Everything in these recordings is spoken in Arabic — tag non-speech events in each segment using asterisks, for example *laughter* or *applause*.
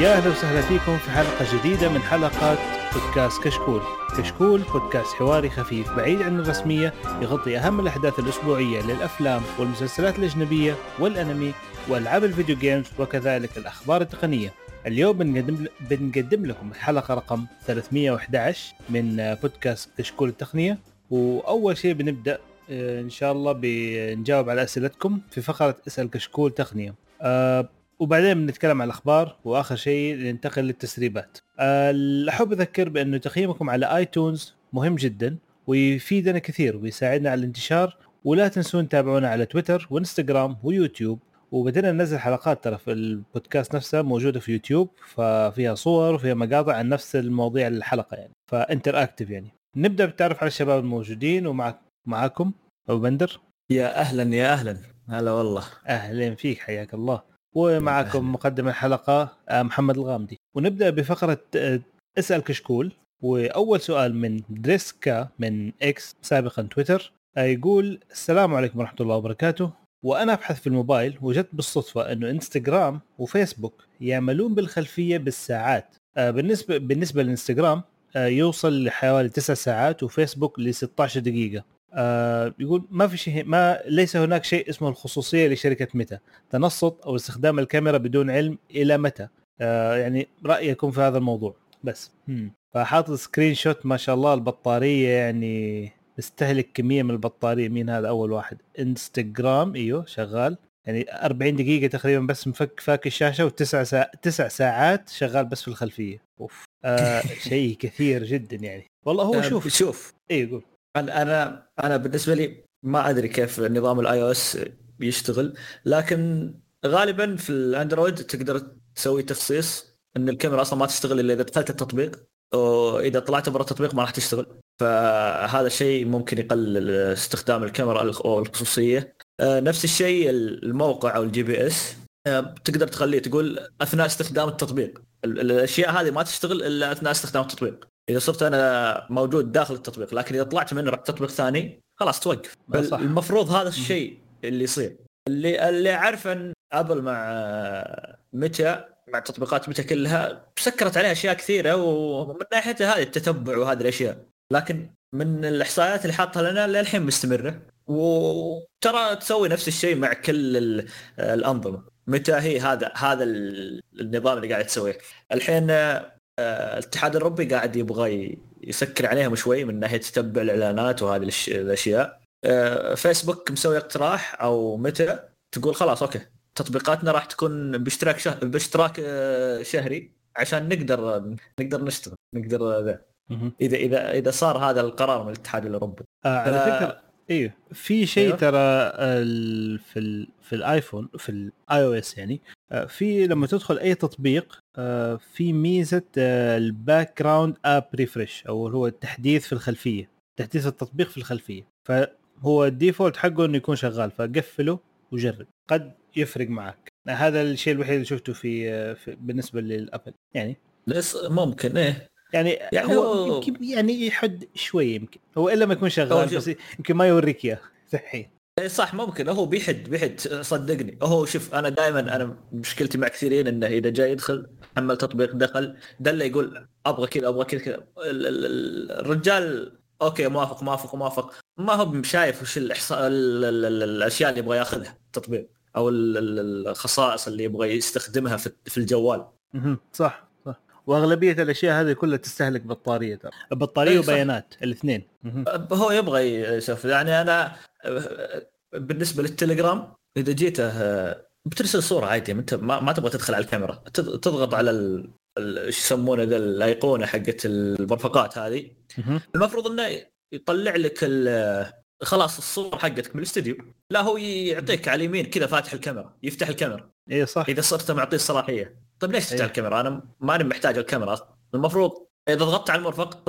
يا أهلا وسهلا فيكم في حلقة جديدة من حلقات بودكاست كشكول. كشكول بودكاست حواري خفيف بعيد عن الرسمية يغطي أهم الأحداث الأسبوعية للأفلام والمسلسلات الأجنبية والأنمي وألعاب ال video games وكذلك الأخبار التقنية. اليوم بنقدم بنقدم لكم الحلقة رقم 311 من بودكاست كشكول التقنية وأول شيء بنبدأ آه، إن شاء الله بنجاوب على أسئلتكم في فقرة اسأل كشكول تقنية. أه وبعدين بنتكلم عن الأخبار وآخر شيء ننتقل للتسريبات. أه أحب أذكر بأنه تقييمكم على آيتونز مهم جدا ويفيدنا كثير ويساعدنا على الانتشار. ولا تنسون تتابعونا على تويتر وإنستغرام ويوتيوب. وبدنا ننزل حلقات ترى في البودكاست نفسها موجودة في يوتيوب ففيها صور وفيها مقاطع عن نفس المواضيع الحلقة يعني. ف interactive يعني. نبدأ بالتعرف على الشباب الموجودين ومعك معاكم أبو بندر. يا أهلا يا أهلا. هلا والله. اهلين فيك حياك الله. ومعكم *laughs* مقدم الحلقة آه، محمد الغامدي. ونبدأ بفقرة آه، اسأل كشكول. وأول سؤال من دريسكا من إكس سابقا تويتر آه، يقول السلام عليكم ورحمة الله وبركاته. وأنا أبحث في الموبايل وجدت بالصدفة إنه إنستغرام وفيسبوك يعملون بالخلفية بالساعات. بالنسبة بالنسبة للانستغرام يوصل لحوالي 9 ساعات وفيسبوك ل 16 دقيقة. آه يقول ما في شيء ما ليس هناك شيء اسمه الخصوصية لشركة متى تنصت أو استخدام الكاميرا بدون علم إلى متى؟ آه يعني رايكم في هذا الموضوع. بس. فحاطط screenshot ما شاء الله البطارية يعني استهلك كمية من البطارية. مين هذا؟ أول واحد. إنستغرام إيوه شغال. يعني 40 دقيقة تقريبا بس مفك فاك الشاشة وتسع ساعات تسع ساعات شغال بس في الخلفية. أوف. آه *laughs* شيء كثير جدا يعني. والله هو شوف. شوف. اي قول. أنا أنا أنا بالنسبة لي ما أدري كيف نظام ال iOS بيشتغل لكن غالبا في الأندرويد تقدر تسوي تخصيص إن الكاميرا أصلا ما تشتغل إلا إذا دخلت التطبيق واذا طلعت برا التطبيق ما راح تشتغل. فهذا الشيء ممكن يقلل استخدام الكاميرا أو الخصوصية. آه، نفس الشيء الموقع أو ال GPS آه، تقدر تخليه تقول أثناء استخدام التطبيق. الأشياء هذه ما تشتغل إلا أثناء استخدام التطبيق. إذا صرت أنا موجود داخل التطبيق لكن إذا طلعت منه رحت تطبيق ثاني خلاص توقف. صح. المفروض هذا الشيء اللي يصير. اللي اللي أعرف إن أبل مع متى مع تطبيقات متى كلها سكرت عليها أشياء كثيرة ومن ناحيتها هذه التتبع وهذه الأشياء. لكن من الإحصائيات اللي حاطها لنا للحين مستمرة. وترى تسوي نفس الشيء مع كل الأنظمة. متى هي هذا هذا النظام اللي قاعد تسويه. الحين الاتحاد الأوروبي قاعد يبغى يسكر عليهم شوي من ناحية تتبع الإعلانات وهذه الأشياء. آه، فيسبوك مسوي اقتراح أو متى تقول خلاص okay تطبيقاتنا راح تكون باشتراك باشتراك آه، شهري عشان نقدر نقدر نشتغل نقدر ذا. إذا إذا إذا صار هذا القرار من الاتحاد الأوروبي. آه على فكرة أيوه في شيء أيوه. ترى في ال في الآيفون في ال iOS يعني آه، في لما تدخل أي تطبيق آه، في ميزة آه، ال background app refresh أو هو التحديث في الخلفية تحديث التطبيق في الخلفية. فهو ال default حقه إنه يكون شغال فقفله وجرب. قد يفرق معك. هذا الشيء الوحيد اللي شفته في, في بالنسبة لل Apple. يعني بس ممكن إيه. يعني, يعني هو يمكن يعني يحد شوي يمكن. هو إلا ما يكون شغال بس يمكن ما يوريك إياه. *laughs* الحين اي صح ممكن. هو بيحد بيحد. صدقني. هو شوف أنا دائما أنا مشكلتي مع كثيرين إنه إذا جاي يدخل حمل تطبيق دخل دله يقول أبغى كذا أبغى كذا كذا. الرجال okay موافق موافق موافق. ما هو شايف وش الإحصاء الأشياء اللي يبغى يأخذها التطبيق أو الخصائص اللي يبغى يستخدمها في الجوال. صح وأغلبية الأشياء هذه كلها تستهلك بطارية ترى. بطارية وبيانات الاثنين. هو يبغى يشوف يعني أنا بالنسبة للتليجرام إذا جيته بترسل صورة عادي انت ما, ما تبغى تدخل على الكاميرا. تضغط على إيش يسمونه ذا الأيقونة حقت المرفقات هذه. المفروض إنه يطلع لك خلاص الصورة حقتك من الاستديو لا هو يعطيك على اليمين كذا فاتح الكاميرا يفتح الكاميرا. اي صح. إذا صرت معطيه الصلاحية. طيب ليش تفتح الكاميرا؟ أنا ماني محتاج الكاميرا. المفروض إذا ضغطت على المرفق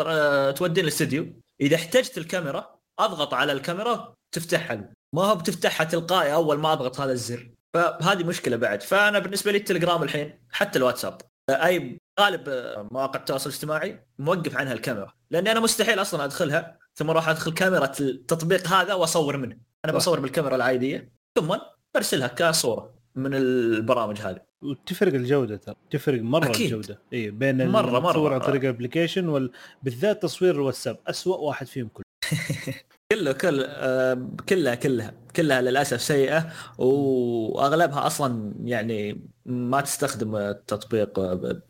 توديني الاستديو إذا احتجت الكاميرا أضغط على الكاميرا تفتحها. ما هو بتفتحها تلقائي أول ما أضغط هذا الزر. فهذه مشكلة بعد. فأنا بالنسبة لي التليجرام الحين حتى الواتساب. أي غالب مواقع التواصل الاجتماعي موقف عنها الكاميرا. لأني أنا مستحيل أصلا أدخلها ثم أروح أدخل كاميرا التطبيق هذا وأصور منه. أنا بصور بالكاميرا العادية ثم برسلها كصورة من البرامج هذه. وتفرق الجودة ترى. تفرق مرة أكيد. الجودة. إي بين مرة- مرة. التصوير عن طريق الابلكيشن وال... بالذات تصوير الواتساب. اسوء واحد فيهم كله. *laughs* كله كل آه، كلها كلها كلها للأسف سيئة. وأغلبها أصلا يعني ما تستخدم التطبيق ب-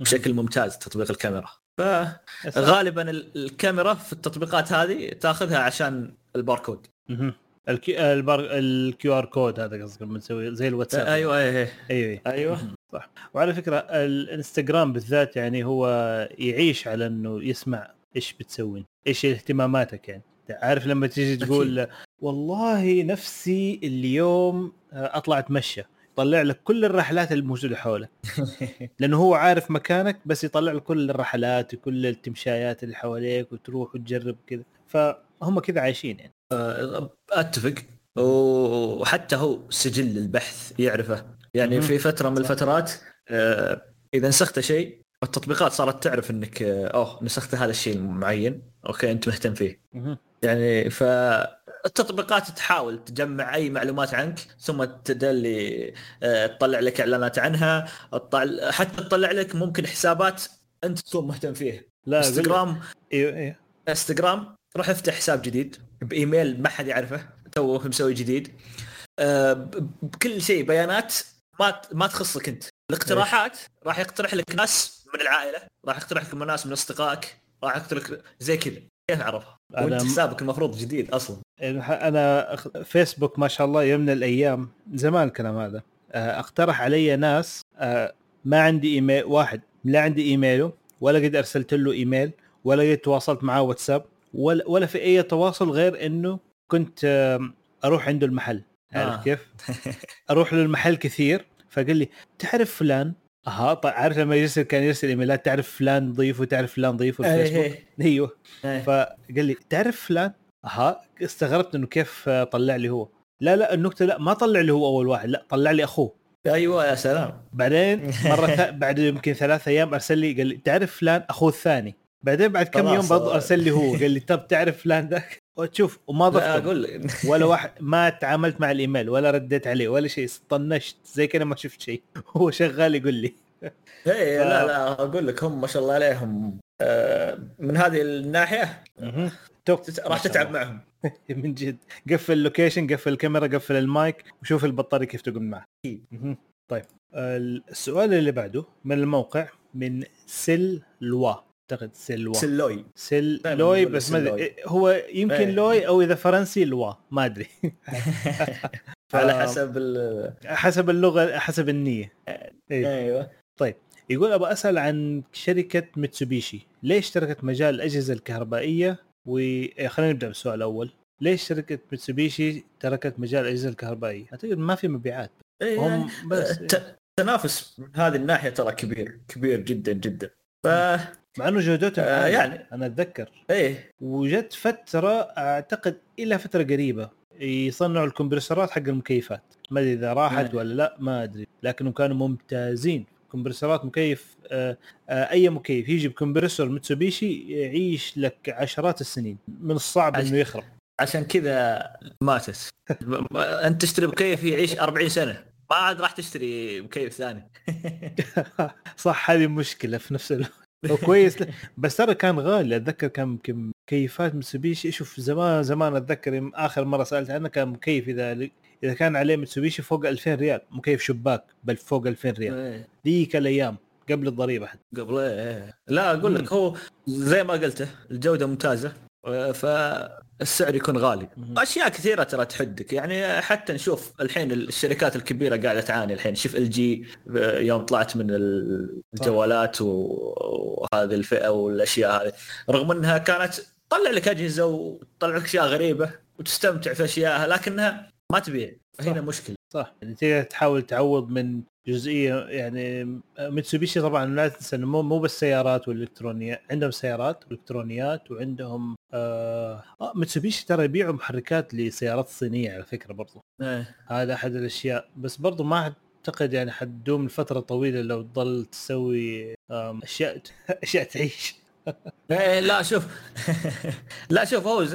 بشكل ممتاز تطبيق الكاميرا. فغالبا ال- الكاميرا في التطبيقات هذه تأخذها عشان الباركود. البار... ال QR code هذا قصدك لما تسوي زي الواتساب. أيوه أيوه أيوه أيوه. أيوه صح. وعلى فكرة الإنستغرام بالذات يعني هو يعيش على إنه يسمع إيش بتسوي إيش اهتماماتك يعني. عارف لما تيجي تقول والله نفسي اليوم أطلع أتمشى. يطلع لك كل الرحلات الموجوده حولك. *laughs* لأنه هو عارف مكانك بس يطلع لك كل الرحلات وكل التمشايات اللي حواليك وتروح وتجرب كذا. فهم كذا عايشين يعني. أتفق. وحتى هو سجل البحث يعرفه. يعني. في فترة من. الفترات آه، إذا نسخت شيء التطبيقات صارت تعرف إنك آه، أوه نسخت هذا الشيء المعين. أوكي أنت مهتم فيه. يعني فالتطبيقات تحاول تجمع أي معلومات عنك ثم تدلي آه، تطلع لك إعلانات عنها. حتى تطلع لك ممكن حسابات أنت تكون مهتم فيها. لا إنستغرام أيوه أيوه إنستغرام روح افتح حساب جديد. بإيميل ما حد يعرفه توه مسوي جديد. آه، بكل شيء بيانات ما ما تخصك أنت. الاقتراحات راح يقترح لك ناس من العائلة راح يقترح لك ناس من أصدقائك راح يقترح لك زي كذا. كيف أعرفها؟ أنا وانت حسابك المفروض جديد أصلا أنا فيسبوك ما شاء الله يوم من الأيام زمان الكلام هذا آه، أقترح علي ناس آه، ما عندي إيميل واحد لا عندي إيميله ولا قد أرسلت له إيميل ولا قد تواصلت معاه واتساب ولا ولا في أي تواصل غير إنه كنت أروح عنده المحل عارف آه. كيف؟ *laughs* أروح له المحل كثير فقال لي تعرف فلان أها طيب عارف لما يرسل كان يرسل إيميلات تعرف فلان ضيفه تعرف فلان ضيفه الفيسبوك إيه. أيوه إيه. فقال لي تعرف فلان؟ أها استغربت إنه كيف طلع لي هو لا لا النكتة لا ما طلع لي هو أول واحد لا طلع لي أخوه أيوه يا سلام بعدين *laughs* مرة. بعد يمكن ثلاث أيام أرسل لي قال لي تعرف فلان أخوه الثاني بعدين بعد كم. يوم برضه أرسل لي هو قال لي طب تعرف فلان ذاك وتشوف وما لا ضفت أقول *laughs* ولا واحد ما تعاملت مع الإيميل ولا رديت عليه ولا شيء طنشت زي كذا ما شفت شيء. *laughs* هو شغال يقول لي. *laughs* إيه لا لا أقول لك هم ما شاء الله عليهم. آه، من هذه الناحية. توب راح تتعب. معهم. من جد. قفل ال location قفل الكاميرا قفل المايك وشوف البطارية كيف تقول معه. طيب. السؤال اللي بعده من الموقع من سلوا أعتقد سلوا سلوي سل دايماً لوي نقول بس ما سلوي. أدري هو يمكن إيه. لوي أو إذا فرنسي لوا ما أدري. *laughs* ف- على حسب ال حسب اللغة حسب النية. إيه. أيوه. يقول أبغى أسأل عن شركة ميتسوبيشي. ليش تركت مجال الأجهزة الكهربائية؟ وخلينا نبدأ بالسؤال الأول. ليش شركة ميتسوبيشي تركت مجال الأجهزة الكهربائية؟ أعتقد ما في مبيعات. إيه يعني هم بس ت- تنافس من هذه الناحية ترى كبير كبير جدا جدا. ف مع إنه جودتهم آه، يعني. أنا أتذكر. إيه. وجت فترة أعتقد إلى فترة قريبة يصنعوا الكمبرسورات حق المكيفات. ما أدري إذا راحت إيه. ولا لا ما أدري. لكنهم كانوا ممتازين. كمبرسورات مكيف آه، آه، أي مكيف يجي بكمبرسور متسوبيشي يعيش لك عشرات السنين. من الصعب عش- إنه يخرب. عشان كذا ماتت. *laughs* أنت تشتري مكيف يعيش 40 سنة. ما عاد راح تشتري مكيف ثاني. *laughs* *laughs* صح هذه مشكلة في نفس الوقت. هو كويس. بس ترى كان غالي. أتذكر كان يمكن مكيفات متسوبيشي شوف زمان زمان أتذكر آخر مرة سألت عنه كان مكيف. إذا إذا كان عليه متسوبيشي فوق 2000 ريال مكيف شباك بل فوق 2000 ريال. إيه. ذيك الأيام قبل الضريبة حتى. قبل إيه لا أقول لك هو زي ما قلته الجودة ممتازة. فالسعر يكون غالي. أشياء كثيرة ترى تحدك. يعني حتى نشوف الحين الشركات الكبيرة قاعدة تعاني الحين. شوف ال جي يوم طلعت من الجوالات وهذه الفئة والأشياء هذه. رغم إنها كانت تطلع لك أجهزة وتطلع لك أشياء غريبة وتستمتع في اشيائها لكنها ما تبيع. هنا. مشكلة. صح. يعني تقدر تحاول تعوض من جزئية يعني متسوبيشي طبعا لا تنسى إنه مو مو بس سيارات والالكترونيات عندهم سيارات والكترونيات وعندهم آه, آه متسوبيشي ترى يبيعوا محركات لسيارات صينية على فكرة برضو. إيه. هذا أحد الأشياء. بس برضو ما أعتقد يعني حتدوم لفترة طويلة لو تضل تسوي أشياء *laughs* أشياء تعيش. *laughs* إيه لا شوف. *laughs* لا شوف هو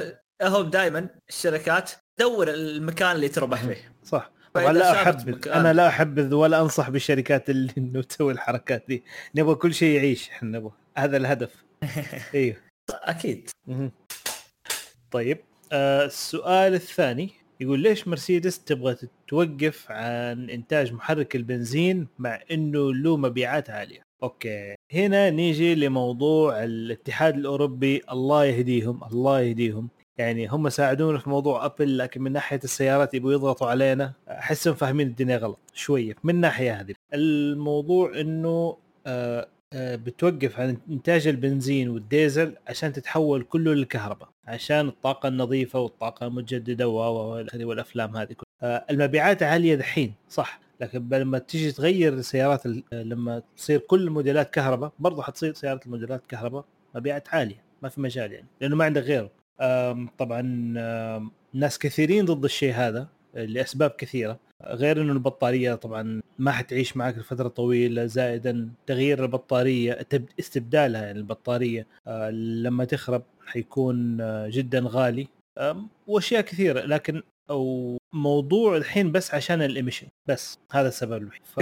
هو دائما الشركات دور المكان اللي تربح فيه. صح. طبعا فإذا لا ثابت أحبذ أنا لا أحبذ ولا أنصح بالشركات اللي *laughs* إنه تسوي الحركات دي. نبغى كل شيء يعيش إحنا نبغى. هذا الهدف. *laughs* إيوه. أكيد. طيب آه السؤال الثاني يقول ليش مرسيدس تبغى توقف عن إنتاج محرك البنزين مع إنه له مبيعات عالية؟ أوكي. هنا نيجي لموضوع الاتحاد الأوروبي. الله يهديهم الله يهديهم. يعني هم ساعدونا في موضوع أبل لكن من ناحية السيارات يبغوا يضغطوا علينا أحسهم فاهمين الدنيا غلط شوية من الناحيه هذه. الموضوع إنه آه آه، بتوقف عن إنتاج البنزين والديزل عشان تتحول كله للكهرباء عشان الطاقة النظيفة والطاقة و- والأفلام هذه كلها. آه، المبيعات عالية دحين صح لكن لما تيجي تغير السيارات ال- لما تصير كل الموديلات كهرباء برضه حتصير سيارات الموديلات كهرباء مبيعات عالية ما في مجال يعني لأنه ما عندك غيره. طبعا ناس كثيرين ضد الشيء هذا لأسباب كثيرة. غير إنه البطارية طبعا ما حتعيش معك لفترة طويلة زائدا تغيير البطارية تب- استبدالها يعني البطارية آه، لما تخرب حيكون آه، جدا غالي. وأشياء كثيرة. لكن أو موضوع الحين بس عشان الإميشن بس هذا السبب الوحيد. ف...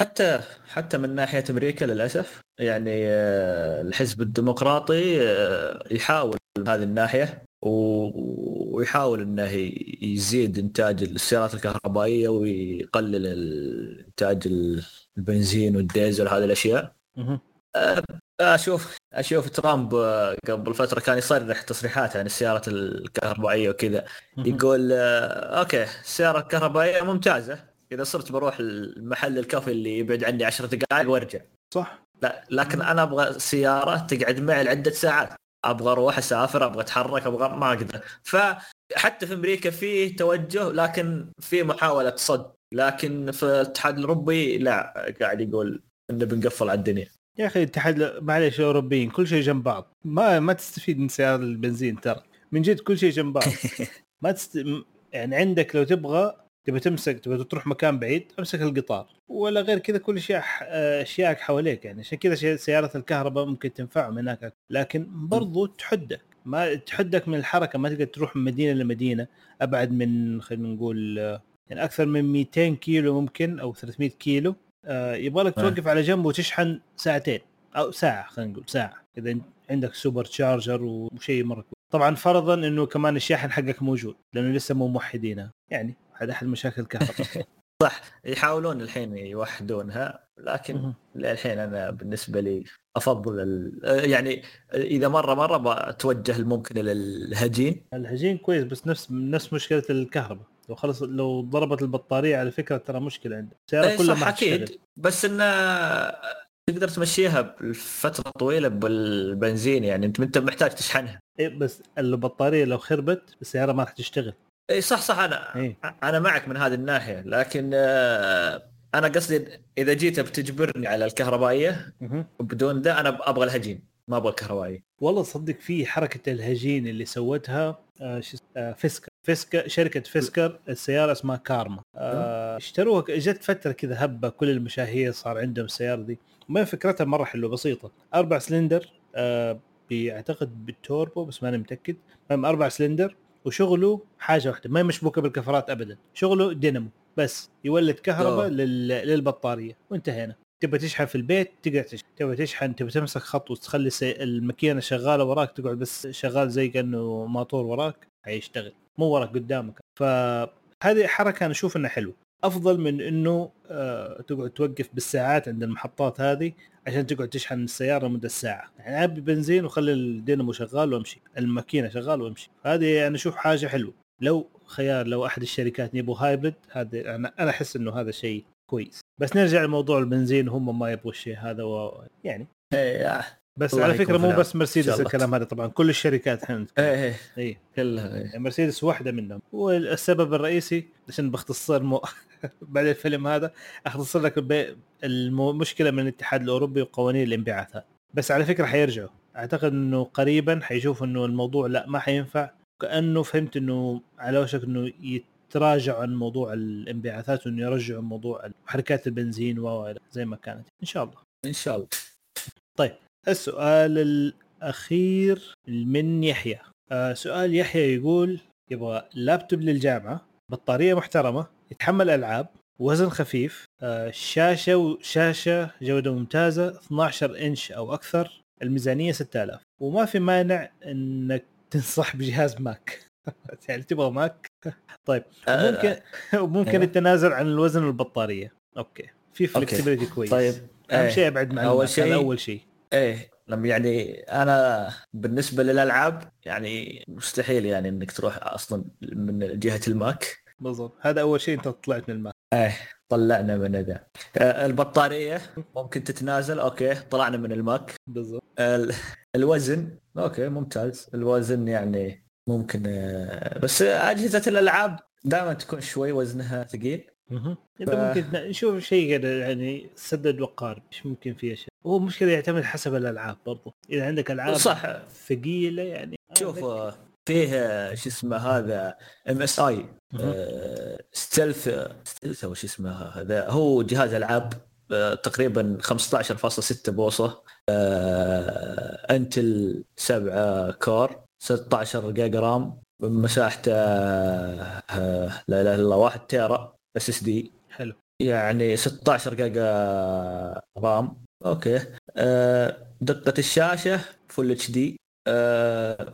حتى حتى من ناحية أمريكا للأسف يعني آه، الحزب الديمقراطي آه، يحاول من هذه الناحية ويحاول إنه يزيد إنتاج السيارات الكهربائية ويقلل إنتاج البنزين والديزل هذه الأشياء مهم. أشوف أشوف ترامب آه، قبل فترة كان يصرح تصريحات عن السيارات الكهربائية وكذا. يقول آه، أوكي السيارة الكهربائية ممتازة إذا صرت بروح المحل الكافي اللي يبعد عني 10 دقائق وأرجع. صح. لا لكن أنا أبغى سيارة تقعد معي لعدة ساعات. أبغى أروح أسافر أبغى أتحرك أبغى ما أقدر. فحتى في أمريكا في توجه لكن في محاولة صد. لكن في الاتحاد الأوروبي لا قاعد يقول إنه بنقفل على الدنيا. يا أخي الاتحاد معليش الأوروبيين كل شيء جنب بعض. ما ما تستفيد من سيارة البنزين ترى. من جد كل شيء جنب بعض. *laughs* ما تست... يعني عندك لو تبغى تبغى تمسك تبغى تروح مكان بعيد امسك القطار. ولا غير كذا كل شيء آه، اشيائك حواليك يعني. عشان كذا سيارة الكهرباء ممكن تنفعهم هناك. لكن برضو تحدك. ما تحدك من الحركة. ما تقدر تروح من مدينة لمدينة. أبعد من خلينا نقول يعني أكثر من 200 كيلو ممكن أو 300 كيلو. آه، يبغى لك آه. توقف على جنب وتشحن ساعتين. أو ساعة خلينا نقول ساعة. إذا عندك سوبر تشارجر وشيء مرة كويس. طبعا فرضا إنه كمان الشاحن حقك موجود. لأنه لسه مو موحدينها يعني هذا أحد مشاكل الكهرباء *laughs* يحاولون الحين يوحدونها لكن مهم. للحين أنا بالنسبة لي أفضل ال... يعني إذا مرة مرة بتوجه ممكن إلى الهجين. كويس بس نفس نفس مشكلة الكهرباء. لو خلص لو ضربت البطارية على فكرة ترى مشكلة عندك السيارة إيه كلها صح ما. أكيد. بس انه تقدر تمشيها لفتره طويلة بالبنزين يعني أنت أنت محتاج تشحنها. إيه بس البطارية لو خربت السيارة ما راح تشتغل. اي صح صح أنا إيه. أنا معك من هذه الناحية لكن آه، أنا قصدي إذا جيت بتجبرني على الكهربائية. بدون ذا أنا أبغى الهجين ما أبغى الكهربائية. والله تصدق في حركة الهجين اللي سوتها آه شو اس- آه Fisker Fisker شركة Fisker السيارة اسمها كارما. آه اشتروها جت فترة كذا هبة كل المشاهير صار عندهم السيارة دي. وما فكرتها مرة حلوة بسيطة. أربع سلندر آه بيعتقد بالتوربو بس ماني متأكد. المهم أربع سلندر وشغله حاجة واحدة ما مشبوكه بالكفرات ابدا شغله دينامو بس يولد كهرباء أوه. لل... للبطارية وانتهينا. تبغى تشحن في البيت تقدر تشحن تبغى تشحن تبغى تمسك خط وتخلي السي- الماكينه شغالة وراك تقعد بس شغال زي كأنه موتور وراك حيشتغل مو وراك قدامك. فهذه حركة أنا أشوف إنها حلوة. أفضل من إنه آه تقعد توقف بالساعات عند المحطات هذه عشان تقعد تشحن السيارة مده ساعة. يعني أبي بنزين وخلي الدينامو شغال وأمشي الماكينة شغال وأمشي. هذه أنا أشوف حاجة حلوة. لو خيار لو أحد الشركات يبغوا هايبرد هذا أنا أنا أحس إنه هذا شيء كويس. بس نرجع لموضوع البنزين هم ما يبغوا الشيء هذا و... يعني. إيه بس على فكرة مو. بس مرسيدس. الكلام هذا طبعا كل الشركات الحين إيه إيه. اي كلها إيه. يعني مرسيدس واحدة منهم. والسبب الرئيسي عشان باختصار مو *laughs* بعد الفيلم هذا أختصر لك المشكلة من الاتحاد الأوروبي وقوانين الانبعاث هذا بس على فكرة حيرجعوا. أعتقد إنه قريبا حيشوفوا إنه الموضوع لا ما حينفع. كأنه فهمت إنه على وشك إنه يتراجعوا عن موضوع الانبعاثات وإنه يرجعوا موضوع محركات البنزين و زي ما كانت. إن شاء الله. إن شاء الله. السؤال الأخير من يحيى. آه سؤال يحيى يقول يبغى لابتوب للجامعة. بطارية محترمة يتحمل ألعاب وزن خفيف آه، شاشة وشاشه جودة ممتازة 12 إنش أو أكثر الميزانية 6000 وما في مانع إنك تنصح بجهاز Mac. *laughs* يعني تبغى Mac؟ *laughs* طيب آه، ممكن ممكن أيوة. التنازل عن الوزن والبطارية. okay. في flexibility كويس. طيب أهم. شيء أبعد مع أول ال Mac شيء- أول شيء. إيه لما يعني أنا بالنسبة للألعاب يعني مستحيل يعني إنك تروح أصلا من جهة ال Mac. بالضبط. هذا أول شيء أنت طلعت من ال Mac إيه طلعنا من ذا آه، البطارية ممكن تتنازل. okay طلعنا من ال Mac. بالضبط. ال- الوزن. okay ممتاز. الوزن يعني ممكن آه، بس أجهزة الألعاب دائما تكون شوي وزنها ثقيل. مهم. ف- انت ممكن نشوف شيء كذا يعني سدد وقارب إيش ممكن في أشياء؟ هو مشكلة يعتمد حسب الألعاب برضو. إذا عندك ألعاب صح. ثقيلة يعني. شوف عندك- آه، فيه شو اسمه هذا MSI. Stealth Stealth أو شو اسمه هذا هو جهاز ألعاب آه، تقريبا 15.6 بوصة Intel 7 Core 16 جيجا RAM مساحته آه، لا إله إلا الله 1 تيرا SSD حلو. يعني 16 جيجا RAM. okay. آه، دقة الشاشة full HD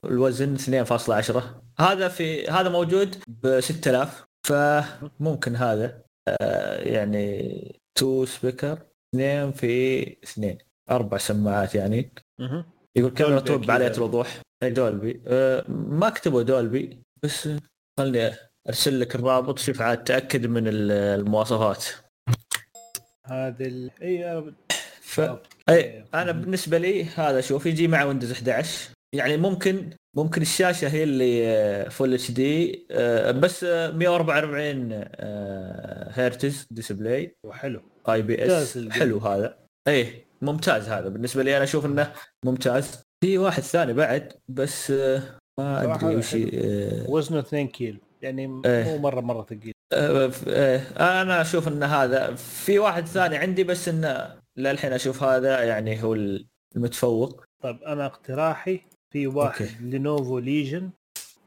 الوزن 2.10 هذا في هذا موجود ب 6000 فممكن هذا آه، يعني two speaker اثنين في اثنين. أربع سماعات يعني. يقول كاميرا top هذا. الوضوح؟ Dolby آه، ما كتبوا Dolby بس خلني أرسل لك الرابط شوف عاد تأكد من ال- المواصفات. هذا ال... اي ف... اي أنا بالنسبة لي هذا شوف يجي مع Windows 11 يعني ممكن ممكن الشاشة هي اللي full HD بس آه، 144 آه، هرتز display حلو. IPS. حلو هذا. إيه ممتاز هذا. بالنسبة لي أنا أشوف إنه ممتاز. في واحد ثاني بعد بس آه، ما أدري وش. آه، وزنه 2 كيلو. يعني إيه. مو مرة مرة ثقيل. ف- آه، أنا أشوف إن هذا في واحد ثاني عندي بس إنه للحين أشوف هذا يعني هو المتفوق. طيب أنا اقتراحي في واحد أوكي. لينوفو ليجن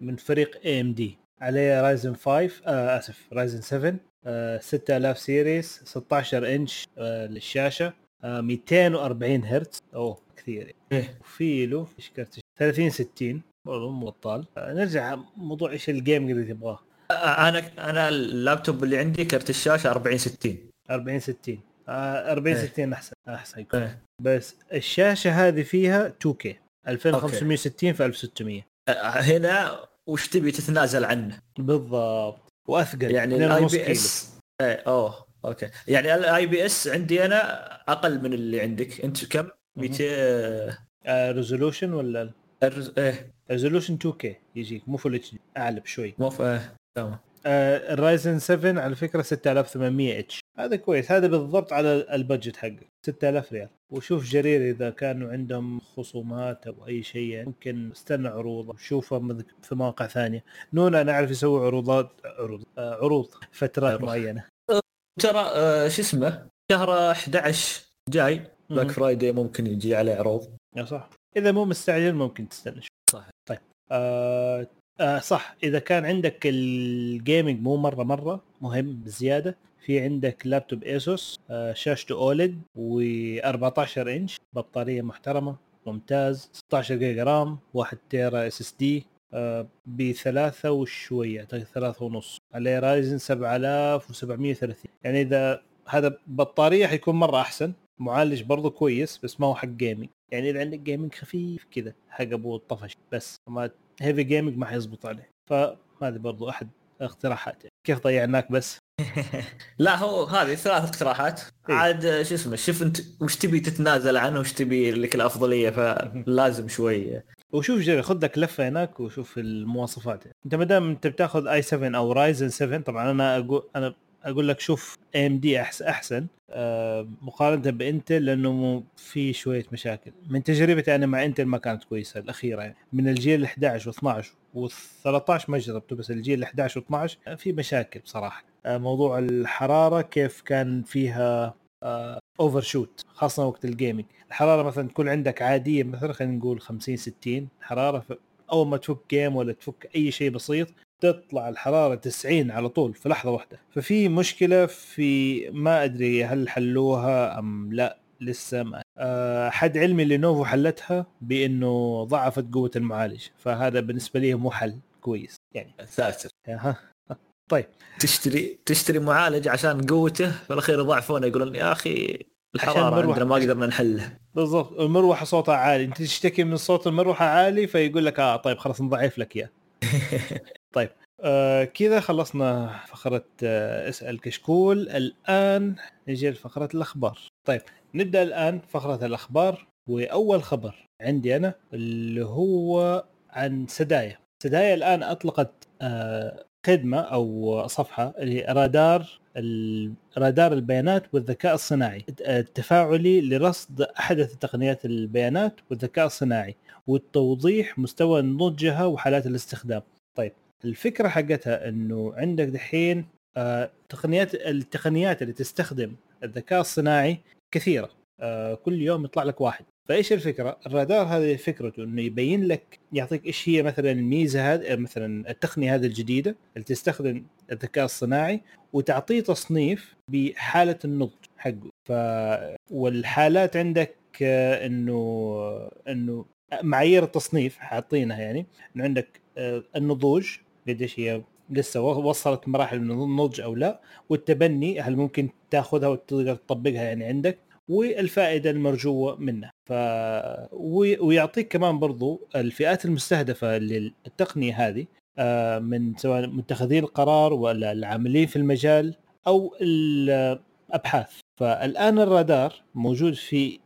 من فريق AMD عليه Ryzen 5 آه آسف Ryzen 7 آه 6000 series 16 انش آه للشاشة آه 240 هرتز أوه كثير يعني. إيه. وفي له إيش كرت 30 60 برضه مو بطال آه نرجع موضوع إيش ال game اللي تبغاه أنا أنا اللابتوب اللي عندي كرت الشاشة 40 60 40 60 آه 40 إيه. 60 أحسن أحسن يكون إيه. بس الشاشة هذه فيها 2K 2560 في 1600 آه، هنا وش تبي تتنازل عنه؟ بالضبط. وأثقل. يعني 2.5 ال IPS. إيه أوه okay. يعني ال IPS عندي أنا أقل من اللي عندك. أنت كم؟ 200 آه resolution ولا ال res- إيه. resolution 2K يجيك مو HD أعلى بشوي. مو ف- إيه تمام. آه ال Ryzen 7 على فكرة 6800 H هذا كويس. هذا بالضبط على ال budget حقك 6000 ريال. وشوف جرير إذا كانوا عندهم خصومات أو أي شيء يعني ممكن استنى عروض وشوفها من- في مواقع ثانية. Noon أنا اعرف يسوي عروضات عروض آه عروض فترات. معينة. ترى آه شو اسمه؟ شهر 11 جاي. Black مهم. Friday ممكن يجي عليه عروض. يا صح. إذا مو مستعجل ممكن تستنى. صح. طيب. آه آه صح. إذا كان عندك ال gaming مو مرة مرة مهم بزيادة في عندك laptop Asus آه شاشته OLED و14 إنش بطارية محترمة ممتاز 16 جيجا RAM 1 تيرا SSD بثلاثة وشوية ثلاثة ونص عليه Ryzen 7730 يعني إذا هذا بطارية حيكون مرة أحسن معالج برضو كويس بس ما هو حق gaming يعني إذا عندك gaming خفيف كذا حق أبو الطفش بس ما heavy gaming ما حيزبط عليه. فهذه برضو أحد اقتراحاتي كيف ضيعناك بس؟ *laughs* لا هو هذه ثلاث اقتراحات. إيه. عاد شو اسمه شوف انت وش تبي تتنازل عنه وش تبي لك الأفضلية فلازم شوي. وشوف جرير خذ لك لفة هناك وشوف المواصفات. أنت ما دام أنت بتاخذ i 7 أو Ryzen 7 طبعا أنا أقول أنا أقول لك شوف AMD أحسن آه مقارنة ب Intel لأنه في شوية مشاكل. من تجربتي أنا مع Intel ما كانت كويسة الأخيرة يعني. من الجيل 11 و12 و13 ما جربته بس الجيل 11 و12 في مشاكل بصراحة. آه موضوع الحرارة كيف كان فيها overshoot خاصة وقت ال gaming الحرارة مثلا تكون عندك عادية مثلا خلينا نقول 50 60 حرارة. أول ما تفك game ولا تفك أي شيء بسيط تطلع الحرارة 90 على طول في لحظة واحدة. ففي مشكلة في ما أدري هل حلوها أم لا لسه ما أه حد علمي لينوفو حلتها بإنه ضعفت قوة المعالج فهذا بالنسبة لي مو حل كويس يعني. ساتر ها *laughs* طيب. تشتري تشتري معالج عشان قوته في الأخير يضعفونه يقولون يا أخي الحرارة عندنا ما قدرنا نحلها. بالضبط. المروحة صوتها عالي. أنت تشتكي من صوت المروحة عالي فيقول لك آه طيب خلاص نضعف لك إياه. *laughs* طيب آه كذا خلصنا فقرة آه اسأل كشكول. الآن نجي لفقرة الأخبار. طيب نبدأ الآن فقرة الأخبار. وأول خبر عندي أنا اللي هو عن سدايا. سدايا الآن أطلقت آه خدمة أو صفحة اللي رادار رادار البيانات والذكاء الصناعي. التفاعلي لرصد أحدث تقنيات البيانات والذكاء الصناعي والتوضيح مستوى نضجها وحالات الاستخدام. الفكرة حقتها إنه عندك دحين آه تقنيات التقنيات اللي تستخدم الذكاء الصناعي كثيرة. آه كل يوم يطلع لك واحد. فإيش الفكرة؟ الرادار هذه فكرته إنه يبين لك يعطيك إيش هي مثلا الميزة هذه مثلا التقنية هذه الجديدة اللي تستخدم الذكاء الصناعي وتعطيه تصنيف بحالة النضج حقه. ف والحالات عندك آه إنه إنه معايير التصنيف حاطينها يعني إنه عندك آه النضوج قديش هي لسه وصلت مراحل من النضج أو لا والتبني هل ممكن تاخذها وتقدر تطبقها يعني عندك والفائدة المرجوة منها. ف ويعطيك كمان برضو الفئات المستهدفة للتقنية هذه من سواء متخذين القرار ولا العاملين في المجال أو الأبحاث. فالآن الرادار موجود في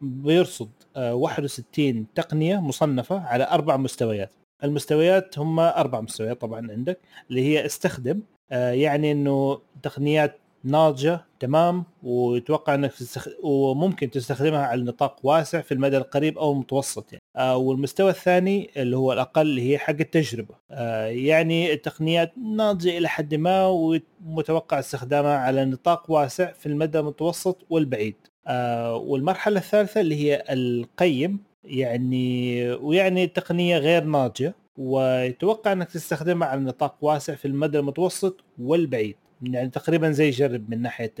بيرصد 61 تقنية مصنفة على أربع مستويات. المستويات هم أربع مستويات طبعا عندك اللي هي استخدم يعني إنه تقنيات ناضجة تمام؟ ويتوقع إنك تستخ... وممكن تستخدمها على نطاق واسع في المدى القريب أو المتوسط يعني. آه والمستوى الثاني اللي هو الأقل اللي هي حق التجربة. آه يعني التقنيات ناضجة إلى حد ما ومتوقع استخدامها على نطاق واسع في المدى المتوسط والبعيد. آه والمرحلة الثالثة اللي هي القيم. يعني ويعني التقنيه غير ناضجة ويتوقع إنك تستخدمها على نطاق واسع في المدى المتوسط والبعيد يعني تقريبا زي جرب من ناحية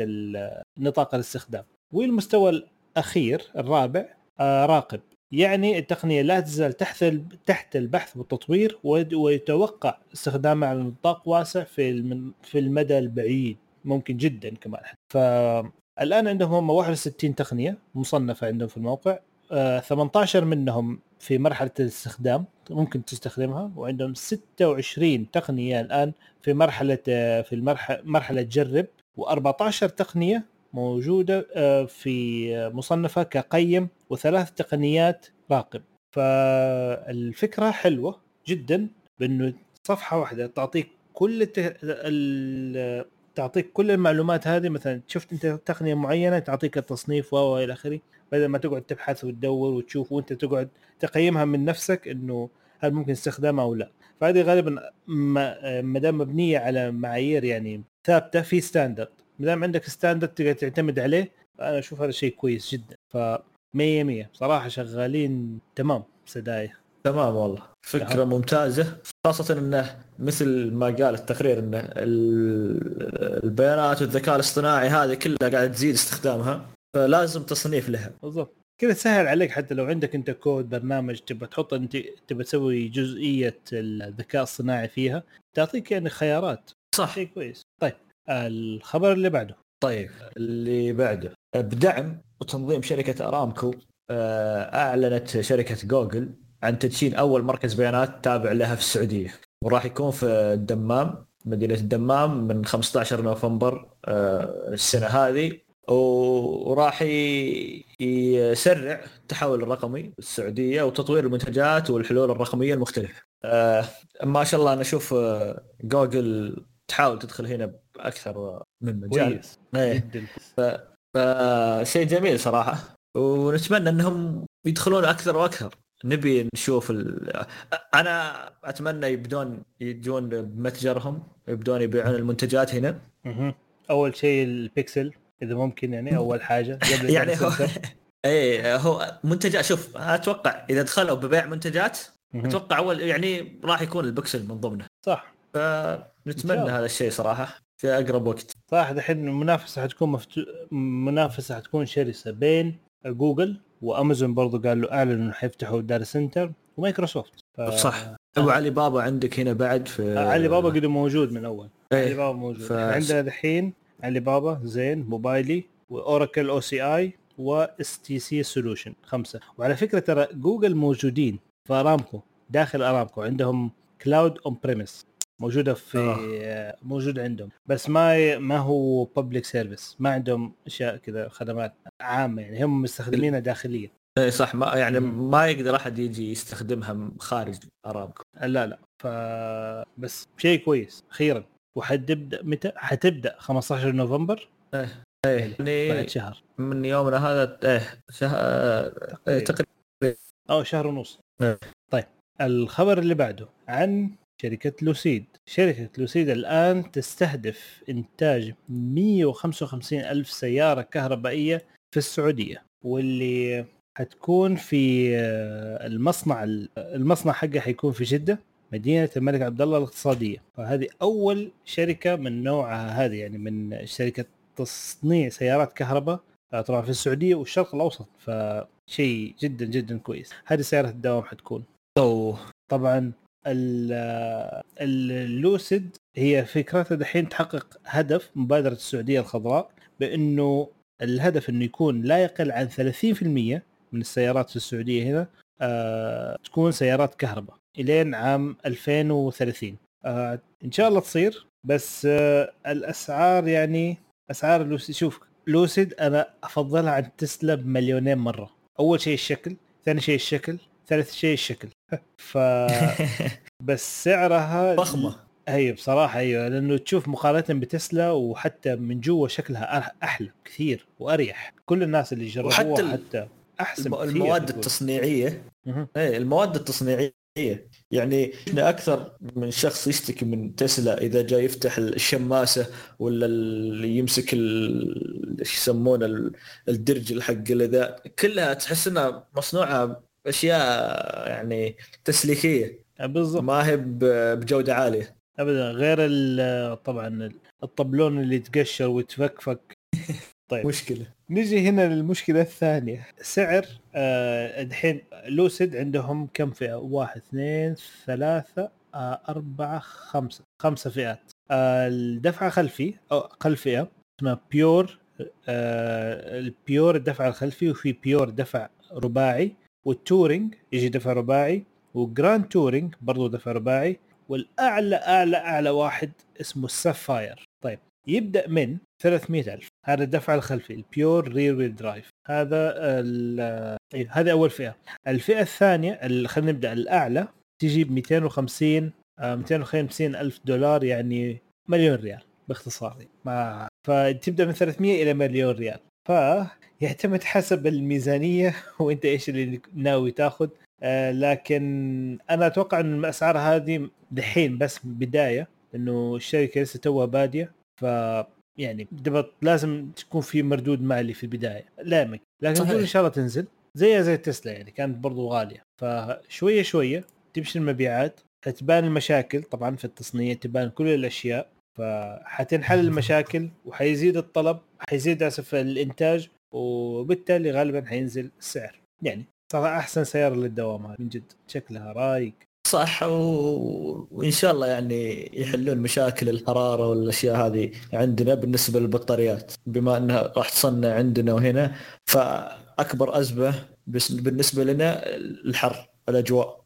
نطاق الاستخدام. والمستوى الأخير الرابع آه راقب. يعني التقنية لا تزال تحت تحت البحث والتطوير ويتوقع استخدامها على نطاق واسع في في المدى البعيد ممكن جدا كمان. فالان عندهم هم 61 تقنية مصنفة عندهم في الموقع. 18 منهم في مرحلة الاستخدام ممكن تستخدمها وعندهم 26 تقنية الآن في مرحلة في المرحله مرحلة جرب و14 تقنية موجودة في مصنفة كقيم وثلاث تقنيات راقب فالفكرة حلوة جدا بأنه صفحة واحدة تعطيك كل. تعطيك كل المعلومات هذه مثلا شفت أنت تقنية معينة تعطيك التصنيف والى آخره بدل ما تقعد تبحث وتدور وتشوف وانت تقعد تقيمها من نفسك إنه هل ممكن استخدامها أو لا. فهذه غالبا ما دام مبنية على معايير يعني ثابتة في standard ما دام عندك standard تقدر تعتمد عليه أنا أشوف هذا شيء كويس جدا. ف 100 100 صراحة شغالين تمام سدايا تمام والله. فكرة أه. ممتازة. خاصة إنه مثل ما قال التقرير إنه البيانات والذكاء الاصطناعي هذه كلها قاعدة تزيد استخدامها. فلازم تصنيف لها. بالضبط. كذا تسهل عليك حتى لو عندك انت كود برنامج تبغى تحط انت تبغى تسوي جزئية الذكاء الصناعي فيها تعطيك يعني خيارات. صح. شيء كويس. طيب الخبر اللي بعده. طيب. اللي بعده. بدعم وتنظيم شركة أرامكو أعلنت شركة جوجل عن تدشين أول مركز بيانات تابع لها في السعودية. وراح يكون في الدمام مدينة الدمام من 15 نوفمبر السنة هذه. وراح يسرع التحول الرقمي السعودية وتطوير المنتجات والحلول الرقمية المختلفة. آه ما شاء الله أنا أشوف جوجل تحاول تدخل هنا بأكثر من مجال. كويس إيه. فشيء جميل صراحة ونتمنى أنهم يدخلون أكثر وأكثر. نبي نشوف ال... أنا أتمنى يبدون يجون بمتجرهم يبدون يبيعون المنتجات هنا. أول شيء البيكسل إذا ممكن يعني أول حاجة *laughs* قبل يعني هو *laughs* إيه هو منتجات شوف أتوقع إذا دخلوا ببيع منتجات. أتوقع أول يعني راح يكون البكسل من ضمنه. صح. فنتمنى. هذا الشيء صراحة في أقرب وقت. صح دحين المنافسة حتكون مفتو... منافسة حتكون شرسة بين جوجل وأمازون برضو قالوا إعلنوا إنه حيفتحوا data center ومايكروسوفت. ف... صح. وعلي بابا عندك هنا بعد في علي بابا قد موجود من أول. علي إيه بابا موجود. ف- ف... عندنا دحين علي بابا زين موبايلي و Oracle OCI و STC Solution خمسة. وعلى فكرة ترى جوجل موجودين في أرامكو داخل أرامكو عندهم cloud on-premise موجودة في آه. موجود عندهم. بس ما ما هو public service ما عندهم أشياء كذا خدمات عامة يعني هم مستخدمينها داخليا. إيه صح ما يعني. ما يقدر أحد يجي يستخدمها خارج أرامكو. لا لا. ف بس شيء كويس أخيرا. وحتبدأ متى؟ حتبدأ 15 نوفمبر؟ إيه. بعد يعني شهر. من يومنا هذا إيه شهر إيه تقريبا. أو شهر ونص. إيه. طيب. الخبر اللي بعده عن شركة لوسيد. شركة لوسيد الآن تستهدف إنتاج 155 ألف سيارة كهربائية في السعودية واللي حتكون في آه، المصنع المصنع حقها حيكون في جدة. مدينة الملك عبد الله الاقتصادية. فهذه أول شركة من نوعها هذه يعني من شركة تصنيع سيارات كهرباء آه، طبعا في السعودية والشرق الأوسط. فشيء جدا جدا كويس. هذه سيارة الدوام حتكون. اوه طبعا ال- اللوسيد هي فكرتها دحين تحقق هدف مبادرة السعودية الخضراء بأنه الهدف أنه يكون لا يقل عن 30% من السيارات في السعودية هنا آه تكون سيارات كهرباء. إلين عام 2030 آه إن شاء الله تصير بس آه الأسعار يعني أسعار لوسيد شوف لوسيد أنا أفضلها عن تسلا بمليونين مرة. أول شيء الشكل ثاني شيء الشكل ثالث شيء الشكل. *laughs* ف *laughs* بس سعرها ضخمه هي بصراحة أيوه لأنه تشوف مقارنة بتسلا وحتى من جوا شكلها أحلى كثير وأريح. كل الناس اللي جربوها وحتى حتى أحسن كثير المواد. التصنيعية. إيه المواد التصنيعية يعني شفنا أكثر من شخص يشتكي من تسلا إذا جاي يفتح الشماسة ولا اللي يمسك إيش يسمونه ال- الدرج حق ذا كلها تحس إنها مصنوعة أشياء يعني تسليكية. بالضبط. ما هي بجودة عالية. ابدا. غير طبعا الطبلون اللي يتقشر ويتفكفك. *laughs* طيب. مشكلة. نجي هنا للمشكلة الثانية. سعر آه، الحين لوسيد عندهم كم فئة؟ واحد اثنين ثلاثة آه، أربعة خمسة. خمسة فئات. آه، الدفع خلفي أو أقل فئة اسمها Pure آه، ال Pure الدفع الخلفي وفي Pure دفع رباعي وال Touring يجي دفع رباعي و Grand Touring برضو دفع رباعي والأعلى أعلى أعلى واحد اسمه ال Sapphire طيب يبدأ من 300 ألف. هذا الدفع الخلفي ال Pure rear wheel drive هذا إيه، هذه أول فئة. الفئة الثانية ال- خلينا نبدأ الأعلى تجي ب 250 آه، 250 ألف دولار يعني مليون ريال باختصار. ما فتبدا من 300 إلى مليون ريال. فيعتمد حسب الميزانية *laughs* وأنت إيش اللي ناوي تاخذ. آه، لكن أنا أتوقع إن الأسعار هذه دحين بس بداية انه الشركة لسه توها بادية. ف يعني لازم تكون في مردود مالي في البداية. لا يمك لكن صحيح. إن شاء الله تنزل. زيها زي تسلا يعني كانت برضو غالية. فشوية شوية تمشي المبيعات. حتبان المشاكل طبعا في التصنيع تبان كل الأشياء. فحتنحل المشاكل وحيزيد الطلب حيزيد أسف الإنتاج وبالتالي غالبا حينزل السعر. يعني صراحة أحسن سيارة للدوام من جد. شكلها رايق. صح و... وإن شاء الله يعني يحلون مشاكل الحرارة والأشياء هذه عندنا بالنسبة للبطاريات. بما انها راح تصنع عندنا وهنا فأكبر أزمة بس بالنسبة لنا الحر الأجواء.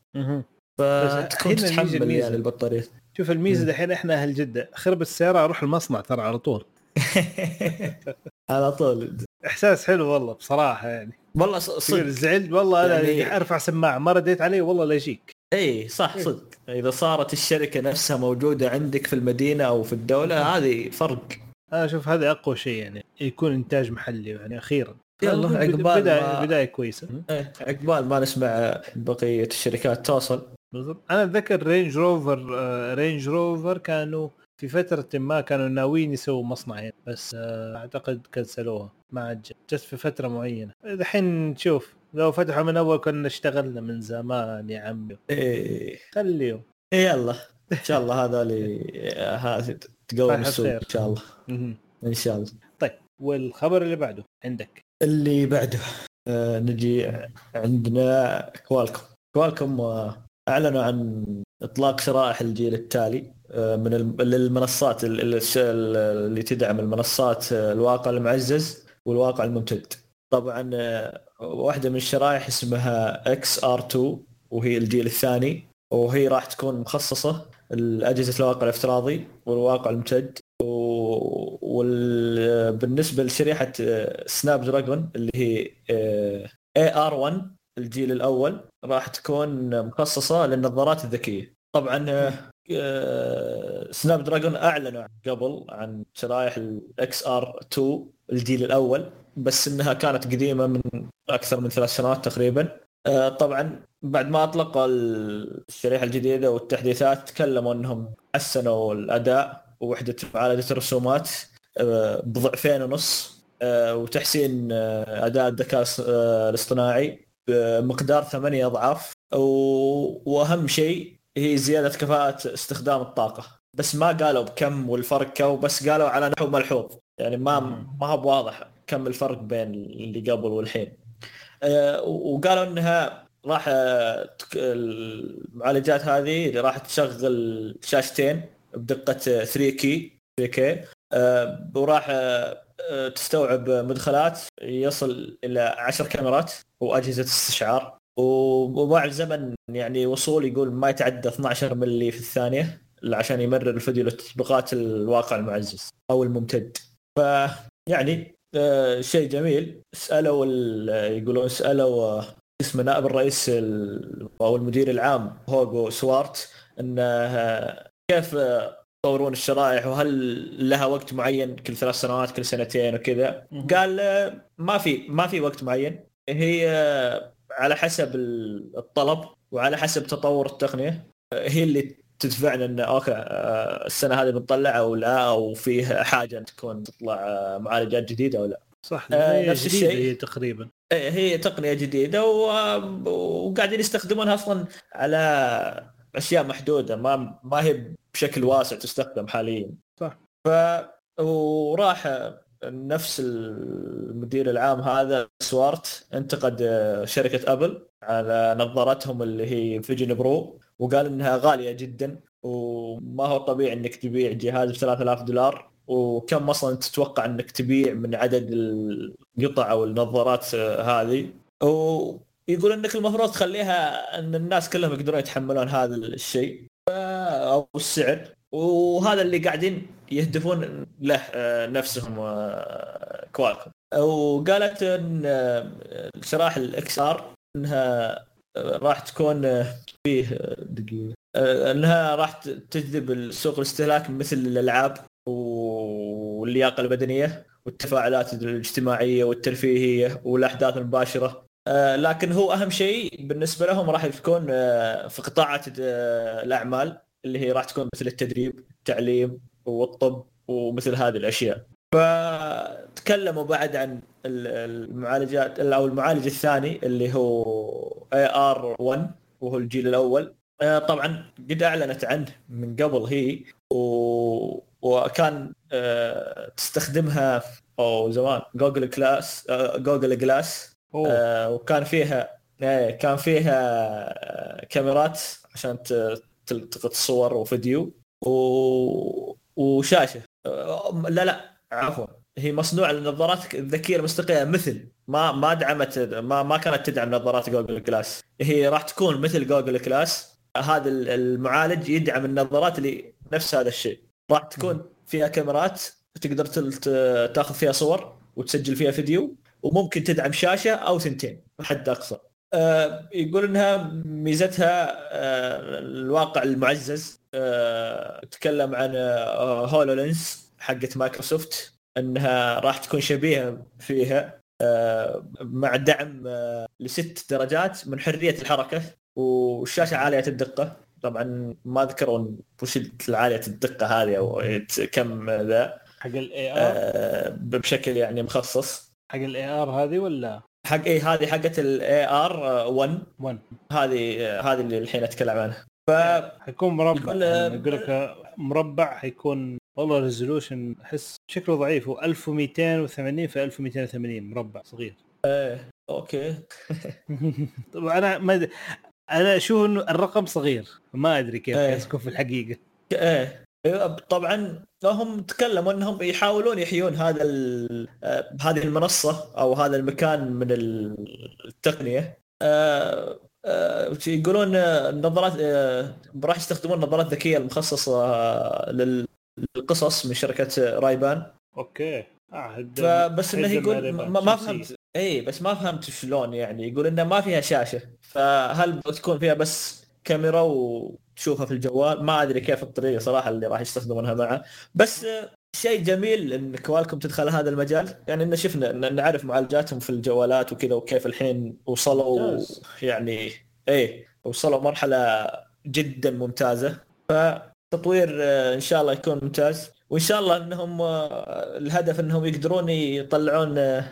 فتكون تتحمل. يعني البطاريات شوف الميزة. دحين إحنا أهل جدة. خرب السيارة أروح المصنع ترى على طول. *laughs* على طول. إحساس حلو والله بصراحة يعني. والله صدق. زعلت والله أنا يعني- أرفع سماعة ما رديت علي والله لا يجيك. إي صح صدق. إذا صارت الشركة نفسها موجودة عندك في المدينة أو في الدولة هذه فرق. أنا أشوف هذا أقوى شيء يعني يكون إنتاج محلي يعني أخيرا. يلا، عقبال بدايه ما- بداية كويسة. إيه، عقبال ما نسمع بقية الشركات توصل. بالضبط. أنا أتذكر رينج روفر آه، رينج روفر كانوا في فترة ما كانوا ناويين يسووا مصنعين بس آه، أعتقد كنسلوها. ما عاد. جت. في فترة معينة. الحين نشوف لو فتحوا من أول كنا اشتغلنا من زمان يا عمي. إيه. خليهم إيه يلا. إن شاء الله هذا اللي تقوم السوق إن. شاء الله. إن شاء الله. طيب والخبر اللي بعده عندك؟ اللي بعده آه نجي عندنا Qualcomm Qualcomm آه أعلنوا عن إطلاق شرائح الجيل التالي آه من للمنصات اللي تدعم المنصات آه، الواقع المعزز والواقع الممتد. طبعا آه، واحدة من الشرائح اسمها XR 2 وهي الجيل الثاني وهي راح تكون مخصصة لأجهزة الواقع الافتراضي والواقع الممتد. وبالنسبه لشريحة آه، Snapdragon اللي هي AR 1 الجيل الأول راح تكون مخصصة للنظارات الذكية. طبعا آه، آه، Snapdragon أعلنوا قبل عن شرائح ال XR 2 الجيل الأول. بس إنها كانت قديمة من أكثر من ثلاث سنوات تقريبا. آه، طبعا بعد ما أطلقوا الشريحة الجديدة والتحديثات تكلموا إنهم حسنوا الأداء ووحدة معالجه الرسومات آه، بضعفين ونص آه، وتحسين أداء الذكاء الاصطناعي بمقدار ثمانية أضعاف. وأهم شيء هي زيادة كفاءة استخدام الطاقة. بس ما قالوا بكم والفرق كم بس قالوا على نحو ملحوظ. يعني ما ما هو بواضح. كم الفرق بين اللي قبل والحين. آه، وقالوا إنها راح آه، المعالجات هذه اللي راح تشغل شاشتين بدقة 3 كي 3 كي. وراح آه، آه، تستوعب مدخلات يصل إلى 10 كاميرات وأجهزة استشعار. ومع الزمن يعني وصول يقول ما يتعدى 12 ملي في الثانية عشان يمرر الفيديو لتطبيقات الواقع المعزز أو الممتد. فيعني آه، شيء جميل. سألوا ال- يقولون سألوا آه، اسمه نائب الرئيس ال- أو المدير العام هوجو سوارت انه آه، كيف يطورون الشرائح؟ وهل لها وقت معين كل ثلاث سنوات كل سنتين وكذا. قال ما في ما في وقت معين. هي على حسب ال- الطلب وعلى حسب تطور التقنية هي اللي تدفعنا إن okay آه، السنة هذه بنطلع أو لا أو فيه حاجة تكون تطلع آه، معالجات جديدة أو لا صح آه، هي نفس الشيء. هي تقريبا إيه، هي تقنية جديدة و... وقاعدين يستخدمونها أصلا على أشياء محدودة ما ما هي بشكل واسع تستخدم حاليا صح. ف وراح نفس المدير العام هذا سوارت انتقد شركة أبل على نظارتهم اللي هي Vision Pro وقال إنها غالية جدا وما هو طبيعي إنك تبيع جهاز ب 3000 دولار. وكم أصلا تتوقع إنك تبيع من عدد القطع أو النظارات هذه؟ ويقول إنك المفروض تخليها إن الناس كلهم يقدرون يتحملون هذا الشيء. أو السعر. وهذا اللي قاعدين يهدفون له آه، نفسهم آه، Qualcomm. وقالت إن آه، شرائح الإكس آر إنها راح تكون آه، فيه آه، دقيقة. آه، إنها راح تجذب السوق الاستهلاك مثل الألعاب واللياقة البدنية والتفاعلات الاجتماعية والترفيهية والأحداث المباشرة. لكن هو أهم شيء بالنسبة لهم راح تكون في قطاعات الأعمال اللي هي راح تكون مثل التدريب التعليم والطب ومثل هذه الأشياء. فتكلموا بعد عن المعالجات أو المعالج الثاني اللي هو AR 1 وهو الجيل الأول. آه، طبعا قد أعلنت عنه من قبل هي و... وكان آه، تستخدمها أو زمان Google Glass Google Glass أوه. وكان فيها إيه، كان فيها آه، كاميرات عشان تلتقط صور وفيديو و... وشاشة. لا لا عفوا. هي مصنوعة للنظارات الذكية المستقلة مثل ما ما دعمت ما ما كانت تدعم نظارات Google Glass. هي راح تكون مثل Google Glass. هذا ال- المعالج يدعم النظارات اللي نفس هذا الشيء. راح تكون فيها كاميرات تقدر تاخذ فيها صور وتسجل فيها فيديو وممكن تدعم شاشة أو ثنتين حد أقصى. آه، يقول إنها ميزتها آه، الواقع المعزز. آه، تكلم عن هولو لينس حقت مايكروسوفت. انها راح تكون شبيهة فيها آه، مع دعم آه، لست درجات من حرية الحركة والشاشة عالية الدقة. طبعا ما ذكرون وش العالية الدقة هذه أو كم ذا حق الاي ار آه، بشكل يعني مخصص. حق الاي ار هذه ولا؟ حق اي هذه حقت الاي ار 1 1 هذه هذه اللي الحين أتكلم عنها. ف حيكون مربع يقول لك مربع حيكون والله resolution أحس شكله ضعيف. هو 1280 في 1280 مربع صغير. إيه okay. *laughs* طبعا أنا ما أنا أشوف إنه الرقم صغير ما أدري كيف. يسكن في الحقيقة. إيه. إيه، طبعا هم تكلموا إنهم يحاولون يحيون هذا آه، هذه المنصة أو هذا المكان من التقنية. آه، آه، يقولون النظارات راح يستخدمون النظارات الذكيه المخصصة لل- للقصص من شركة رايبان. أوكي. عهد فبس إنه يقول ما, ما. فهمت اي بس ما فهمت شلون يعني. يقول إنه ما فيها شاشة. فهل تكون فيها بس كاميرا وتشوفها في الجوال؟ ما أدري كيف الطريقة صراحة اللي راح يستخدمونها معه. بس آه، شيء جميل إن كوالكم تدخل هذا المجال. يعني ان شفنا إن نعرف معالجاتهم في الجوالات وكذا وكيف الحين وصلوا ممتاز. يعني إيه وصلوا مرحلة جدا ممتازة. فتطوير آه، إن شاء الله يكون ممتاز. وإن شاء الله إنهم آه، الهدف إنهم يقدرون يطلعون آه،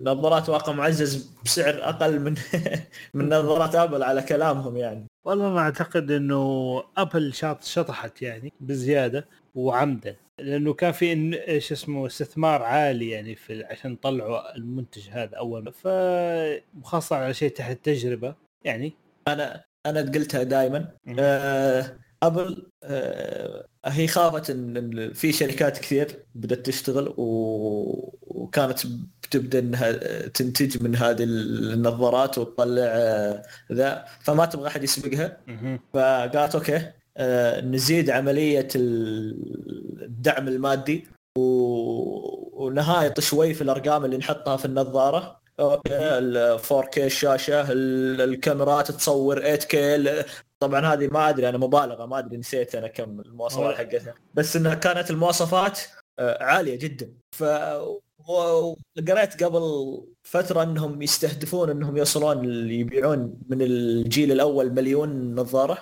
نظارات واقع معزز بسعر أقل من *laughs* من نظارات أبل على كلامهم يعني. والله أنا أعتقد إنه أبل شاط شطحت يعني بزيادة وعمدا لأنه كان في إن- إيش اسمه استثمار عالي يعني في عشان طلعوا المنتج هذا أول. فخاصه على شيء تحت التجربة يعني. أنا أنا قلتها دائما. آه أبل آه هي خافت إن في شركات كثير بدأت تشتغل. وكانت بتبدا إنها تنتج من هذه النظارات وتطلع آه، ذا فما تبغى أحد يسبقها. فقالت okay آه، نزيد عملية ال- الدعم المادي. ونهايط شوي في الأرقام اللي نحطها في النظارة okay ال 4K الشاشة ال- الكاميرات تصور 8K ال- طبعا هذه ما أدري أنا مبالغة ما أدري نسيت أنا كم المواصفات. حقتها. بس انها كانت المواصفات آه، عالية جدا. ف وقريت قبل فترة إنهم يستهدفون إنهم يوصلون يبيعون من الجيل الأول مليون نظارة.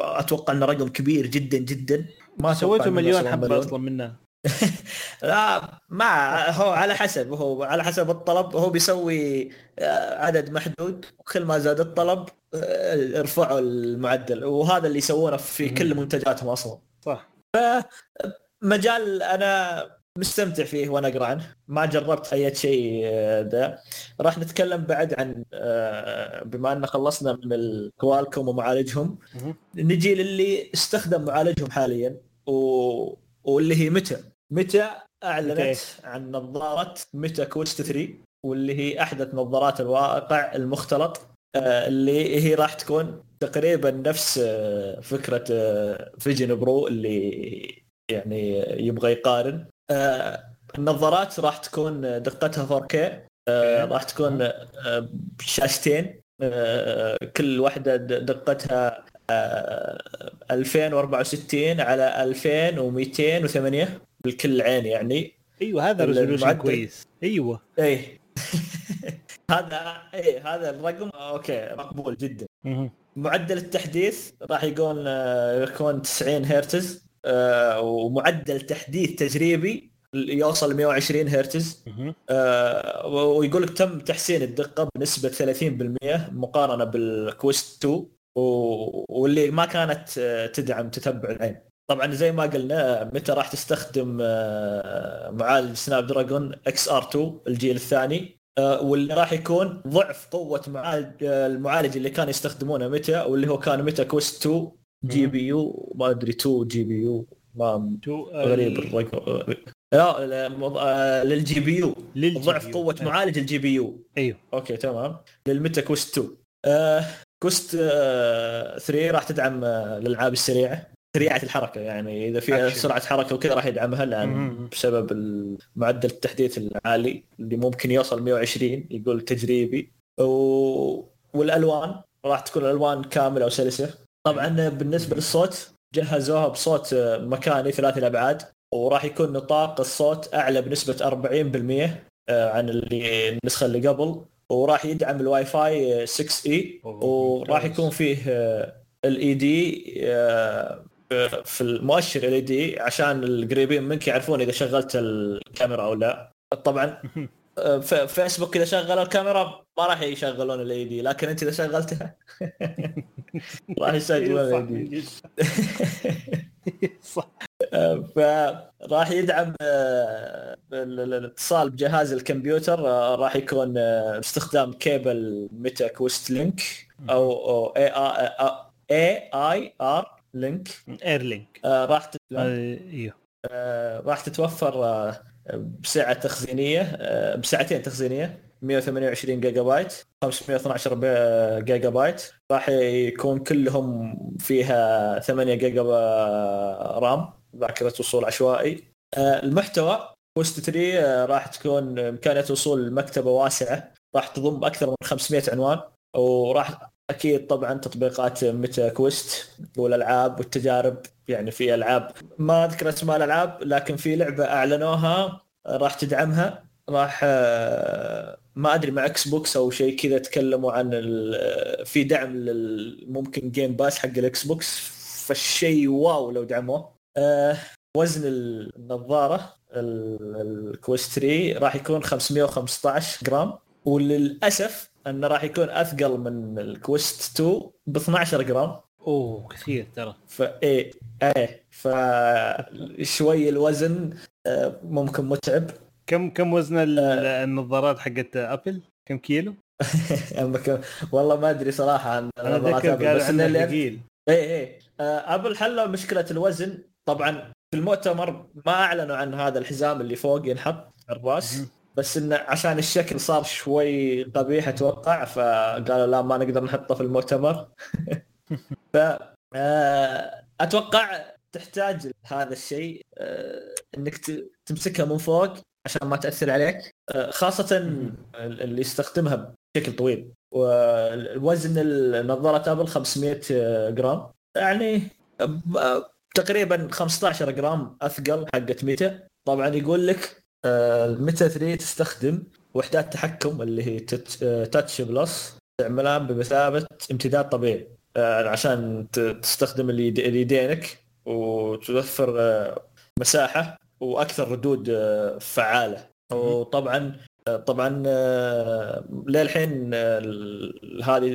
أتوقع انه رقم كبير جدا جدا. ما سويتوا مليون حبة. أصلا منها. *laughs* لا ما هو على حسب هو على حسب الطلب. هو بيسوي آه، عدد محدود. وكل ما زاد الطلب آه، ارفعوا المعدل. وهذا اللي يسوونه في. كل منتجاتهم أصلا. صح. مجال أنا مستمتع فيه وأنا أقرأ عنه. ما جربت اي شيء آه، ذا. راح نتكلم بعد عن آه، بما أن خلصنا من ال Qualcomm ومعالجهم. نجي للي استخدم معالجهم حاليا و... واللي هي ميتا. ميتا أعلنت okay. عن نظارة ميتا Quest 3 واللي هي أحدث نظارات الواقع المختلط آه، اللي هي راح تكون تقريبا نفس آه، فكرة آه، Vision Pro اللي يعني يبغى يقارن النظارات راح تكون دقتها 4K آه، okay. راح تكون بشاشتين آه، كل واحدة دقتها آه، 2064 على 2208 بالكل عين يعني. أيوه هذا resolution. كويس. أيوه. إيه. *laughs* هذا إيه هذا الرقم. okay مقبول جدا. معدل التحديث راح يكون آه، يكون 90 هرتز آه، ومعدل تحديث تجريبي يوصل 120 هرتز. آه، ويقول لك تم تحسين الدقة بنسبة 30% مقارنة بال Quest 2 و- واللي ما كانت تدعم تتبع العين. طبعا زي ما قلنا ميتا راح تستخدم آه، معالج Snapdragon XR 2 الجيل الثاني آه، واللي راح يكون ضعف قوة معالج آه، المعالج اللي كان يستخدمونه ميتا واللي هو كان ميتا Quest 2 GPU ما أدري 2 GPU ما غريب الرقم. لا مض- لل GPU ضعف. قوة معالج ال GPU أيوه. okay تمام. للميتا Quest 2 آه Quest آه 3 راح تدعم الالعاب السريعة. سريعة الحركة يعني إذا فيها. سرعة حركة وكذا راح يدعمها لأن. بسبب معدل التحديث العالي اللي ممكن يوصل 120 يقول تجريبي و... والألوان راح تكون الألوان كاملة وسلسة طبعا بالنسبة للصوت جهزوها بصوت آه، مكاني ثلاثي الأبعاد وراح يكون نطاق الصوت أعلى بنسبة 40% آه، عن اللي النسخة اللي قبل وراح يدعم الواي فاي 6 إي وراح. يكون فيه ال LED في المؤشر ال LED عشان القريبين منك يعرفون إذا شغلت الكاميرا أو لا. طبعا *laughs* فيسبوك إذا شغلوا الكاميرا ما راح يشغلون ال LED لكن أنت إذا شغلتها *laughs* راح يشغلون ال LED صح *laughs* فراح يدعم آه، ال- ال- الاتصال بجهاز الكمبيوتر آه، راح يكون آه، باستخدام كيبل ميتا Quest Link أو اي Air Link. Air Link. آه، راح تت- إيوه. آه، راح تتوفر آه، بسعة تخزينية آه، بسعتين تخزينية. 128 جيجا بايت 512 بي- جيجا بايت راح يكون كلهم فيها 8 جيجا RAM ذاكرة وصول عشوائي. آه، المحتوى Quest 3 آه، راح تكون إمكانية وصول مكتبة واسعة. راح تضم أكثر من 500 عنوان. وراح أكيد طبعا تطبيقات ميتا Quest والألعاب والتجارب يعني في ألعاب ما أذكر اسماء الألعاب لكن في لعبة أعلنوها راح تدعمها راح آه، ما أدري مع Xbox أو شيء كذا تكلموا عن ال- في دعم ممكن Game Pass حق ال Xbox فالشيء wow لو دعموه. آه، وزن النظارة ال- ال Quest 3 راح يكون 515 جرام وللأسف انه راح يكون اثقل من ال Quest 2 ب 12 جرام. اوه كثير ترى. فايه إيه فشوي الوزن آه، ممكن متعب. كم كم وزن ال- النظارات حقت أبل؟ كم كيلو؟ *laughs* والله ما أدري صراحة عن نظارات قال بس اللي ثقيل. إيه إيه. آه، أبل حلوا مشكلة الوزن. طبعا في المؤتمر ما أعلنوا عن هذا الحزام اللي فوق ينحط على الراس. بس انه عشان الشكل صار شوي قبيح أتوقع فقالوا لا ما نقدر نحطه في المؤتمر. *laughs* ف آه، أتوقع تحتاج هذا الشيء آه، إنك تمسكها من فوق عشان ما تأثر عليك. آه، خاصة اللي يستخدمها بشكل طويل. والوزن النظارة أبل 500 جرام. يعني تقريبا 15 جرام أثقل حقت ميتا. طبعا يقول لك الميتا 3 تستخدم وحدات تحكم اللي هي تت- آه، touch plus تعملها بمثابة امتداد طبيعي. آه، عشان تستخدم اليد- اليدينك وتوفر آه، مساحة وأكثر ردود آه، فعالة. وطبعا آه، طبعا آه، للحين آه، هذه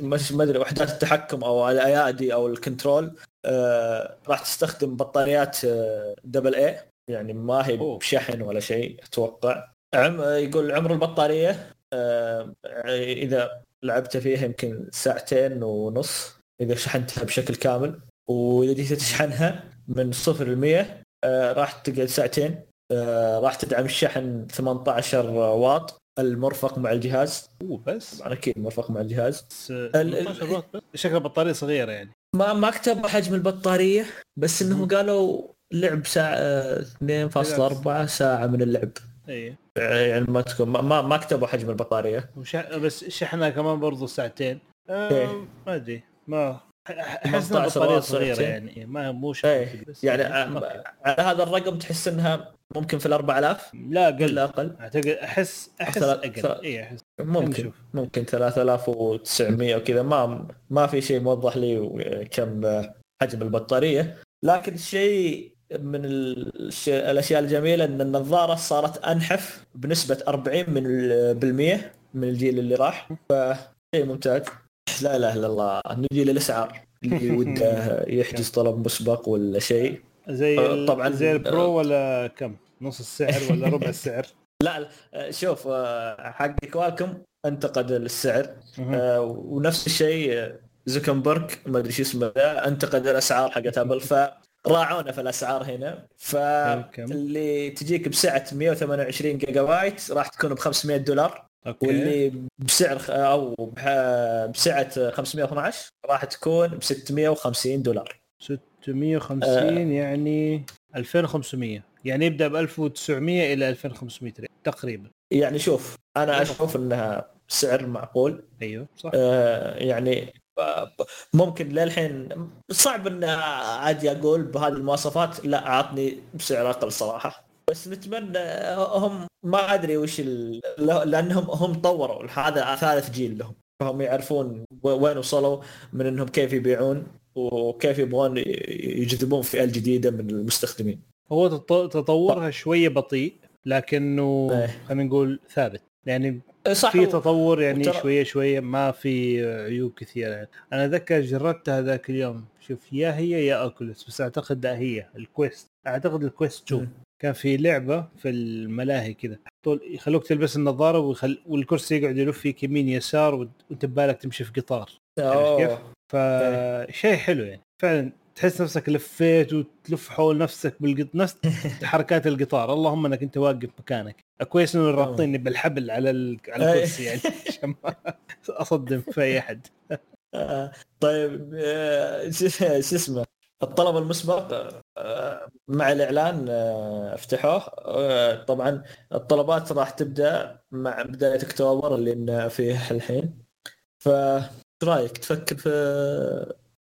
ما أدري وحدات التحكم أو الايادي أو الكنترول آه، راح تستخدم بطاريات آه، double A يعني ما هي. بشحن ولا شيء أتوقع. عم يقول عمر البطارية آه، إذا لعبت فيها يمكن ساعتين ونص إذا شحنتها بشكل كامل. وإذا جيت تشحنها من صفر ل 100 آه، راح تقعد ساعتين. آه، راح تدعم الشحن 18 واط. المرفق مع الجهاز. أوه بس. طبعا أكيد مرفق مع الجهاز. بس ال- 18 واط بس. شكل بطاريه صغيرة يعني. ما ما كتبوا حجم البطارية بس إنهم قالوا لعب ساعة آه، 2.4 ساعة من اللعب. إي. يعني ما تكون ما- ما كتبوا حجم البطارية. وش... بس شحنها كمان برضو ساعتين. إيه. آه ما أدري. ما أحس 18 انها صغيرة ساعتين. يعني. ما مو بس يعني. آه، على هذا الرقم تحس إنها ممكن في ال 4000 لا ولا قل أقل. أعتقد احس أحس ثلاث- أقل. إي أحس. ممكن. نشوف. ممكن 3900 وكذا. ما ما في شيء موضح لي كم حجم البطارية. لكن الشيء من الاشياء الجميلة إن النظارة صارت أنحف بنسبة 40 من ال- بالمية من الجيل اللي راح. فشيء ممتاز. لا إله إلا الله. نجي للأسعار. اللي *laughs* وده يحجز طلب مسبق ولا شيء. زي آه، طبعاً. زي ال Pro ولا كم؟ نص السعر ولا ربع *laughs* السعر؟ لا لا، شوف آه، حق كوالكم أنتقد السعر. آه، ونفس الشيء آه، زوكنبرغ ما أدري شو اسمه أنتقد الأسعار حقت أبل فراعونا في الأسعار هنا. فاللي تجيك بسعة 128 جيجا بايت راح تكون ب 500 دولار. أوكي. واللي بسعر أو بسعة 512 راح تكون ب 650 دولار. 650 آه. يعني 2500 يعني يبدأ ب 1900 إلى 2500 ريال تقريبا. يعني شوف أنا أشوف إنها سعر معقول. أيوه صح. آه، يعني ممكن للحين صعب إن عادي أقول بهذه المواصفات لا اعطني بسعر أقل صراحة. بس نتمنى هم ما أدري وش ال... لأنهم هم طوروا هذا ثالث جيل لهم. فهم يعرفون وين وصلوا من إنهم كيف يبيعون وكيف يبغون يجذبون فئة جديدة من المستخدمين. هو تط- تطورها شوية بطيء لكنه إيه. خلينا نقول ثابت. يعني صح. في تطور يعني وترى- شوية شوية ما في عيوب كثيرة. يعني. أنا أتذكر جربتها ذاك اليوم. شوف يا هي يا Oculus بس أعتقد لا هي ال Quest أعتقد ال Quest 2 مم. كان في لعبة في الملاهي كذا. طول يخلوك تلبس النظارة ويخل... والكرسي يقعد يلف فيك يمين يسار وأنت ببالك تمشي في قطار. كيف؟ فشيء حلو يعني. فعلا تحس نفسك لفيت وتلف حول نفسك بالقط نفس *laughs* حركات القطار. اللهم إنك أنت واقف مكانك. كويس إنه رابطيني بالحبل على ال... على. الكرسي يعني *laughs* عشان ما أصدم في أي أحد. *laughs* آه، طيب آه، *laughs* شو اسمه؟ الطلب المسبق آه، مع الإعلان آه، افتحوه. آه، طبعا الطلبات راح تبدأ مع بداية أكتوبر اللي فيه الحين. ف رأيك؟ تفكر في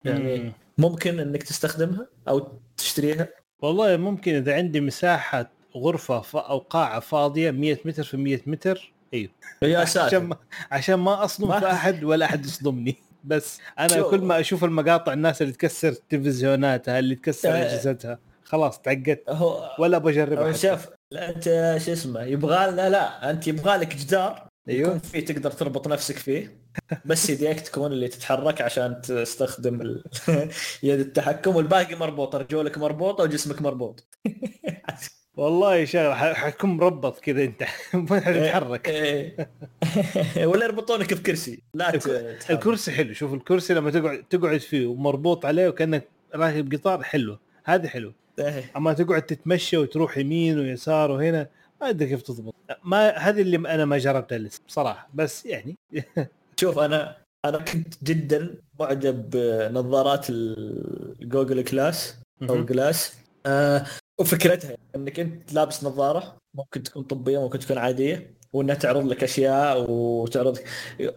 يعني مم. ممكن إنك تستخدمها أو تشتريها؟ والله ممكن إذا عندي مساحة غرفة ف... أو قاعة فاضية 100 متر في 100 متر. أيوه يا عشان ساتر ما عشان ما أصدم في احد ولا أحد يصدمني. بس أنا شو- كل ما أشوف المقاطع الناس اللي تكسر تلفزيوناتها اللي تكسر. أجهزتها خلاص تعقدت. ولا بجربها. شوف أنت شو اسمه يبغى لنا لا أنت يبغى لك جدار يكون أيوه فيه تقدر تربط نفسك فيه. بس يديك تكون اللي تتحرك عشان تستخدم ال... *laughs* يد التحكم والباقي مربوط رجولك مربوطة وجسمك مربوط. *laughs* والله شغله ح- حتكون مربط كذا انت. *laughs* ما حتتحرك إيه. *laughs* ولا يربطونك بكرسي. لا ت- تحرك. الكرسي حلو. شوف الكرسي لما تقعد تقعد فيه ومربوط عليه وكأنك راكب قطار حلوة هذه حلوة إيه. أما تقعد تتمشى وتروح يمين ويسار وهنا ما أدري كيف تضبط. ما هذه اللي أنا ما جربتها لسه بصراحة. بس يعني. *laughs* شوف أنا أنا كنت جدا معجب بنظارات ال Google Glass أو Glass آه وفكرتها انك انت لابس نظارة ممكن تكون طبية ممكن تكون عادية وانها تعرض لك أشياء وتعرض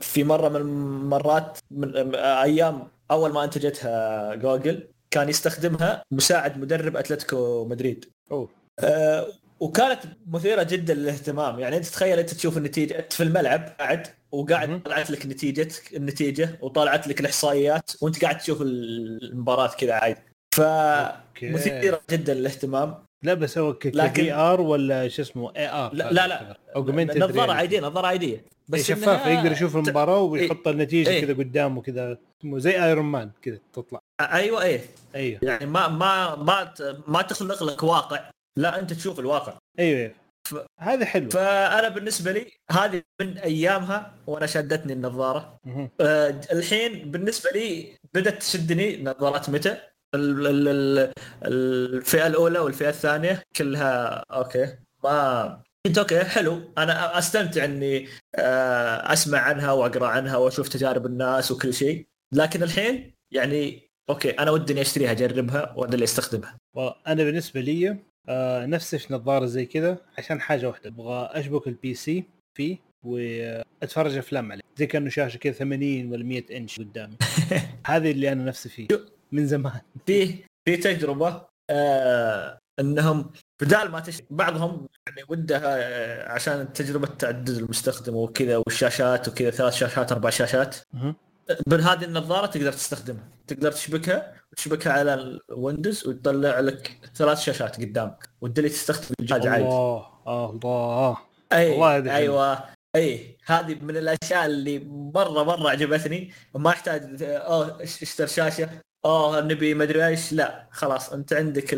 في مرة من المرات من أيام أول ما أنتجتها جوجل كان يستخدمها مساعد مدرب أتلتيكو مدريد. أوه. آه، وكانت مثيرة جدا للاهتمام. يعني أنت تخيل أنت تشوف النتيجة أنت في الملعب قاعد وقاعد. طلعت لك نتيجه النتيجة وطلعت لك الإحصائيات وأنت قاعد تشوف المباراة كذا عادي. أوكي. فمثيره جدا للاهتمام. لا بس هو ك لكن- VR ولا شو اسمه AR لا لا, لا. نظارة عادية نظارة عادية. بس شفافه إنها- يقدر يشوف المباراة ويحط النتيجة إيه. كذا قدامه كذا. زي Iron Man كذا تطلع. أيوه إيه. أيوه. يعني ما ما ما ما تخلق لك واقع. لا أنت تشوف الواقع. أيوه أيوه ف- هذا حلو. فأنا بالنسبة لي هذه من أيامها وأنا شدتني النظارة. آه، الحين بالنسبة لي بدأت تشدني نظارات متى؟ الفئة الأولى والفئة الثانية كلها أوكي. ما كنت أوكي حلو. أنا أستمتع إني آه، أسمع عنها وأقرأ عنها وأشوف تجارب الناس وكل شيء. لكن الحين يعني أوكي أنا ودي إني أشتريها أجربها وأنا اللي أستخدمها. وأنا بالنسبة لي آه نفسي في نظارة زي كذا عشان حاجة واحدة. أبغى أشبك ال PC فيه واتفرج أفلام عليه. زي كأنه شاشة كذا 80 ولا 100 إنش قدامي. *laughs* هذه اللي أنا نفسي فيه. من زمان. فيه في تجربة آه إنهم بدال ما تشتري بعضهم يعني ودها آه، عشان تجربه تعدد المستخدم وكذا والشاشات وكذا ثلاث شاشات أربع شاشات. بهذه النظارة تقدر تستخدمها. تقدر تشبكها وتشبكها على الويندوز وتطلع لك ثلاث شاشات قدامك وتدري تستخدم الجهاز عادي. الله الله. اي حلوة. أيوه. اي هذه من الأشياء اللي مرة مرة عجبتني. ما يحتاج اوه اش- اشتر شاشة؟ أوه نبي مدري إيش. لا خلاص أنت عندك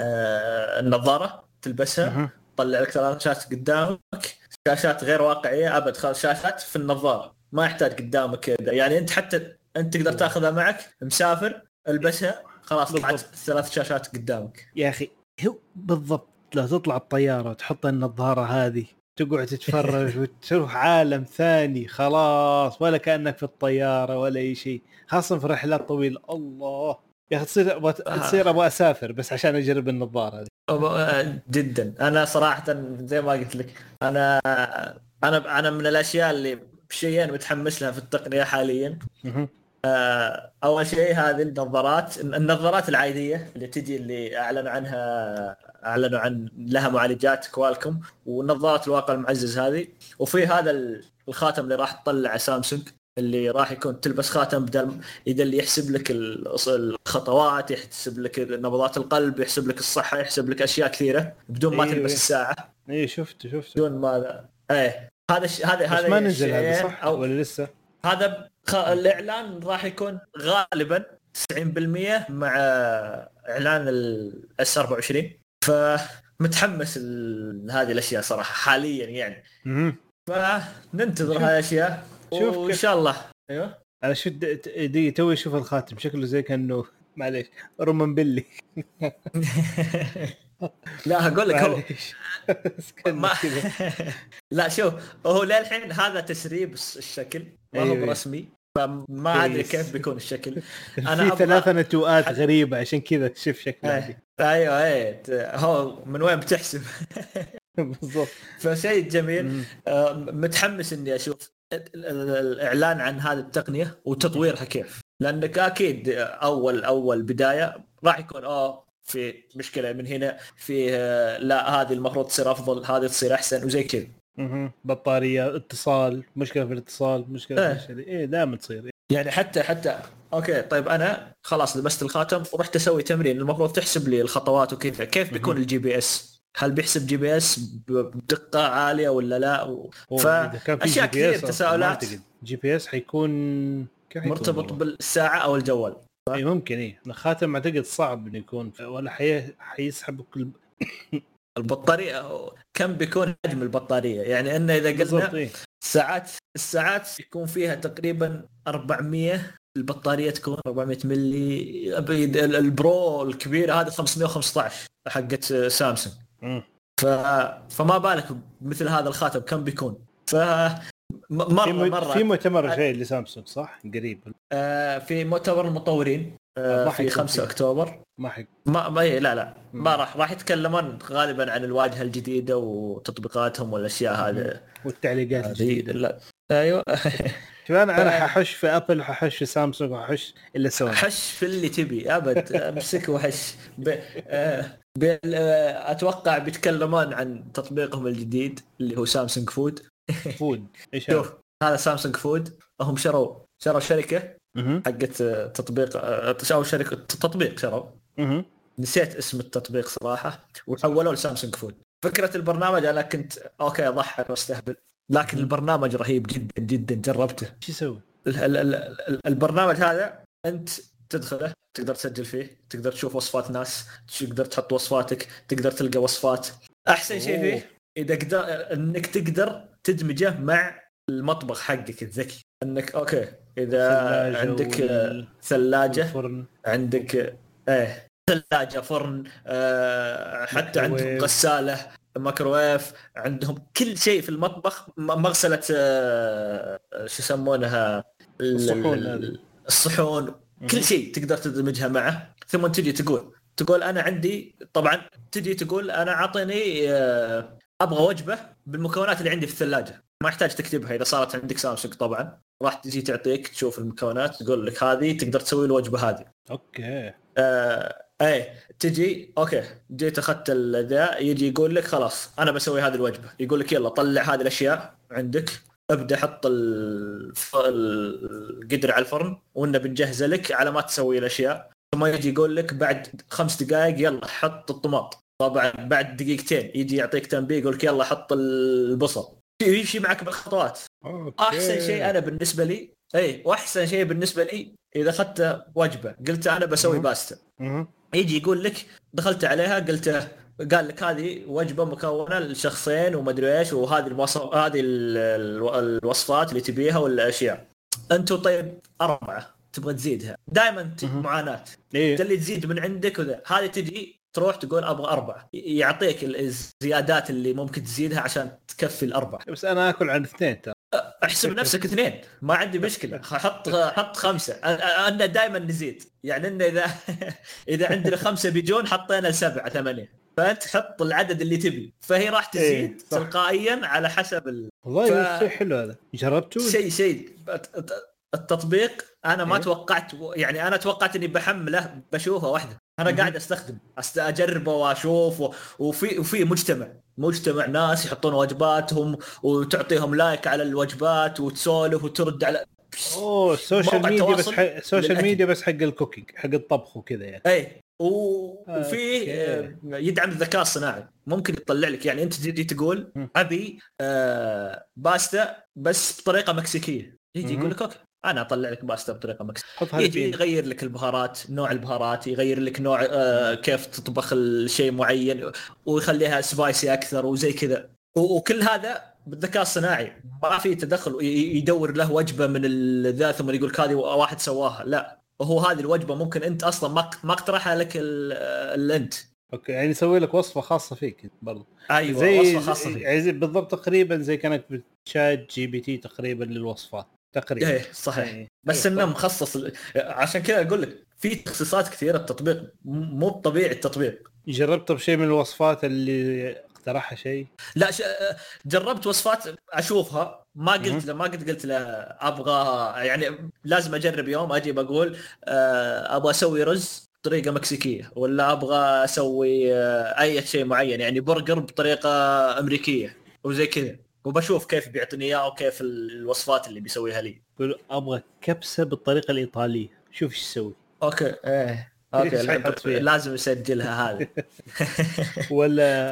آه، النظارة تلبسها. تطلع لك ثلاث شاشات قدامك. شاشات غير واقعية أبد خلاص شاشات في النظارة. ما يحتاج قدامك كذا يعني أنت حتى أنت تقدر تاخذها معك مسافر البسها خلاص طلعت. ثلاث شاشات قدامك. يا أخي هو بالضبط لو تطلع الطيارة وتحط النظارة هذه تقعد تتفرج وتروح عالم ثاني خلاص ولا كأنك في الطيارة ولا أي شيء. خاصة في رحلات طويلة. الله! يا أخي تصير أبغى تصير أبغى أسافر بس عشان أجرب النظارة هذه. أب- جدا. أنا صراحة زي ما قلت لك أنا أنا أنا من الأشياء اللي بشيئين متحمس لها في التقنية حاليا. آه، أول شيء هذه النظارات النظارات العادية اللي تجي اللي اعلنوا عنها أعلنوا عن لها معالجات كوالكم ونظارات الواقع المعزز هذه. وفي هذا الخاتم اللي راح تطلع سامسونج اللي راح يكون تلبس خاتم بدل إذا اللي يحسب لك الخطوات يحسب لك نبضات القلب يحسب لك الصحة يحسب لك أشياء كثيرة بدون ما أيوة. تلبس الساعة. اي شفت شفت. بدون ما إيه. هذا هذا هذا ما نزل هذا الشيئين صح؟ أو ولا لسه؟ هذا خ... الإعلان راح يكون غالبا 90% مع إعلان الاس 24 فمتحمس لهذه الأشياء صراحة حاليا يعني. فننتظر هذه الأشياء شوف وإن شاء الله أيوه أنا شو دي توي أشوف الخاتم شكله زي كأنه معليش رومان بيلي *laughs* لا أقول لك هو ما. *laughs* لا شوف هو للحين هذا تسريب الشكل ما هو أيوة. رسمي فما أدري. كيف بيكون الشكل *laughs* في أبغى- ثلاثة نتوءات غريبة عشان كذا شوف شكلها. إيه. أيوه إيه ت- هو من وين بتحسب *laughs* بالضبط فشيء جميل. آه، متحمس إني أشوف ال- ال- الإعلان عن هذه التقنية وتطويرها كيف لأنك أكيد أول أول بداية راح يكون آه في مشكلة من هنا في آه، لا هذه المفروض تصير أفضل هذه تصير أحسن وزي كذا مهم. بطارية اتصال مشكلة في الاتصال مشكلة إيه. في إيه دائما تصير يعني حتى حتى أوكي طيب أنا خلاص لبست الخاتم ورحت أسوي تمرين المفروض تحسب لي الخطوات وكذا كيف بيكون. ال GPS هل بيحسب GPS بدقة عالية ولا لا و... أشياء كثير تساؤلات. جي بي اس حيكون مرتبط؟ بالساعة أو الجوال إيه ممكن إيه الخاتم أعتقد صعب إنه يكون ولا حي... حيسحب كل البطارية كم بيكون حجم البطارية؟ يعني إنه إذا قلنا ساعات الساعات يكون فيها تقريبا 400 البطارية تكون 400 ملي البرو الكبيره هذه 515 حقت سامسونج. ف... فما بالك مثل هذا الخاتم كم بيكون؟ ف م- في مرة. مرة. في مؤتمر شيء لسامسونج صح؟ قريب. آه في مؤتمر المطورين. ما في حيكون 5 فيه. أكتوبر. ما حي... ما ما لا لا. ما. راح راح يتكلمون غالبا عن الواجهة الجديدة وتطبيقاتهم والأشياء هذه. والتعليقات. هذه الجديدة. لا أيوه. *laughs* شوف أنا أنا ف- ححش في أبل وححش في سامسونج وححش إلا سوني. حش في اللي تبي أبد. أمسك وحش. ب... آه، ب... آه، أتوقع بيتكلمون عن تطبيقهم الجديد اللي هو Samsung Food. Food. إيش هذا؟ *laughs* شوف هذا Samsung Food. هم شروا شروا شركة. حقت تطبيق شروا شركة تطبيق شروا. نسيت اسم التطبيق صراحة وحولوه ل Samsung Food فكرة البرنامج أنا كنت أوكي اضحك وأستهبل لكن. البرنامج رهيب جدا جدا جربته إيش يسوي؟ ال- ال- ال- ال- البرنامج هذا أنت تدخله تقدر تسجل فيه تقدر تشوف وصفات ناس تقدر تحط وصفاتك تقدر تلقى وصفات أحسن شيء. فيه إذا قدر إنك تقدر تدمجه مع المطبخ حقك الذكي إنك أوكي إذا عندك وال- ثلاجة الفرن عندك إيه ثلاجة فرن آه حتى عندهم. غسالة ميكروويف عندهم كل شيء في المطبخ مغسلة آه شو يسمونها؟ ال- الصحون. الصحون. كل شيء تقدر تدمجها معه. ثم تجي تقول تقول أنا عندي طبعا تجي تقول أنا أعطيني آه، أبغى وجبة بالمكونات اللي عندي في الثلاجة. ما يحتاج تكتبها إذا صارت عندك سامسونج طبعا. راح تجي تعطيك تشوف المكونات تقول لك هذه تقدر تسوي الوجبة هذه. أوكي. آه إيه تجي أوكي جيت أخذت ذا يجي يقول لك خلاص أنا بسوي هذه الوجبة. يقول لك يلا طلع هذه الأشياء عندك ابدأ حط القدر على الفرن وإنه بنجهزه لك على ما تسوي الأشياء. ثم يجي يقول لك بعد خمس دقائق يلا حط الطماط. طبعا بعد دقيقتين يجي يعطيك تنبيه يقول لك يلا حط البصل. يمشي معك بالخطوات. أوكي. أحسن شيء أنا بالنسبة لي إيه وأحسن شيء بالنسبة لي إذا أخذت وجبة. قلت أنا بسوي. باستا. يجي يقول لك دخلت عليها قلت قال لك هذه وجبة مكونة لشخصين ومدري إيش وهذه الوصف هذه ال- ال- الوصفات اللي تبيها والأشياء. أنتم طيب أربعة. تبغى تزيدها. دائما. معاناة. اللي تزيد من عندك وذا. هذه تجي تروح تقول أبغى أربعة. يعطيك الزيادات اللي ممكن تزيدها عشان تكفي الأربعة. بس أنا آكل عن اثنين ترى. أحسب نفسك اثنين. ما عندي مشكلة. *laughs* حط حط خمسة. أنا دائما نزيد. يعني إنه إذا *laughs* إذا عندنا خمسة بيجون حطينا سبعة ثمانية. فأنت حط العدد اللي تبي. فهي راح تزيد إيه،. تلقائيا على حسب ال- والله ف- شيء حلو هذا. جربته؟ شيء شيء. التطبيق أنا ما إيه. توقعت يعني أنا توقعت إني بحمله بشوفه واحدة. أنا. قاعد أستخدم أست- اجربه واشوف و- وفي وفي مجتمع مجتمع ناس يحطون وجباتهم وتعطيهم لايك على الوجبات وتسولف وترد على أوه ال social media بس حق ال social. media بس حق ال cooking حق الطبخ وكذا يعني اي و- وفي. آه، يدعم الذكاء الصناعي ممكن يطلع لك يعني أنت تجي تقول. أبي آه باستا بس بطريقة مكسيكية يجي. يقول لك okay أنا أطلع لك باستا بطريقة حطها يجي يغير لك البهارات نوع البهارات يغير لك نوع آه كيف تطبخ الشيء معين ويخليها spicy أكثر وزي كذا. وكل هذا بالذكاء الصناعي. ما في تدخل يدور له وجبة من ذا ثم يقول لك هذه واحد سواها لا وهو هذه الوجبة ممكن أنت أصلا ما ما اقترحها لك ال- ال- أنت. okay يعني يسوي لك وصفة خاصة فيك برضو. أيوه زي وصفة خاصة فيك. يعني بالضبط تقريبا زي كأنك ب ChatGPT تقريبا للوصفات. تقريبا إيه صحيح إيه. بس أيوة، إنه. مخصص عشان كذا أقول لك في تخصيصات كثيرة التطبيق مو طبيعي التطبيق جربت بشيء من الوصفات اللي اقترحها شيء لا ش... جربت وصفات أشوفها ما قلت. له ما قد قلت له أبغى يعني لازم أجرب يوم أجي بقول آه، أبغى أسوي رز بطريقة مكسيكية ولا أبغى أسوي آه، أي شيء معين يعني برجر بطريقة أمريكية وزي كذا وبشوف كيف بيعطيني إياه وكيف الوصفات اللي بيسويها لي. يقول أبغى كبسة بالطريقة الإيطالية. شوف إيش يسوي. okay إيه. *laughs* okay؟ لازم يسجلها هذه. *laughs* *laughs* ولا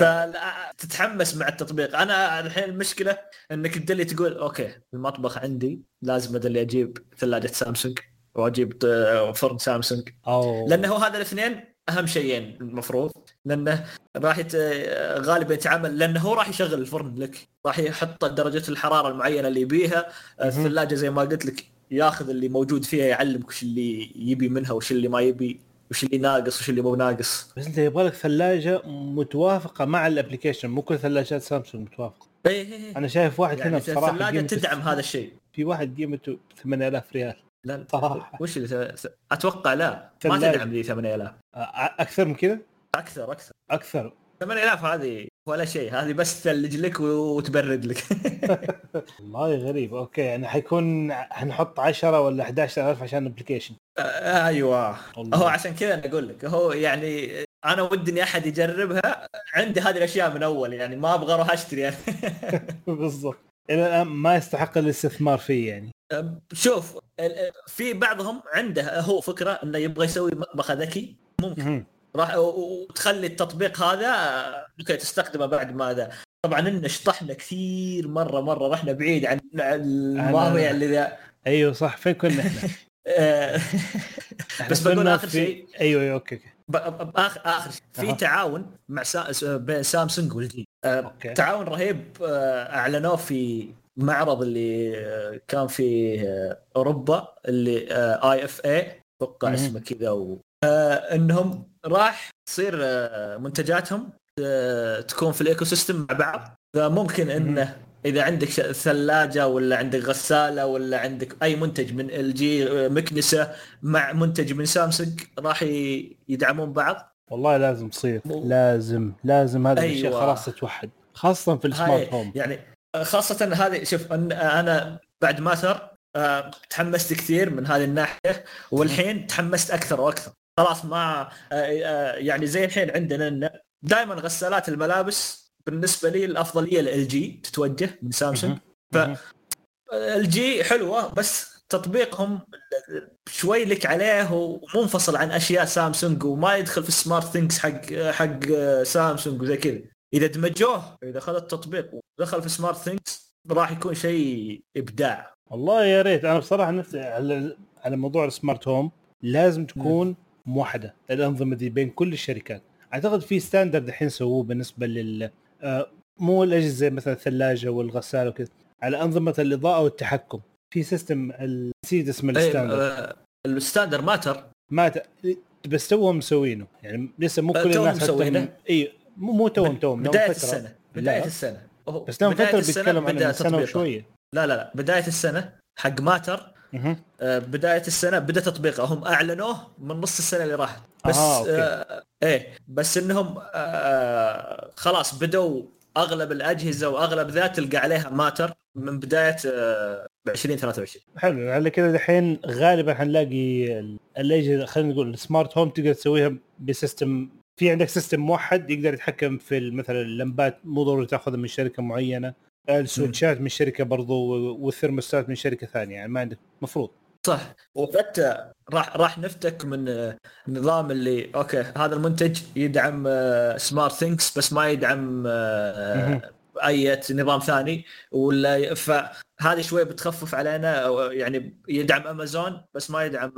فتتحمس مع التطبيق. أنا الحين المشكلة إنك تدلي تقول أوكي المطبخ عندي لازم أدلي أجيب ثلاجة سامسونج وأجيب ط- فرن سامسونج. أو لأنه هذا الاثنين أهم شيئين المفروض. لأنه راح يت... غالبا يتعامل لأنه هو راح يشغل الفرن لك. راح يحط درجه الحرارة المعينة اللي يبيها. الثلاجة زي ما قلت لك ياخذ اللي موجود فيها يعلمك وش اللي يبي منها وش اللي ما يبي وش اللي ناقص وش اللي مو ناقص. بس انت يبغى لك ثلاجة متوافقة مع ال application مو كل ثلاجات سامسونج متوافقة. اي اي اي أنا شايف واحد هنا يعني بصراحة الثلاجة تدعم هذا الشيء. في واحد قيمته 8000 ريال لا صراحة. وش اللي أتوقع لا. ما. تدعم لي 8000 أ- أكثر من كذا؟ أكثر أكثر. أكثر. 8000 هذه ولا شيء هذه بس تثلج لك وتبرد لك. *laughs* والله غريب. okay يعني حيكون حنحط 10 ولا 11000 عشان application آه، أيوه. والله. هو عشان كذا أنا أقول لك هو يعني أنا ودي إني أحد يجربها عندي هذه الأشياء من أول يعني ما أبغى أروح أشتري. يعني *laughs* *laughs* بالضبط. إلى الآن ما يستحق الاستثمار فيه يعني. شوف ال- في بعضهم عنده هو فكرة إنه يبغى يسوي مطبخ ذكي ممكن. راح وتخلي التطبيق هذا okay تستخدمه بعد ما ذا طبعا ان شطحنا كثير مرة مرة رحنا بعيد عن المواضيع اللي ذا أيوه صح فين كنا إحنا؟ *laughs* بس بقول في- شيء. أيوه أيوه okay اخر آخر شيء. في. تعاون مع سا... بين سامسونج وال LG آه، okay. تعاون رهيب آه، أعلنوه في معرض اللي آه، كان في أوروبا اللي IFA أتوقع. اسمه كذا و... آه، إنهم راح تصير آه، منتجاتهم آه، تكون في ال ecosystem مع بعض. فممكن إنه إذا عندك ثلاجة ولا عندك غسالة ولا عندك أي منتج من LG مكنسة مع منتج من سامسونج راح يدعمون بعض. والله لازم تصير. لازم لازم الأشياء أيوة. خلاص تتوحد خاصة في ال smart home. يعني خاصة هذه شوف أن- أنا بعد Matter آه، تحمست كثير من هذه الناحية والحين تحمست أكثر وأكثر. خلاص ما آه، آه، يعني زي الحين عندنا دائما غسالات الملابس بالنسبة لي الأفضلية لل LG تتوجه من سامسونج ف-. ال LG حلوة بس تطبيقهم شوي لك عليه ومنفصل عن أشياء سامسونج وما يدخل في ال SmartThings حق حق سامسونج وزي كذا. إذا دمجوه إذا اخذ التطبيق ودخل في SmartThings راح يكون شيء إبداع. والله يا ريت. أنا بصراحة نفسي على على موضوع ال smart home لازم تكون موحده الأنظمة دي بين كل الشركات. أعتقد في standard الحين سووه بالنسبة لل آه، مو الأجهزة زي مثلا الثلاجة والغسالة وكذا. على أنظمة الإضاءة والتحكم. في system نسيت اسم ال standard آه، ال standard Matter. ما ت... بس توهم مسوينه. يعني لسه مو آه، كل الناس مسوينه؟ اي مو مو توهم توهم بداية لا. السنة. أوه، بس لهم فترة بيتكلم عن بدأ سنة تطبيقه. وشوية. لا لا لا بداية السنة حق Matter آه، بداية السنة بدأ تطبيقه. هم أعلنوه من نص السنة اللي راحت. بس آه، okay. آه إيه بس إنهم آه خلاص بدوا أغلب الأجهزة وأغلب ذا تلقى عليها Matter من بداية آه 2023 حلو. على كذا دحين غالبا حنلاقي ال- الأجهزة خلينا نقول ال smart home تقدر تسويها ب system في عندك system موحد يقدر يتحكم في مثلا اللمبات مو ضروري تأخذها من شركة معينة. ال switchات من شركة برضو والثرموستات من شركة ثانية يعني ما عندك مفروض. صح. وحتى راح راح نفتك من النظام اللي okay هذا المنتج يدعم SmartThings بس ما يدعم آه، أي نظام ثاني. ولا فهذه شوي بتخفف علينا يعني يدعم امازون بس ما يدعم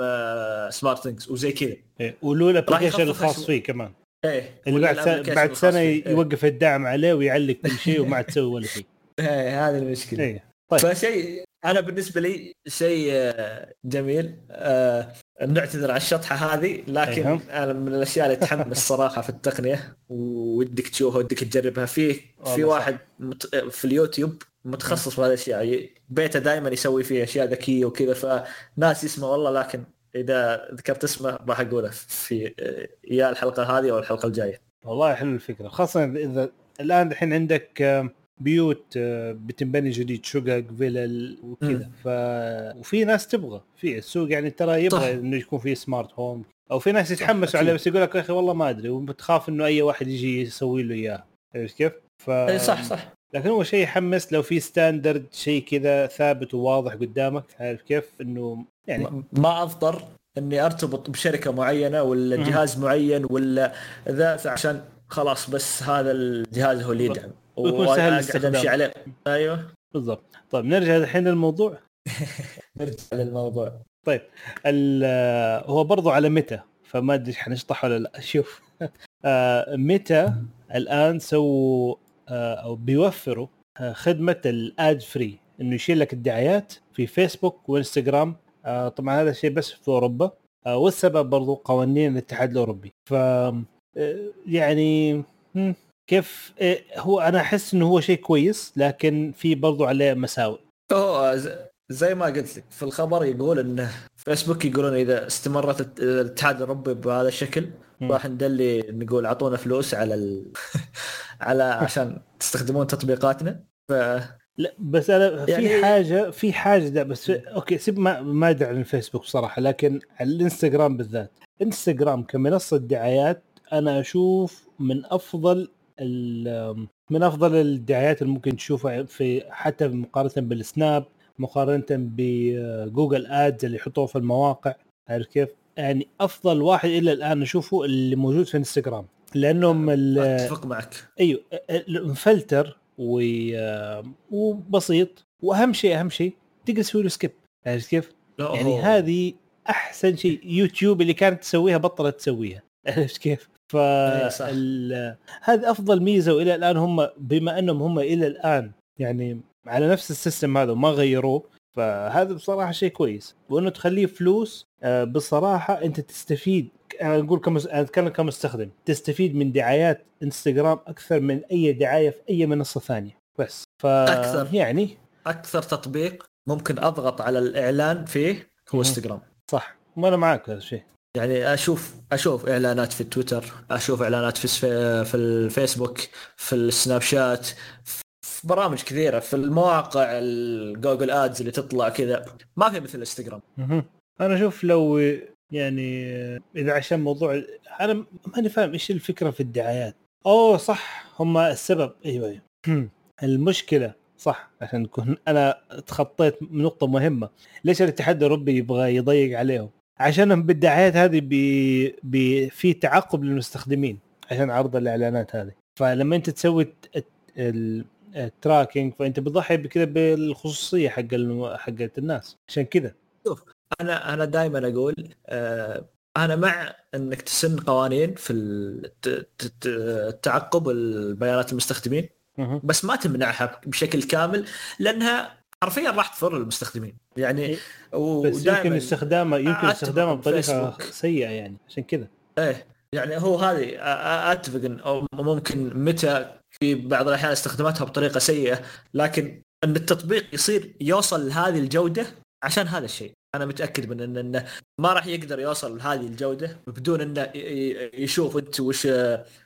SmartThings وزي كذا. إيه. ولو ال application الخاص فيه كمان. إيه اللي بعد سنة بعد سنة إيه. يوقف الدعم عليه ويعلق كل شيء وما تسوي ولا شيء. *laughs* إيه هذه المشكلة. إيه طيب. فشيء أنا بالنسبة لي شيء آه، جميل. أه نعتذر على الشطحة هذه لكن أيهم. أنا من الأشياء اللي تحمس صراحة في التقنية ودك تشوفها ودك تجربها. في في واحد مت... في اليوتيوب متخصص في هذه الأشياء بيته دائما يسوي فيه أشياء ذكية وكذا فناس اسمه والله لكن إذا ذكرت اسمه راح أقوله في آه، يا الحلقة هذه أو الحلقة الجاية. والله حلو الفكرة خاصة إذا الآن الحين عندك بيوت آه، بتنبني جديد شقق فيلل وكذا. ف وفي ناس تبغى في السوق يعني ترى يبغى إنه يكون في smart home أو في ناس يتحمسوا عليه بس يقول لك يا أخي والله ما أدري. وبتخاف إنه أي واحد يجي يسوي له إياه. عرفت كيف؟ ف إي صح صح. لكن هو شيء يحمس لو في standard شيء كذا ثابت وواضح قدامك. عارف كيف؟ إنه يعني ما اضطر إني أرتبط بشركة معينة ولا جهاز معين ولا ذا عشان خلاص بس هذا الجهاز هو اللي يدعم. ويكون سهل الاستخدام. عليه. أيوه. بالضبط. طيب نرجع الحين للموضوع. *laughs* نرجع للموضوع. طيب هو برضو على متى فما أدري حنشطح ولا لا. شوف آه، متى الآن سووا آه، أو بيوفروا آه، خدمة الاد فري إنه يشيل لك الدعايات في فيسبوك وإنستغرام. طبعا هذا الشيء بس في أوروبا. والسبب برضو قوانين الاتحاد الأوروبي. ف يعني كيف إيه، هو أنا أحس إنه هو شيء كويس لكن في برضو عليه مساوئ. هو زي ما قلت لك في الخبر يقول انه فيسبوك يقولون إذا استمرت الاتحاد الأوروبي بهذا الشكل راح ندلي نقول أعطونا فلوس على ال... *laughs* على عشان تستخدمون تطبيقاتنا. ف لا بس أنا في يعني... حاجة في حاجة ده بس في... أوكي سيب ما ما أدري عن الفيسبوك بصراحه لكن على الإنستغرام بالذات. إنستغرام كمنصة دعايات أنا أشوف من أفضل من أفضل الدعايات اللي ممكن تشوفها في حتى مقارنة بالسناب مقارنة بجوجل ads اللي يحطوه في المواقع عارف كيف؟ يعني أفضل واحد إلى الآن أشوفه اللي موجود في إنستغرام لأنهم أتفق معك أيوه مفلتر و... وبسيط وأهم شيء أهم شيء تقدر تسوي له skip عرفت كيف؟ يعني هذه أحسن شيء يوتيوب اللي كانت تسويها بطلت تسويها عرفت كيف؟ ف هذه أفضل ميزة وإلى الآن هم بما أنهم هم إلى الآن يعني على نفس ال system هذا وما غيروه فهذا بصراحة شيء كويس. وإنه تخليه فلوس آه، بصراحة أنت تستفيد أنا أقول كمس... أنا أتكلم كمستخدم تستفيد من دعايات إنستغرام أكثر من أي دعاية في أي منصة ثانية. بس ف أكثر. يعني أكثر تطبيق ممكن أضغط على الإعلان فيه هو إنستغرام. صح وأنا معك هذا الشيء. يعني أشوف أشوف إعلانات في تويتر أشوف إعلانات في في الفيسبوك في السناب شات في برامج كثيرة في المواقع الجوجل ads اللي تطلع كذا. ما في مثل الانستغرام أنا أشوف لو يعني إذا عشان موضوع أنا ماني فاهم إيش الفكرة في الدعايات. أوه صح هم السبب. أيوه أيوه. المشكلة صح عشان نكون أنا تخطيت نقطة مهمة. ليش الاتحاد الأوروبي يبغى يضيق عليهم؟ عشان بالدعايات هذه بي بي في تعقب للمستخدمين عشان عرض الإعلانات هذه. فلما أنت تسوي التراكنج فأنت بتضحي بكذا بالخصوصية حق حقت الناس. عشان كذا. شوف أنا أنا دائما أقول آه أنا مع إنك تسن قوانين في التعقب البيانات المستخدمين بس ما تمنعها بشكل كامل لأنها حرفيا راح تضر المستخدمين. يعني إيه. بس يمكن استخدامه يمكن استخدامه بطريقة سيئة يعني عشان كذا. إيه يعني هو هذه أتفق ان ممكن متى في بعض الأحيان استخداماتها بطريقة سيئة لكن إن التطبيق يصير يوصل لهذه الجودة عشان هذا الشيء. أنا متأكد من انه, إنه ما راح يقدر يوصل لهذه الجودة بدون إنه يشوف أنت وش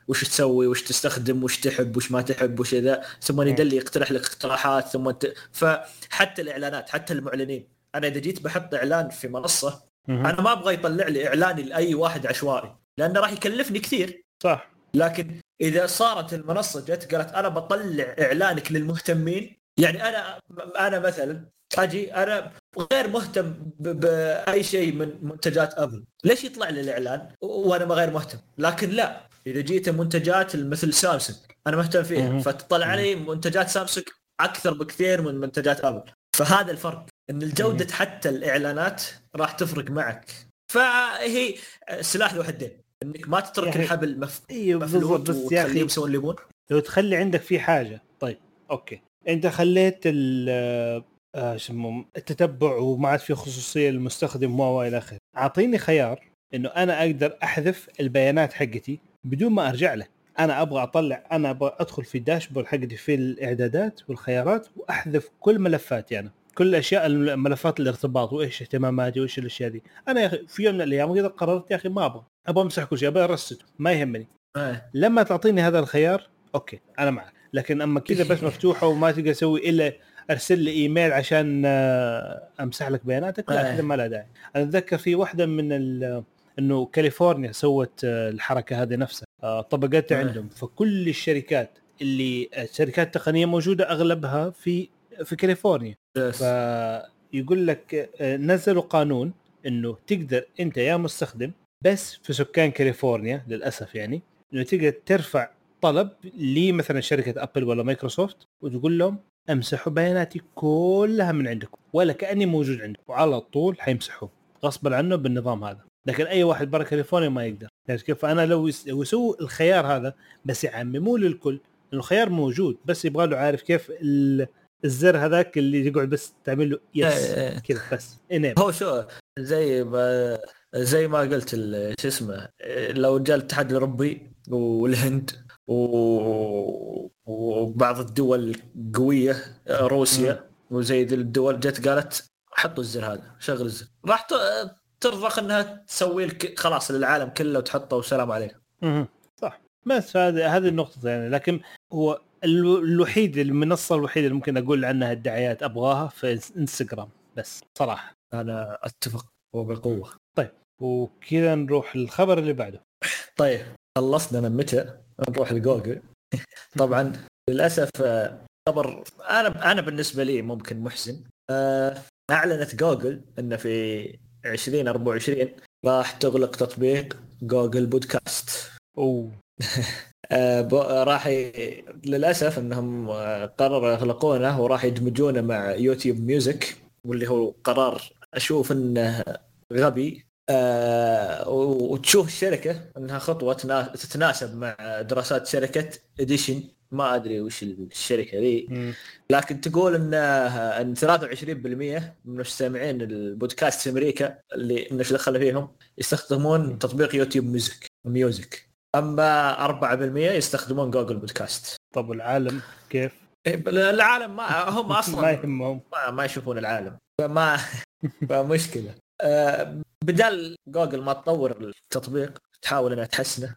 وش تسوي وش تستخدم وش تحب وش ما تحب وش ذا ثم يدلي يقترح لك اقتراحات ثم انت فحتى الإعلانات حتى المعلنين. أنا إذا جيت بحط إعلان في منصة أنا ما أبغى يطلع لي اعلاني لأي واحد عشوائي لأنه راح يكلفني كثير. صح. لكن إذا صارت المنصة جت قالت أنا بطلع إعلانك للمهتمين يعني أنا أنا مثلا أجي أنا غير مهتم بأي شيء من منتجات ابل ليش يطلع لي الإعلان وأنا ما غير مهتم؟ لكن لا إذا جيت منتجات مثل سامسونج أنا مهتم فيها. فتطلع لي منتجات سامسونج أكثر بكثير من منتجات ابل فهذا الفرق إن الجودة حتى الإعلانات راح تفرق معك. فهي سلاح ذو حدين إنك ما تترك أخي، الحبل مف... أيوه بالضبط بس يا أخي يبون لو تخلي عندك في حاجة. طيب أوكي. أنت خليت ال آه، شو التتبع وما عاد في خصوصية للمستخدم و إلى آخره. أعطيني خيار إنه أنا أقدر أحذف البيانات حقتي بدون ما أرجع له. أنا أبغى أطلع أنا أبغى أدخل في الداشبورد حقتي في الإعدادات والخيارات وأحذف كل ملفاتي أنا. كل اشياء ملفات الارتباط وإيش اهتماماتي وإيش الأشياء دي. أنا يا أخي في يوم من الأيام كذا قررت يا أخي ما أبغى. أبغى أمسح كل شيء أبغى ا reset ه ما يهمني. إيه. لما تعطيني هذا الخيار أوكي أنا معك. لكن أما كذا بس مفتوحة وما تقدر تسوي إلا أرسل لي إيميل عشان آه، أمسح لك بياناتك لا آه. كذا ما له داعي أنا أتذكر في واحدة من ال- إنه كاليفورنيا سوت آه، الحركة هذه نفسها آه، طبقتها آه. عندهم فكل الشركات اللي آه، شركات تقنية موجودة أغلبها في في كاليفورنيا. فيقول لك نزلوا قانون إنه تقدر أنت يا مستخدم بس في سكان كاليفورنيا للأسف يعني إنه تقدر ترفع طلب لمثلا شركة أبل ولا مايكروسوفت وتقول لهم امسحوا بياناتي كلها من عندكم ولا كأني موجود عندكم. وعلى طول حيمسحوا. غصبا عنه بالنظام هذا. لكن أي واحد برا كاليفورنيا ما يقدر. عرفت كيف؟ فانا لو يس- لو يسووا الخيار هذا بس يعمموه للكل لأنه الخيار موجود بس يبغى له عارف كيف ال- الزر هذاك اللي يقعد بس تعمل له yes إيه. كذا بس. enable هو شو زي ما زي ما قلت شو اسمه لو جاء الاتحاد الأوروبي والهند و... وبعض الدول القويه روسيا وزي ذي الدول جت قالت حطوا الزر هذا شغل الزر. راح ترضخ إنها تسوي لك خلاص للعالم كله وتحطه وسلام عليكم. صح. بس هذه هذه النقطة يعني. لكن هو ال- الوحيد المنصة الوحيدة اللي ممكن أقول عنها الدعايات أبغاها في إنستغرام. بس صراحة. أنا أتفق وبقوة. وكذا نروح الخبر اللي بعده. طيب. خلصنا من متى؟ نروح لجوجل طبعا للأسف آه، خبر أنا أنا بالنسبة لي ممكن محزن. آه، أعلنت جوجل إن في 2024 راح تغلق تطبيق جوجل بودكاست. أوه. *laughs* آه، راح ي... للأسف إنهم قرروا يغلقونه وراح يدمجونه مع يوتيوب music واللي هو قرار أشوف إنه غبي. آه، وتشوف الشركة إنها خطوة تنا- تتناسب مع دراسات شركة Edison ما أدري وش الشركة ذي. مم. لكن تقول إن إن 23% من مستمعين البودكاست في أمريكا اللي إيش دخل فيهم يستخدمون تطبيق يوتيوب music music. أما 4% يستخدمون جوجل بودكاست طب العالم كيف؟ إيه، العالم ما هم *laughs* ما أصلا يهمهم. ما, ما يشوفون العالم. فما *laughs* فمشكلة. آه، بدال جوجل ما تطور التطبيق تحاول إنها تحسنه.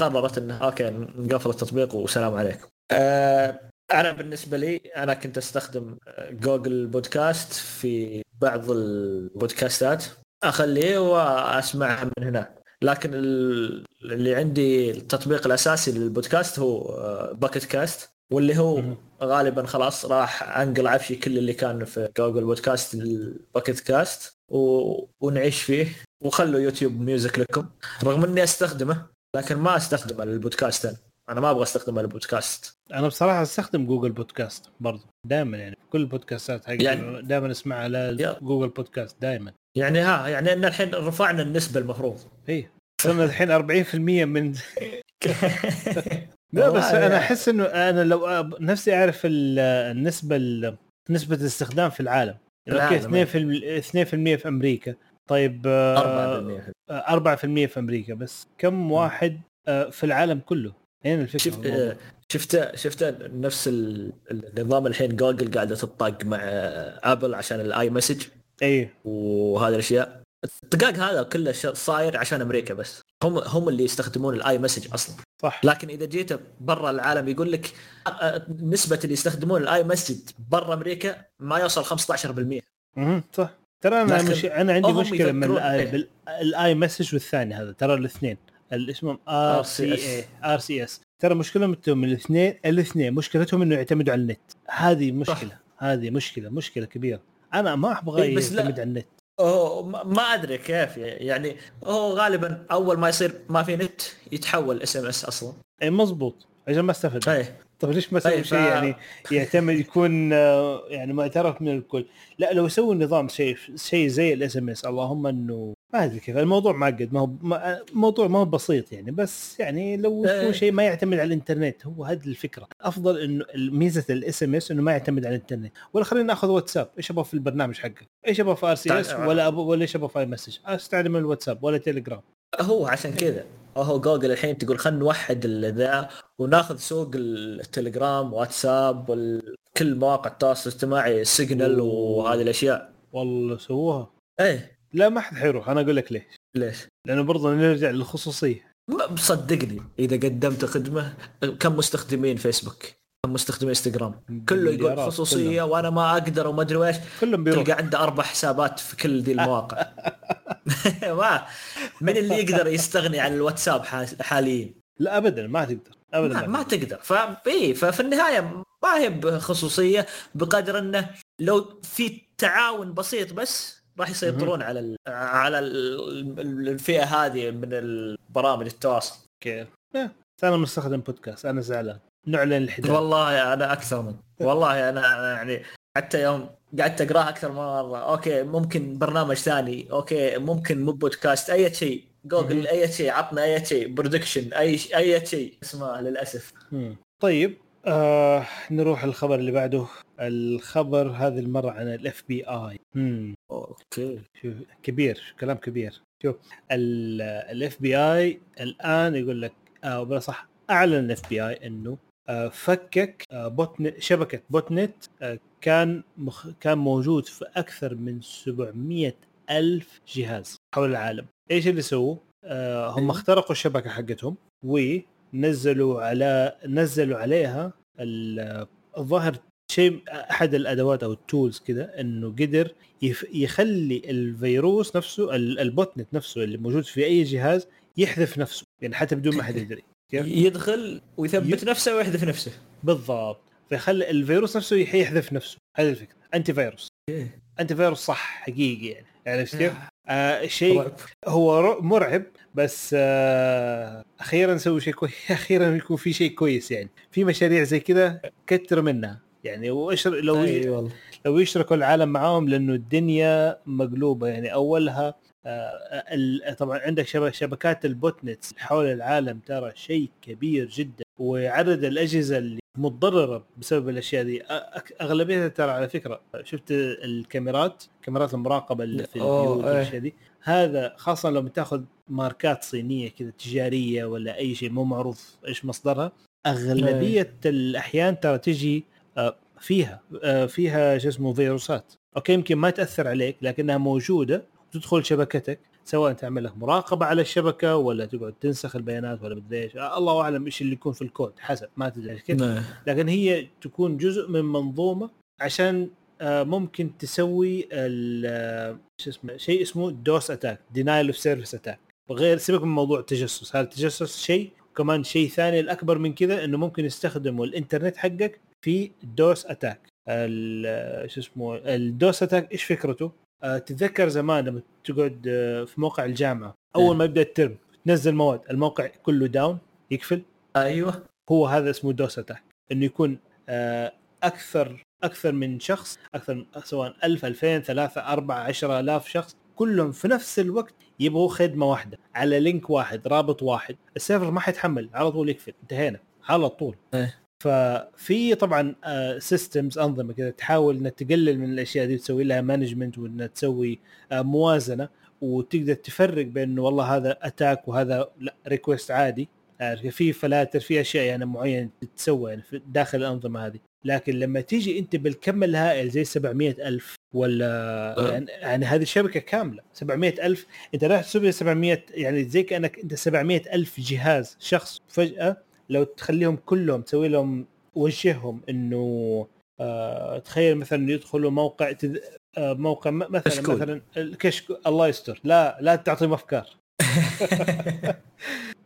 قررت إنها أوكي نقفل التطبيق وسلام عليكم. آه، أنا بالنسبة لي أنا كنت أستخدم آه، جوجل بودكاست في بعض البودكاستات أخليه واسمعها من هناك لكن ال- اللي عندي التطبيق الأساسي للبودكاست هو آه، باكيت كاست واللي هو. غالبا خلاص راح أنقل عفشي كل اللي كان في جوجل podcast ال Pocket Casts و... ونعيش فيه وخلوا يوتيوب music لكم. رغم إني أستخدمه لكن ما أستخدمه للبودكاست. أنا أنا ما أبغى أستخدمه للبودكاست. أنا بصراحة أستخدم جوجل بودكاست برضو دائما يعني. كل البودكاستات حقتي يعني- دائما أسمعها على. جوجل بودكاست دائما يعني ها يعني إن الحين رفعنا النسبة المفروض. اي صرنا الحين 40% من *laughs* لا بس أنا أحس إنه أنا لو أب- نفسي أعرف ال- النسبة ال- نسبة الاستخدام في العالم. أوكي العالم، 2% في 2% في أمريكا. طيب آه، 4% آه، 4% في أمريكا بس. كم واحد آه، في العالم كله؟ هنا الفكرة؟ شفت. آه، شفت نفس ال- النظام الحين جوجل قاعدة تتطاق مع آه، آبل عشان ال iMessage اي وهذه الأشياء. الطقاق هذا كله صاير عشان أمريكا بس. هم هم اللي يستخدمون ال iMessage أصلا. صح. لكن إذا جيت برا العالم يقول لك آه، آه، نسبة اللي يستخدمون ال iMessage برا أمريكا ما يوصل 15% مهم، صح. ترى أنا مش... أنا عندي مشكلة من الاي. ال iMessage والثاني هذا ترى الاثنين. اللي اسمهم؟ آر سي اي. آر سي إس. ترى مشكلتهم الاثنين الاثنين. مشكلتهم إنه يعتمدوا على النت. هذه مشكلة. هذه مشكلة مشكلة كبيرة. أنا ما أبغى إيه،. يعتمد على النت. ما ما أدري كيف يعني هو غالبا أول ما يصير ما في نت يتحول SMS أصلا. اي مزبوط. عشان ما أستفد. إيه. طيب ليش ما طيب، شيء ف- يعني *laughs* يعتمد يكون آه، يعني معترف من الكل؟ لا لو يسوي نظام شيء شيء زي ال SMS اللهم إنه ما أدري كيف الموضوع معقد ما هو موضوع ما هو بسيط يعني بس يعني لو إيه. يسوي شيء ما يعتمد على الإنترنت هو هذه الفكرة. أفضل انه ميزة ال SMS إنه ما يعتمد على الإنترنت. ولا خلينا نأخذ واتساب إيش أبغى في البرنامج حقك؟ إيش أبغى في RCS ولا ولا إيش أبغى في iMessage استعمل الواتساب ولا تليجرام هو عشان كذا. هو جوجل الحين تقول خلينا نوحد ذا وناخذ سوق التليجرام واتساب وكل مواقع التواصل الاجتماعي سيجنال. وهذه الأشياء والله سووها إيه لا ما حد حيروح أنا أقول لك ليش ليش؟ لأنه برضه نرجع للخصوصية صدقني إذا قدمت خدمة كم مستخدمين فيسبوك؟ كم مستخدمين انستغرام؟ كله يقول خصوصية كلهم. وأنا ما أقدر وما أدري إيش كلهم بيروح. تلقى عنده أربع حسابات في كل ذي المواقع. *laughs* *laughs* ما من اللي يقدر يستغني عن الواتساب حا- حاليا؟ لا ابدا ما تقدر. ابدا ما, ما تقدر. ف إيه، ففي النهاية ما هي بخصوصية بقدر إنه لو في تعاون بسيط بس راح يسيطرون على ال على ال- ال- الفئة هذه من البرامج التواصل. كيف أنا مستخدم بودكاست أنا زعلان. نعلن الحداد. والله أنا أكثر من والله أنا يعني حتى يوم قعدت اقراها أكثر من مرة. أوكي ممكن برنامج ثاني. أوكي ممكن مو بودكاست. أي شيء. جوجل أي شيء. عطنا أي شيء. production أي أي شيء. اسمه للأسف. مم. طيب آه نروح الخبر اللي بعده. الخبر هذه المرة عن ال FBI أوكي. شوف كبير. كلام كبير. شوف ال FBI الآن يقول لك آه بلا صح اعلن ال FBI إنه آه فكك آه botnet شبكة botnet آه كان مخ كان موجود في أكثر من 700 ألف جهاز حول العالم إيش اللي سووه آه هم أيوه. اخترقوا الشبكة حقتهم ونزلوا على نزلوا عليها ال- الظاهر شيء أحد الأدوات أو ال tools كذا إنه قدر يف يخلي الفيروس نفسه ال- ال botnet نفسه اللي موجود في أي جهاز يحذف نفسه يعني حتى بدون ما حد يدري؟ يدخل ويثبت ي- نفسه ويحذف نفسه. بالضبط. فيخلي الفيروس نفسه يح- يحذف نفسه. هذه الفكرة. انتي فيروس. انتي فيروس صح حقيقي يعني. عرفت كيف؟ آه. شيء رعب. هو مرعب بس آه أخيرا نسوي شيء كويس *laughs* أخيرا يكون في شيء كويس يعني. في مشاريع زي كذا كتر منها. يعني واشر لو والله. لو يشركوا العالم معاهم لأنه الدنيا مقلوبة يعني. أولها آه، طبعا عندك شبك شبكات ال botnets حول العالم ترى شيء كبير جدا وعدد الأجهزة اللي متضررة بسبب الأشياء دي أغلبيتها ترى على فكرة شفت الكاميرات كاميرات المراقبة اللي في البيوت إيه. والأشياء دي هذا خاصة لو بتاخذ ماركات صينية كذا تجارية ولا أي شيء مو معروف إيش مصدرها أغلبية الأحيان ترى تجي آه، فيها آه، فيها شو اسمه فيروسات. أوكي يمكن ما تأثر عليك لكنها موجودة تدخل شبكتك سواء تعمل لك مراقبة على الشبكة ولا تقعد تنسخ البيانات ولا مدري إيش. آه، الله أعلم إيش اللي يكون في الكود حسب ما تدري كيف نعم. لكن هي تكون جزء من منظومة عشان آه، ممكن تسوي ال- آه، شو اسمه شيء اسمه DoS attack denial of service attack. وغير سيبك من موضوع التجسس. هذا التجسس شيء؟ وكمان شيء ثاني الأكبر من كذا إنه ممكن يستخدموا الإنترنت حقك في DoS attack. ال- شو اسمه ال DoS attack إيش فكرته؟ آه، تتذكر زمان لما تقعد آه، في موقع الجامعة أول ما يبدأ الترم تنزل مواد الموقع كله down يقفل. أيوه. هو هذا اسمه DoS attack إنه يكون آه، أكثر أكثر من شخص أكثر من سواء 1000 2000 3 4 10000 شخص كلهم في نفس الوقت يبغوا خدمة واحدة على link واحد رابط واحد ال server ما حيتحمل على طول يقفل انتهينا على طول. إيه. ففي طبعا systems أنظمة كذا تحاول انها تقلل من الأشياء دي تسوي لها management وإنها تسوي آه، موازنة وتقدر تفرق بين إنه والله هذا attack وهذا لا request عادي؟ في فلاتر في أشياء يعني معينة تتسوى يعني داخل الأنظمة هذه لكن لما تيجي أنت بالكم الهائل زي 700 ألف ولا أه. يعني, يعني هذه شبكة كاملة 700 ألف أنت راح تسوي 700 يعني زي كأنك أنت 700 ألف جهاز شخص فجأة لو تخليهم كلهم تسوي لهم وجههم إنه آه تخيل مثلا يدخلوا موقع تد... آه موقع م- مثلا كشكول. مثلا الكشك الله يستر. لا لا تعطيهم افكار *laughs*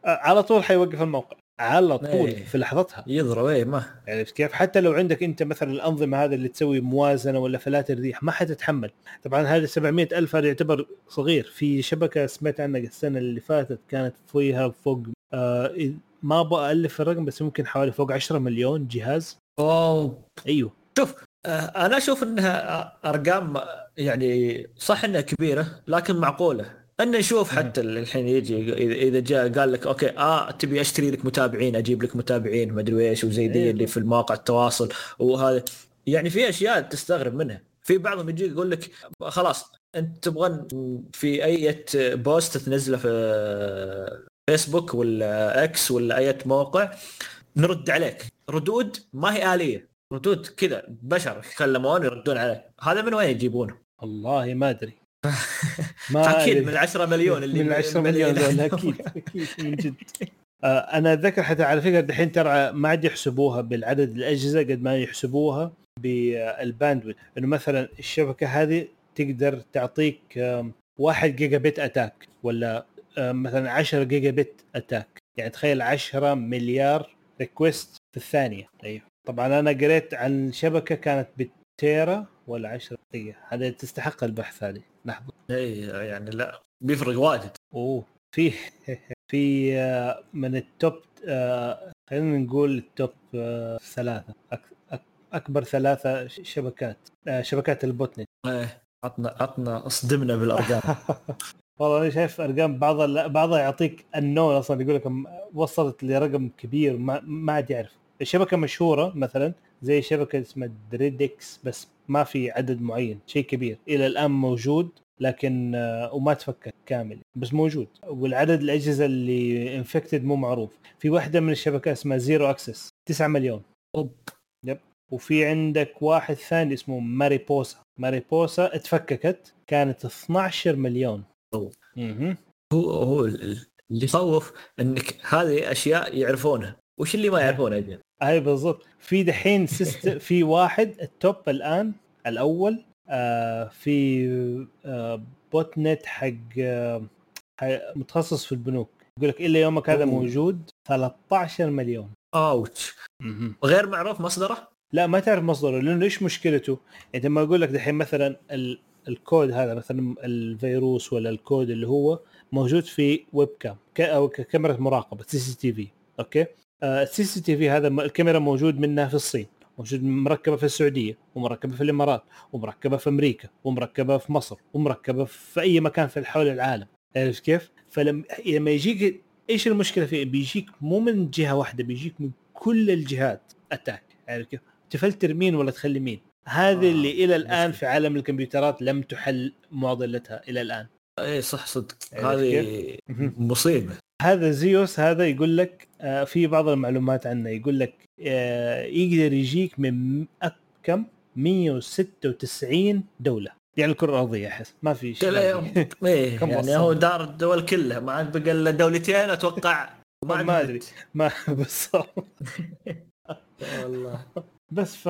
آه على طول حيوقف الموقع. على طول إيه. في لحظتها. يضرب اي ما. عرفت كيف؟ حتى لو عندك أنت مثلا الأنظمة هذه اللي تسوي موازنة ولا فلاتر ريح ما حتتحمل. طبعا هذا 700 ألف هذا يعتبر صغير. في شبكة سمعت عنها السنة اللي فاتت كانت فيها فوق آه ما أبغى الف الرقم بس ممكن حوالي فوق 10 مليون جهاز. اوه أيوه. آه، أنا أشوف إنها أرقام يعني صح إنها كبيرة لكن معقولة. ان نشوف حتى الحين يجي إذا جاء قال لك أوكي آه تبي أشتري لك متابعين أجيب لك متابعين ما أدري إيش وزي دي إيه. اللي في المواقع التواصل. وهذا يعني في أشياء تستغرب منها. في بعضهم يجي يقول لك خلاص أنت تبغى في أي post تنزله في فيسبوك ولا إكس ولا أي موقع نرد عليك. ردود ما هي آلية. ردود كذا بشر يتكلمون يردون عليك. هذا من وين يجيبونه؟ والله ما أدري. *laughs* ما أكيد. من 10 مليون اللي من 10 مليون. *laughs* أكيد أكيد من جد. آه، أنا أتذكر حتى على فكرة دحين ترى ما عاد يحسبوها بالعدد الأجهزة قد ما يحسبوها بال bandwidth إنه مثلا الشبكة هذه تقدر تعطيك آم، 1 gigabit attack ولا مثلا 10 gigabit attack. يعني تخيل 10 مليار request في الثانية. أيوه طبعا أنا قريت عن شبكة كانت بال tera ولا 10 دقيقه هذا تستحق البحث هذه. لحظه اي يعني لا بيفرق واجد. أوه. في *laughs* في آه، من ال top آه، خلينا نقول ال top آه، أكبر ثلاثة ش- شبكات آه، شبكات ال botnet. إيه عطنا عطنا اصدمنا بالأرقام. *laughs* والله أنا شايف أرقام بعضها لا بعضها يعطيك النون أصلا يقول لك وصلت لرقم كبير ما ما عاد يعرف الشبكة مشهورة مثلا زي شبكة اسمها Dridex بس ما في عدد معين شيء كبير. إلى الآن موجود لكن آه، وما تفكك كامل بس موجود. والعدد الأجهزة اللي infected مو معروف. في واحدة من الشبكات اسمها ZeroAccess 9 مليون. أوب. وفي عندك واحد ثاني اسمه Mariposa Mariposa اتفككت كانت 12 مليون. هو هو ال- اللي يخوف إنك هذه أشياء يعرفونها. وش اللي ما يعرفونه أجل أي بالضبط. في دحين system في واحد ال top الآن الأول آه في آه botnet حق آه متخصص في البنوك. يقول لك إلا يومك هذا. موجود 13 مليون. ouch. غير معروف مصدره؟ لا ما تعرف مصدره لأنه إيش مشكلته؟ يعني لما أقول لك دحين مثلا ال... الكود هذا مثلا الفيروس ولا الكود اللي هو موجود في webcam. أو كاميرا مراقبة سي سي تي في أوكي السي سي تي في هذا الكاميرا موجود منها في الصين موجود مركبة في السعودية ومركبة في الإمارات ومركبة في أمريكا ومركبة في مصر ومركبة في أي مكان في حول العالم عرفت كيف؟ فلما لما يجيك إيش المشكلة فيه؟ بيجيك مو من جهة واحدة بيجيك من كل الجهات attack عرفت كيف؟ تفلتر مين ولا تخلي مين هذه آه، اللي إلى الآن مشكلة. في عالم الكمبيوترات لم تحل معضلتها إلى الآن. اي صح صدق. عرفت هذه. مصيبة. هذا زيوس هذا يقول لك آه، في بعض المعلومات عنه. يقول لك آه، يقدر يجيك من كم؟ 196 دولة. يعني الكرة الارضيه أحس. ما في شيء. *laughs* إيه يعني؟ هو دار الدول كلها. ما عاد بقى إلا دولتين أتوقع. *laughs* ما. نت. ما *laughs* بالضبط والله. بس ف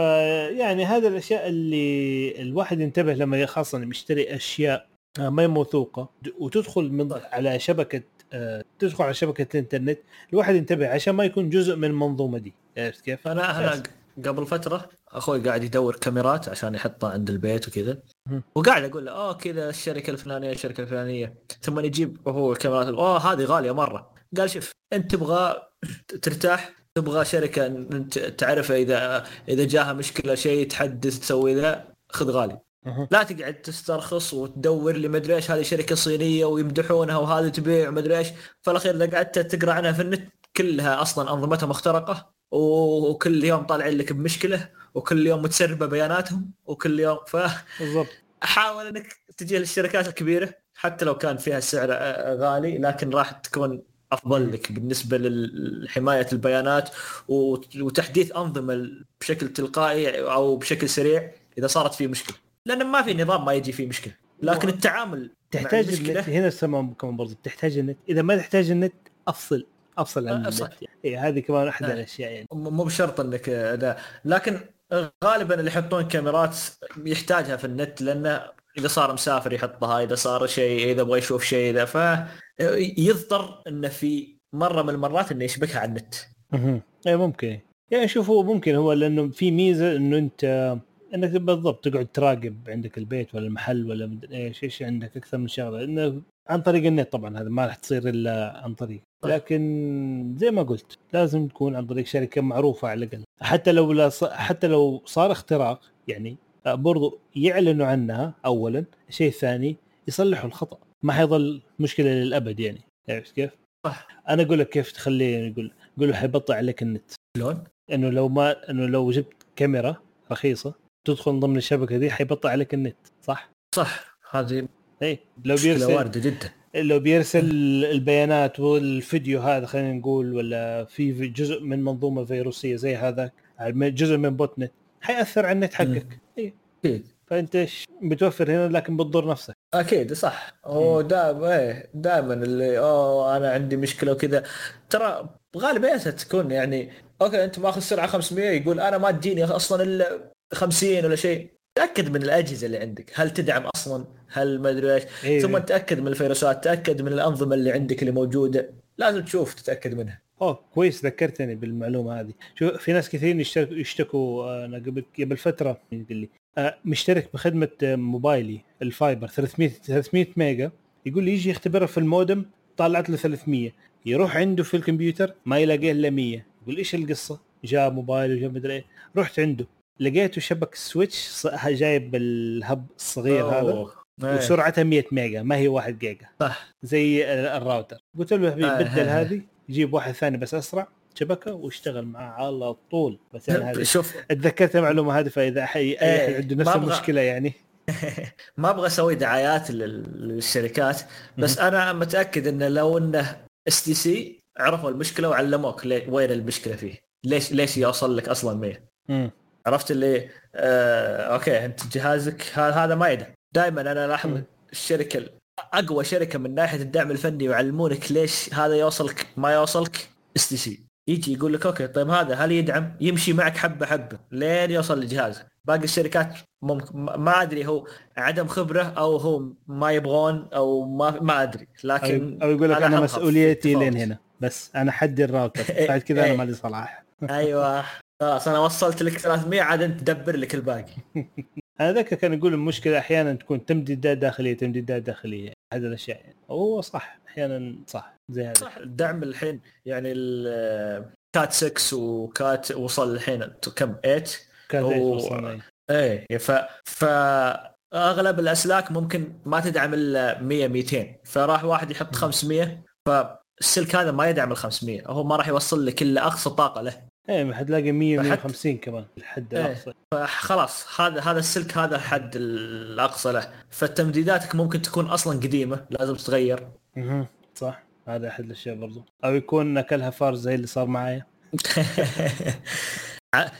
يعني هذه الأشياء اللي الواحد ينتبه لما خاصة يشتري أشياء آه، ما هي موثوقة. وتدخل من على شبكة آه، تدخل على شبكة الإنترنت الواحد ينتبه عشان ما يكون جزء من المنظومة دي. عرفت كيف؟ أنا أنا قبل فترة أخوي قاعد يدور كاميرات عشان يحطها عند البيت وكذا. وقاعد أقول له آه كذا الشركة الفلانية الشركة الفلانية. ثم يجيب هو الكاميرات أوه هذه غالية مرة. قال شوف أنت تبغى ترتاح تبغى شركة تعرف اذا إذا جاها مشكلة شيء تحدث تسوي ذا خذ غالي. لا تقعد تسترخص وتدور لي مدري إيش هذه شركة صينية ويمدحونها وهذه تبيع ومدري إيش. فالأخير إذا قعدت تقرأ عنها في النت كلها أصلا أنظمتها مخترقة وكل يوم طالعين لك بمشكلة وكل يوم متسربة بياناتهم وكل يوم بالضبط. فحاول إنك تجي للشركات الكبيرة حتى لو كان فيها السعر غالي لكن راح تكون أفضل لك بالنسبة لحماية البيانات وت- وتحديث أنظمة بشكل تلقائي أو بشكل سريع إذا صارت في مشكلة لأن ما في نظام ما يجي فيه مشكلة لكن التعامل تحتاج النت هنا السماء كمان برضه تحتاج النت إذا ما تحتاج النت أفصل أفصل عن أه،. النت يعني. إيه هذه كمان أحد أه. الأشياء يعني مو بشرط إنك ده لكن غالبا اللي يحطون كاميرات يحتاجها في النت لأنه إذا صار مسافر يحطها إذا صار شيء إذا يبغى يشوف شيء إذا ف يضطر إنه في مرة من المرات إنه يشبكها على النت. أها اي ممكن. يعني شوف هو ممكن هو لأنه في ميزة إنه أنت إنك بالضبط تقعد تراقب عندك البيت ولا المحل ولا مدري إيش إيش عندك أكثر من شغلة. انه عن طريق النت طبعا هذا ما راح تصير إلا عن طريق. لكن زي ما قلت لازم تكون عن طريق شركة معروفة على الأقل. حتى لو لا ص... حتى لو صار اختراق يعني برضو يعلنوا عنها اولا الشيء الثاني يصلحوا الخطأ. ما حيظل مشكلة للأبد يعني. عرفت كيف؟ صح. أنا أقول لك كيف تخليه يقول يقول له حيبطئ عليك النت. شلون؟ إنه لو ما إنه لو جبت كاميرا رخيصة تدخل ضمن الشبكة دي حيبطئ عليك النت. صح؟ صح. هذه اي لو بيرسل واردة جدا. لو بيرسل البيانات والفيديو هذا خلينا نقول ولا في جزء من منظومة فيروسيه زي هذا جزء من botnet حيأثر على النت حقك. أكيد. فأنت بتوفر هنا لكن بتضر نفسك. أكيد صح. هو دائما إيه دائما اللي أوه أنا عندي مشكلة وكذا. ترى غالبيتها تكون يعني okay أنت ماخذ سرعة 500 يقول أنا ما تجيني أصلا إلا 50 ولا شيء. تأكد من الأجهزة اللي عندك. هل تدعم أصلا؟ هل ما أدري إيش. إيه. ثم تأكد من الفيروسات تأكد من الأنظمة اللي عندك اللي موجودة. لازم تشوف تتأكد منها. أوه كويس ذكرتني بالمعلومة هذه. شوف في ناس كثيرين يشتكوا, آه، أنا قبل قبل فترة يقول لي آه، مشترك بخدمة آه، موبايلي ال fiber 300 300 mega يقول لي يجي يختبرها في المودم طلعت له 300 يروح عنده في الكمبيوتر ما يلاقيه إلا 100 يقول إيش القصة؟ جاب موبايل وجاب مدري إيه رحت عنده لقيته شبك switch جايب ال hub الصغير هذا أوه. إيه. وسرعتها 100 mega ما هي 1 جيجا صح زي الراوتر قلت له حبيبي آه، بدل آه. هذه جيب واحد ثاني بس أسرع شبكه واشتغل معاه على طول. بس يعني هذه شوف. اتذكرت المعلومة هذه فإذا حي أي إيه، احد عنده نفس المشكلة يعني. *laughs* ما أبغى أسوي دعايات لل- للشركات بس أنا متأكد إنه لو إنه STC عرفوا المشكلة وعلموك وين المشكلة فيه. ليش ليش يوصل لك أصلا 100 مم. عرفت اللي آه okay أنت جهازك هذا ما يدعم. دائما أنا الاحظ. الشركة ال- أقوى شركة من ناحية الدعم الفني يعلمونك ليش هذا يوصلك ما يوصلك STC يجي يقول لك okay طيب هذا هل يدعم؟ يمشي معك حبة حبة لين يوصل لجهازك باقي الشركات ممكن ما ما أدري هو عدم خبرة أو هو ما يبغون أو ما ما أدري. أو لكن أو يقول لك أنا أذهب مسؤوليتي لين هنا. بس أنا حدي الراوتر. *laughs* بعد كذا أنا إيه. مالي صلاح. *laughs* أيوه. خلاص أنا وصلت لك 300 عاد أنت دبر لك الباقي. *laughs* أنا ذكر كان يقول المشكلة أحيانا تكون تمديدات داخلية تمديدات داخلية هذا الأشياء. يعني هو صح. أحيانا صح زي هذا صح. الدعم الحين يعني ال- كات 6 وكات وصل الحين كم؟ 8 كان هو- زي وصلنا إيه ف ف أغلب الأسلاك ممكن ما تدعم إلا 100 200 فراح واحد يحط 500 فالسلك هذا ما يدعم ال 500 هو ما راح يوصل لك إلا أقصى طاقة له. إيه حتلاقي 100 فحتى- 150 كمان الحد إيه. الاقصى فخلاص هذا هذا السلك هذا الحد الأقصى له. فتمديداتك ممكن تكون أصلا قديمة لازم تتغير. مهم. صح. هذا أحد الأشياء برضو. أو يكون أكلها فار زي اللي صار معايا. *laughs*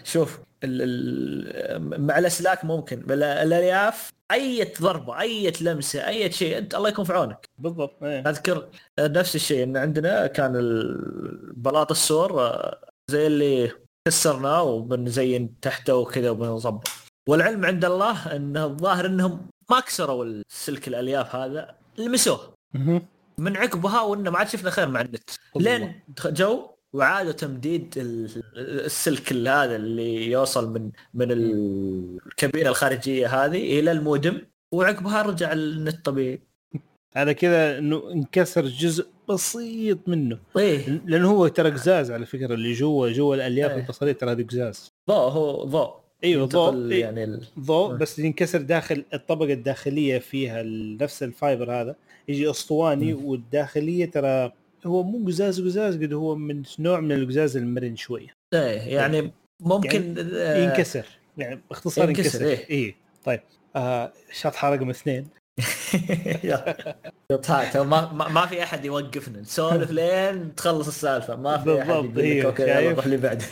شوف ال ال مع الأسلاك ممكن الالياف أي ضربة أي لمسة أي شيء أنت الله يكون في عونك. بالضبط. إيه. أذكر نفس الشيء إن عندنا كان بلاط السور آه، زي اللي كسرناه وبنزين تحته وكذا وبنظبط والعلم عند الله إنه الظاهر إنهم ما كسروا السلك الالياف هذا لمسوه. من عقبها وإنه ما عاد شفنا خير مع النت. لين جو وعادوا تمديد ال- السلك ال- هذا اللي يوصل من من الكابينة الخارجية هذه إلى المودم وعقبها رجع النت طبيعي. على كذا إنه انكسر جزء بسيط منه. إيه. لأنه هو ترى قزاز على فكرة اللي جوا جوا الألياف إيه. البصرية ترى هذه قزاز. ضوء هو ضوء. إيوه ضوء. إيه. يعني ال... ضوء. بس ينكسر داخل الطبقة الداخلية فيها نفس الفايبر هذا. يجي أسطواني. والداخلية ترى هو مو قزاز قزاز قد هو من نوع من القزاز المرن شوية. إيه يعني ممكن آه، ينكسر. يعني باختصار ينكسر، ينكسر, إيه. إيه. طيب. آه شطحه رقم اثنين. *laughs* يا- ما, ما ما في أحد يوقفنا. نسولف *laughs* لين تخلص السالفة. ما في أحد يقول لك إيه، okay يلا؟ روح اللي بعد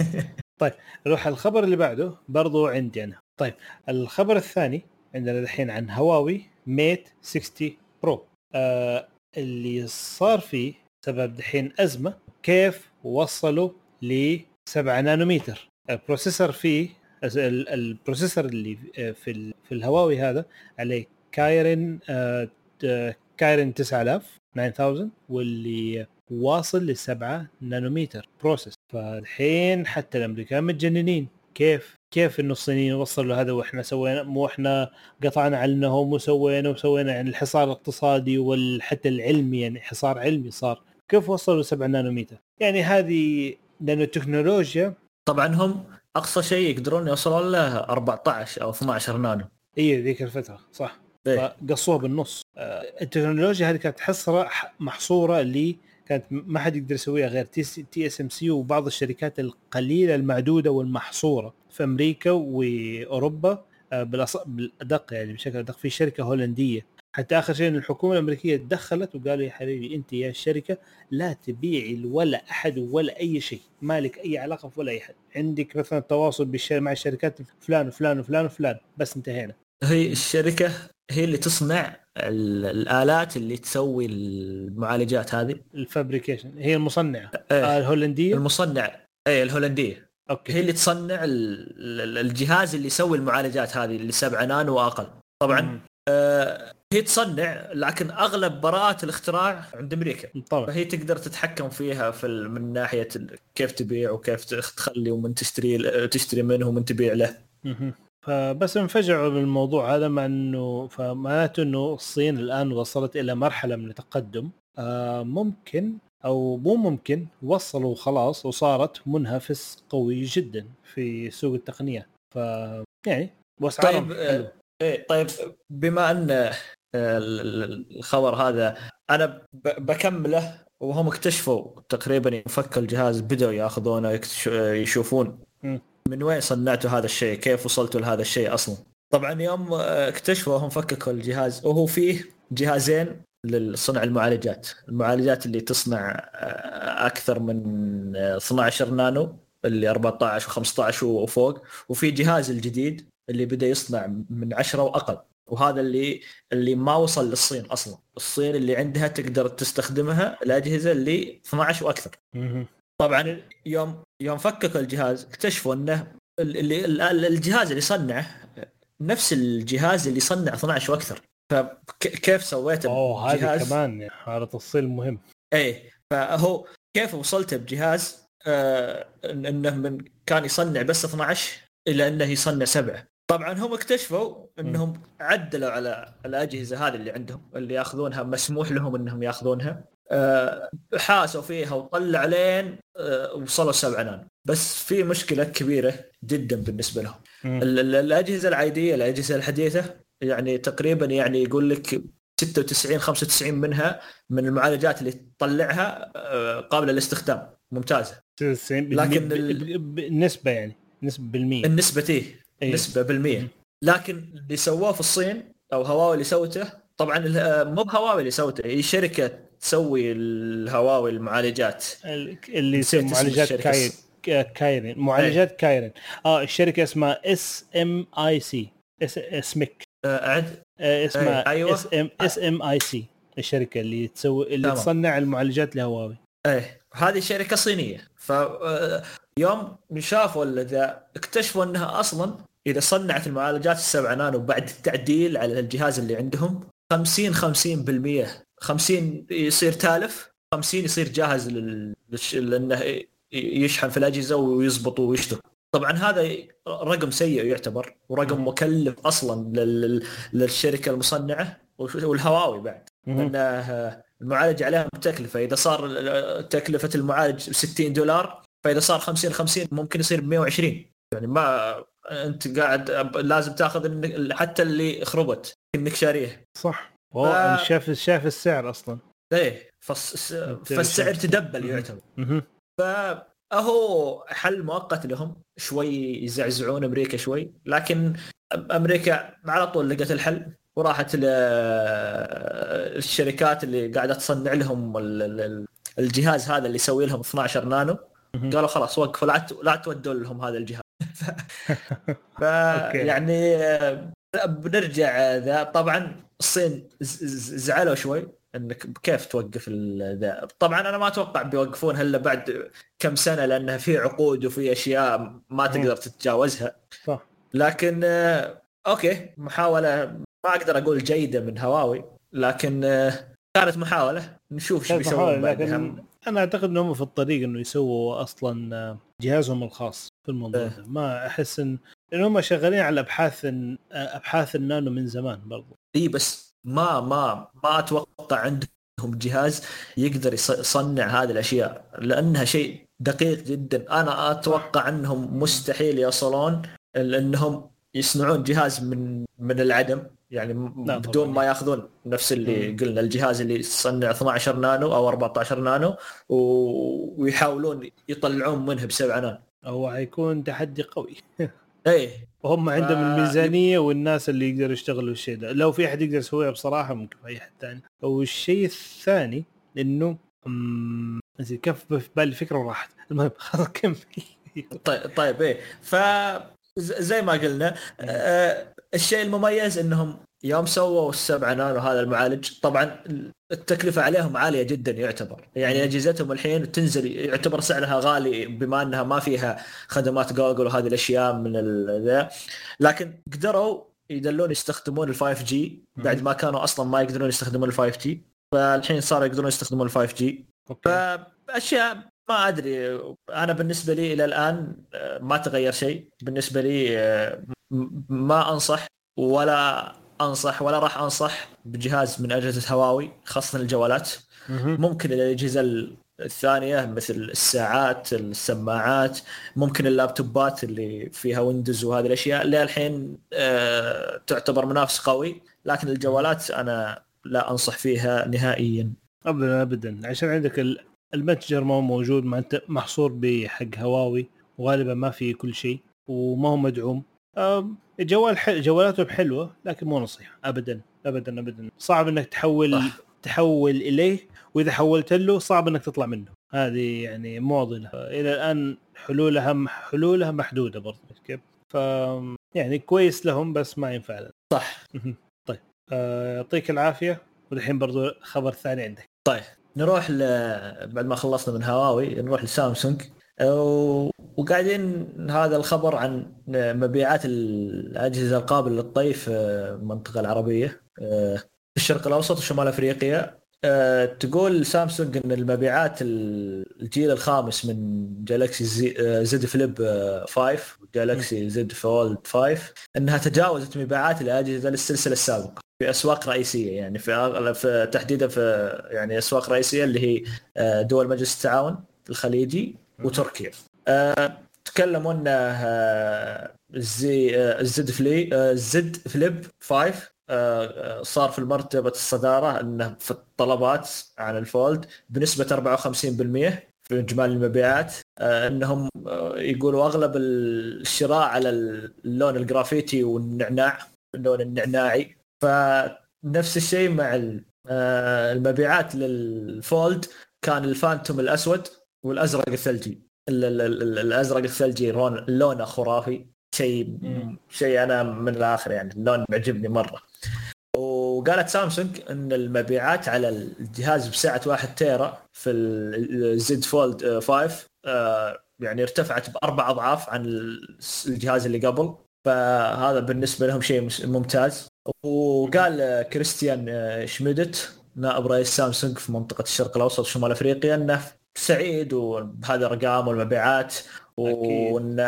نروح *laughs* الخبر اللي بعده برضو عندي أنا. طيب الخبر الثاني عندنا الحين عن هواوي Mate 60 Pro. آه اللي صار فيه سبب دحين أزمة كيف وصلوا ل 7 نانومتر ال processor فيه ال processor اللي في- في ال- في الهواوي هذا عليه Kirin آه آه، Kirin 9000 9000 واللي واصل لسبعة نانومتر process. فالحين حتى الأمريكان متجننين كيف كيف إنه الصينيين وصلوا هذا وإحنا سوينا مو إحنا قطعنا عنهم وسوينا وسوينا يعني الحصار الاقتصادي وحتى العلمي يعني حصار علمي صار. كيف وصلوا 7 نانومتر يعني هذه لأنه التكنولوجيا طبعا هم أقصى شيء يقدرون يوصلون له 14 أو 12 نانو. اي ذيك الفترة صح. إيه؟ فقصوها بالنص. آه، التكنولوجيا هذه كانت حصره محصورة اللي كانت ما حد يقدر يسويها غير TSMC وبعض الشركات القليلة المعدودة والمحصورة. في أمريكا وأوروبا آه، بالأدق يعني بشكل أدق في شركة هولندية. حتى آخر شيء الحكومة الأمريكية تدخلت وقالوا يا حبيبي أنت يا الشركة لا تبيعي ولا أحد ولا أي شيء مالك أي علاقة في ولا أي احد عندك مثلا تواصل مع الشركات فلان وفلان وفلان وفلان بس انتهينا. هي الشركة هي اللي تصنع الآلات اللي تسوي المعالجات هذه؟ ال fabrication هي المصنعة. إيه. الهولندية؟ المصنع اي الهولندية. okay. هي اللي تصنع الجهاز اللي يسوي المعالجات هذه اللي 7 نانو وأقل. طبعا آه هي تصنع لكن أغلب براءات الاختراع عند أمريكا. طبعا. فهي تقدر تتحكم فيها في من ناحية كيف تبيع وكيف تخلي ومن تشتري تشتري منه ومن تبيع له. فبس انفجعوا بالموضوع هذا مع إنه فمعناته إنه الصين الآن وصلت إلى مرحلة من التقدم. آه ممكن أو مو ممكن وصلوا خلاص وصارت منافس قوي جدا في سوق التقنيات ف يعني طيب آه، إيه طيب بما أن آه، الخبر هذا أنا بكمله وهم اكتشفوا تقريبا فك الجهاز بدأوا يأخذونه يشوفون من وين صنعتوا هذا الشيء كيف وصلتوا لهذا الشيء أصلا. طبعا يوم اكتشفوا هم فككوا الجهاز وهو فيه جهازين لصنع المعالجات. المعالجات اللي تصنع آه، أكثر من 12 نانو اللي 14 و15 وفوق. وفي جهاز الجديد اللي بدأ يصنع من 10 وأقل. وهذا اللي اللي ما وصل للصين أصلا. الصين اللي عندها تقدر تستخدمها الاجهزه اللي 12 وأكثر. طبعا يوم يوم فككوا الجهاز اكتشفوا إنه اللي الجهاز اللي صنعه نفس الجهاز اللي صنع 12 وأكثر. فكيف سويته أوه هذه كمان هذا تفصيل مهم. إيه فهو كيف وصلت بجهاز؟ آه إنه من كان يصنع بس 12 إلى إنه يصنع سبعة. طبعا هم اكتشفوا إنهم عدلوا على الاجهزه هذه اللي عندهم اللي يأخذونها مسموح لهم إنهم يأخذونها. أه حاسوا فيها وطلع لين أه وصلوا 7 نانو. بس في مشكلة كبيرة جدا بالنسبة لهم. الأجهزة العادية الأجهزة الحديثة يعني تقريبا يعني يقول لك 96 95 منها من المعالجات اللي تطلعها آه، قابلة للاستخدام. ممتازة. 96 لكن النسبة يعني نسبة بالمية. النسبة أيه. نسبة بالمية. لكن اللي سووه في الصين أو هواوي اللي سوته طبعا آه، مو بهواوي اللي سوته هي شركة تسوي الهواوي المعالجات. اللي يسوي معالجات كايرن Kirin معالجات Kirin آه الشركة اسمها SMIC اسمك اعد آه، اسمها أيوه. اس إم اس إم آي سي الشركة اللي تسوي اللي تمام. تصنع المعالجات لهواوي إيه هذه شركة صينية. ف آه، يوم شافوا ذا اكتشفوا إنها أصلا إذا صنعت المعالجات السبعة نانو بعد التعديل على الجهاز اللي عندهم 50 50% 50 يصير تالف 50 يصير جاهز لل... لأنه يشحن في الأجهزة ويزبط ويشتغل. طبعا هذا رقم سيء يعتبر ورقم مكلف أصلا لل... للشركة المصنعة والهواوي بعد. لأنه المعالج عليها تكلفه إذا صار تكلفة المعالج 60 دولار فإذا صار 50 50 ممكن يصير ب 120 يعني ما أنت قاعد لازم تأخذ حتى اللي خربت إنك شاريه صح. والله ف... شاف شاف السعر أصلا. إيه فالس... فالسعر تدبل يعتبر. ف أهو حل مؤقت لهم شوي يزعزعون أمريكا شوي لكن أمريكا على طول لقت الحل وراحت للشركات اللي قاعدة تصنع لهم الجهاز هذا اللي يسوي لهم 12 نانو. قالوا خلاص وقفوا لا لا تودوا لهم هذا الجهاز. *laughs* ف يعني بنرجع ذا طبعا الصين زعلوا شوي. إنك كيف توقف ذا؟ طبعا أنا ما أتوقع بيوقفون الا بعد كم سنة لأنها في عقود وفي أشياء ما تقدر تتجاوزها. صح. لكن okay محاولة ما أقدر أقول جيدة من هواوي لكن كانت محاولة. نشوف إيش بيسوون أنا أعتقد إنهم في الطريق إنه يسووا أصلا آه، جهازهم الخاص في الموضوع. ده. ما أحس إن هم شغالين على أبحاث آه، أبحاث النانو من زمان برضو. إي بس ما ما ما أتوقع عندهم جهاز يقدر يص- يصنع هذه الأشياء لأنها شيء دقيق جدا أنا أتوقع أنهم مستحيل يصلون إنهم يصنعون جهاز من من العدم يعني بدون. ما يأخذون نفس اللي. قلنا الجهاز اللي يصنع 12 نانو أو 14 نانو ويحاولون يطلعون منه بسبعة نانو هو حيكون تحدي قوي *laughs* إيه. وهم عندهم ف- الميزانيه والناس اللي يقدروا يشتغلوا الشيء ده. لو في أحد يقدر يسويها بصراحة ممكن أي حد ثاني والشيء الثاني إنه نسيت كيف في بالي فكرة وراحت المهم خلاص كمل. *laughs* طيب طيب إيه. ف زي ما قلنا آه الشيء المميز إنهم يوم سووا السبعة نانو هذا المعالج طبعا التكلفة عليهم عالية جدا يعتبر. يعني أجهزتهم الحين تنزل يعتبر سعرها غالي بما أنها ما فيها خدمات جوجل وهذه الأشياء من ال- لكن قدروا يدلون يستخدمون ال 5G بعد ما كانوا أصلا ما يقدرون يستخدمون ال 5G فالحين صاروا يقدرون يستخدمون ال 5G okay. فأشياء ما أدري. أنا بالنسبة لي إلى الآن آه، ما تغير شيء. بالنسبة لي آه، ما أنصح ولا أنصح ولا راح أنصح بجهاز من أجهزة هواوي خاصة الجوالات. ممكن الأجهزة ال- الثانية مثل الساعات السماعات ممكن اللابتوبات اللي فيها ويندوز وهذه الأشياء. اللي الحين آه، تعتبر منافس قوي لكن الجوالات أنا لا أنصح فيها نهائيا. ابدا ابدا. عشان عندك ال- المتجر ما هو موجود ما أنت محصور بحق هواوي وغالبا ما في كل شيء وما هو مدعوم. الجوال حل... جوالاتهم حلوة لكن مو نصيحة. ابدا ابدا ابدا. صعب إنك تحول صح. تحول إليه وإذا حولت له صعب إنك تطلع منه. هذه يعني معضله إلى الآن حلولها حلولها محدودة برضه كيف ف يعني كويس لهم بس ما ينفع لنا. صح. طيب. آه، يعطيك العافية. ودحين برضو خبر ثاني عندك. طيب. نروح ل... بعد ما خلصنا من هواوي نروح لسامسونج. وقاعدين هذا الخبر عن مبيعات الأجهزة القابلة للطي في المنطقة العربية آه، في الشرق الأوسط وشمال أفريقيا. آه، تقول سامسونج إن المبيعات الجيل الخامس من جالكسي آه، زد فليب آه، 5 وجالكسي زد فولد 5 إنها تجاوزت مبيعات الأجهزة للسلسلة السابقة في أسواق رئيسية يعني في, في تحديدا في يعني أسواق رئيسية اللي هي آه، دول مجلس التعاون الخليجي. وتركيا. آه، تكلموا انه آه، آه، الزد فلي آه، الزد فليب 5 آه، آه، صار في مرتبه الصدارة إنه في الطلبات عن الفولد بنسبة 54% في إجمالي المبيعات. إنهم يقولوا أغلب الشراء على اللون الجرافيتي والنعناع اللون النعناعي. فنفس الشيء مع ال- المبيعات لل Fold كان ال Phantom الأسود والأزرق الثلجي. ال- ال- ال- الأزرق الثلجي لون لونه خرافي. شيء. شيء أنا من الآخر يعني. اللون معجبني مرة. وقالت سامسونج إن المبيعات على الجهاز بسعة 1 tera في ال Z Fold 5 آه، يعني ارتفعت بأربع أضعاف عن الجهاز اللي قبل. فهذا بالنسبة لهم شيء ممتاز. وقال آه، كريستيان آه، شميدت نائب رئيس سامسونج في منطقة الشرق الأوسط وشمال أفريقيا إنه سعيد بهذه الارقام والمبيعات. وان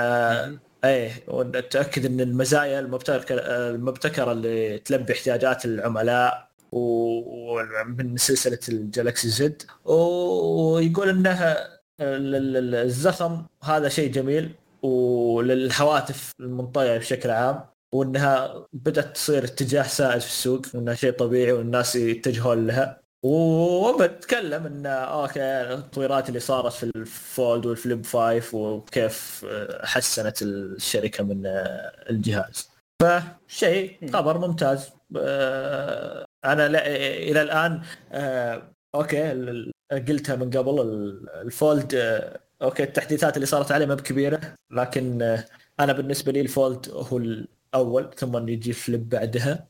إيه ونتاكد إن المزايا المبتكره المبتكرة اللي تلبي احتياجات العملاء ومن سلسلة الجالكسي زد. ويقول انها ال- ال- ال- الزخم هذا شيء جميل وللهواتف المنطوية بشكل عام وإنها بدأت تصير اتجاه سائد في السوق وانها شيء طبيعي والناس يتجهون لها. وبتكلم إن okay التطويرات اللي صارت في ال Fold وال Flip 5 وكيف حسنت الشركة من الجهاز. فشيء خبر ممتاز. آه، أنا لا إلى الآن آه، okay قلتها من قبل ال- ال Fold آه، okay التحديثات اللي صارت عليه ما بكبيرة لكن آه، أنا بالنسبة لي ال Fold هو الأول ثم يجي ال Flip بعدها.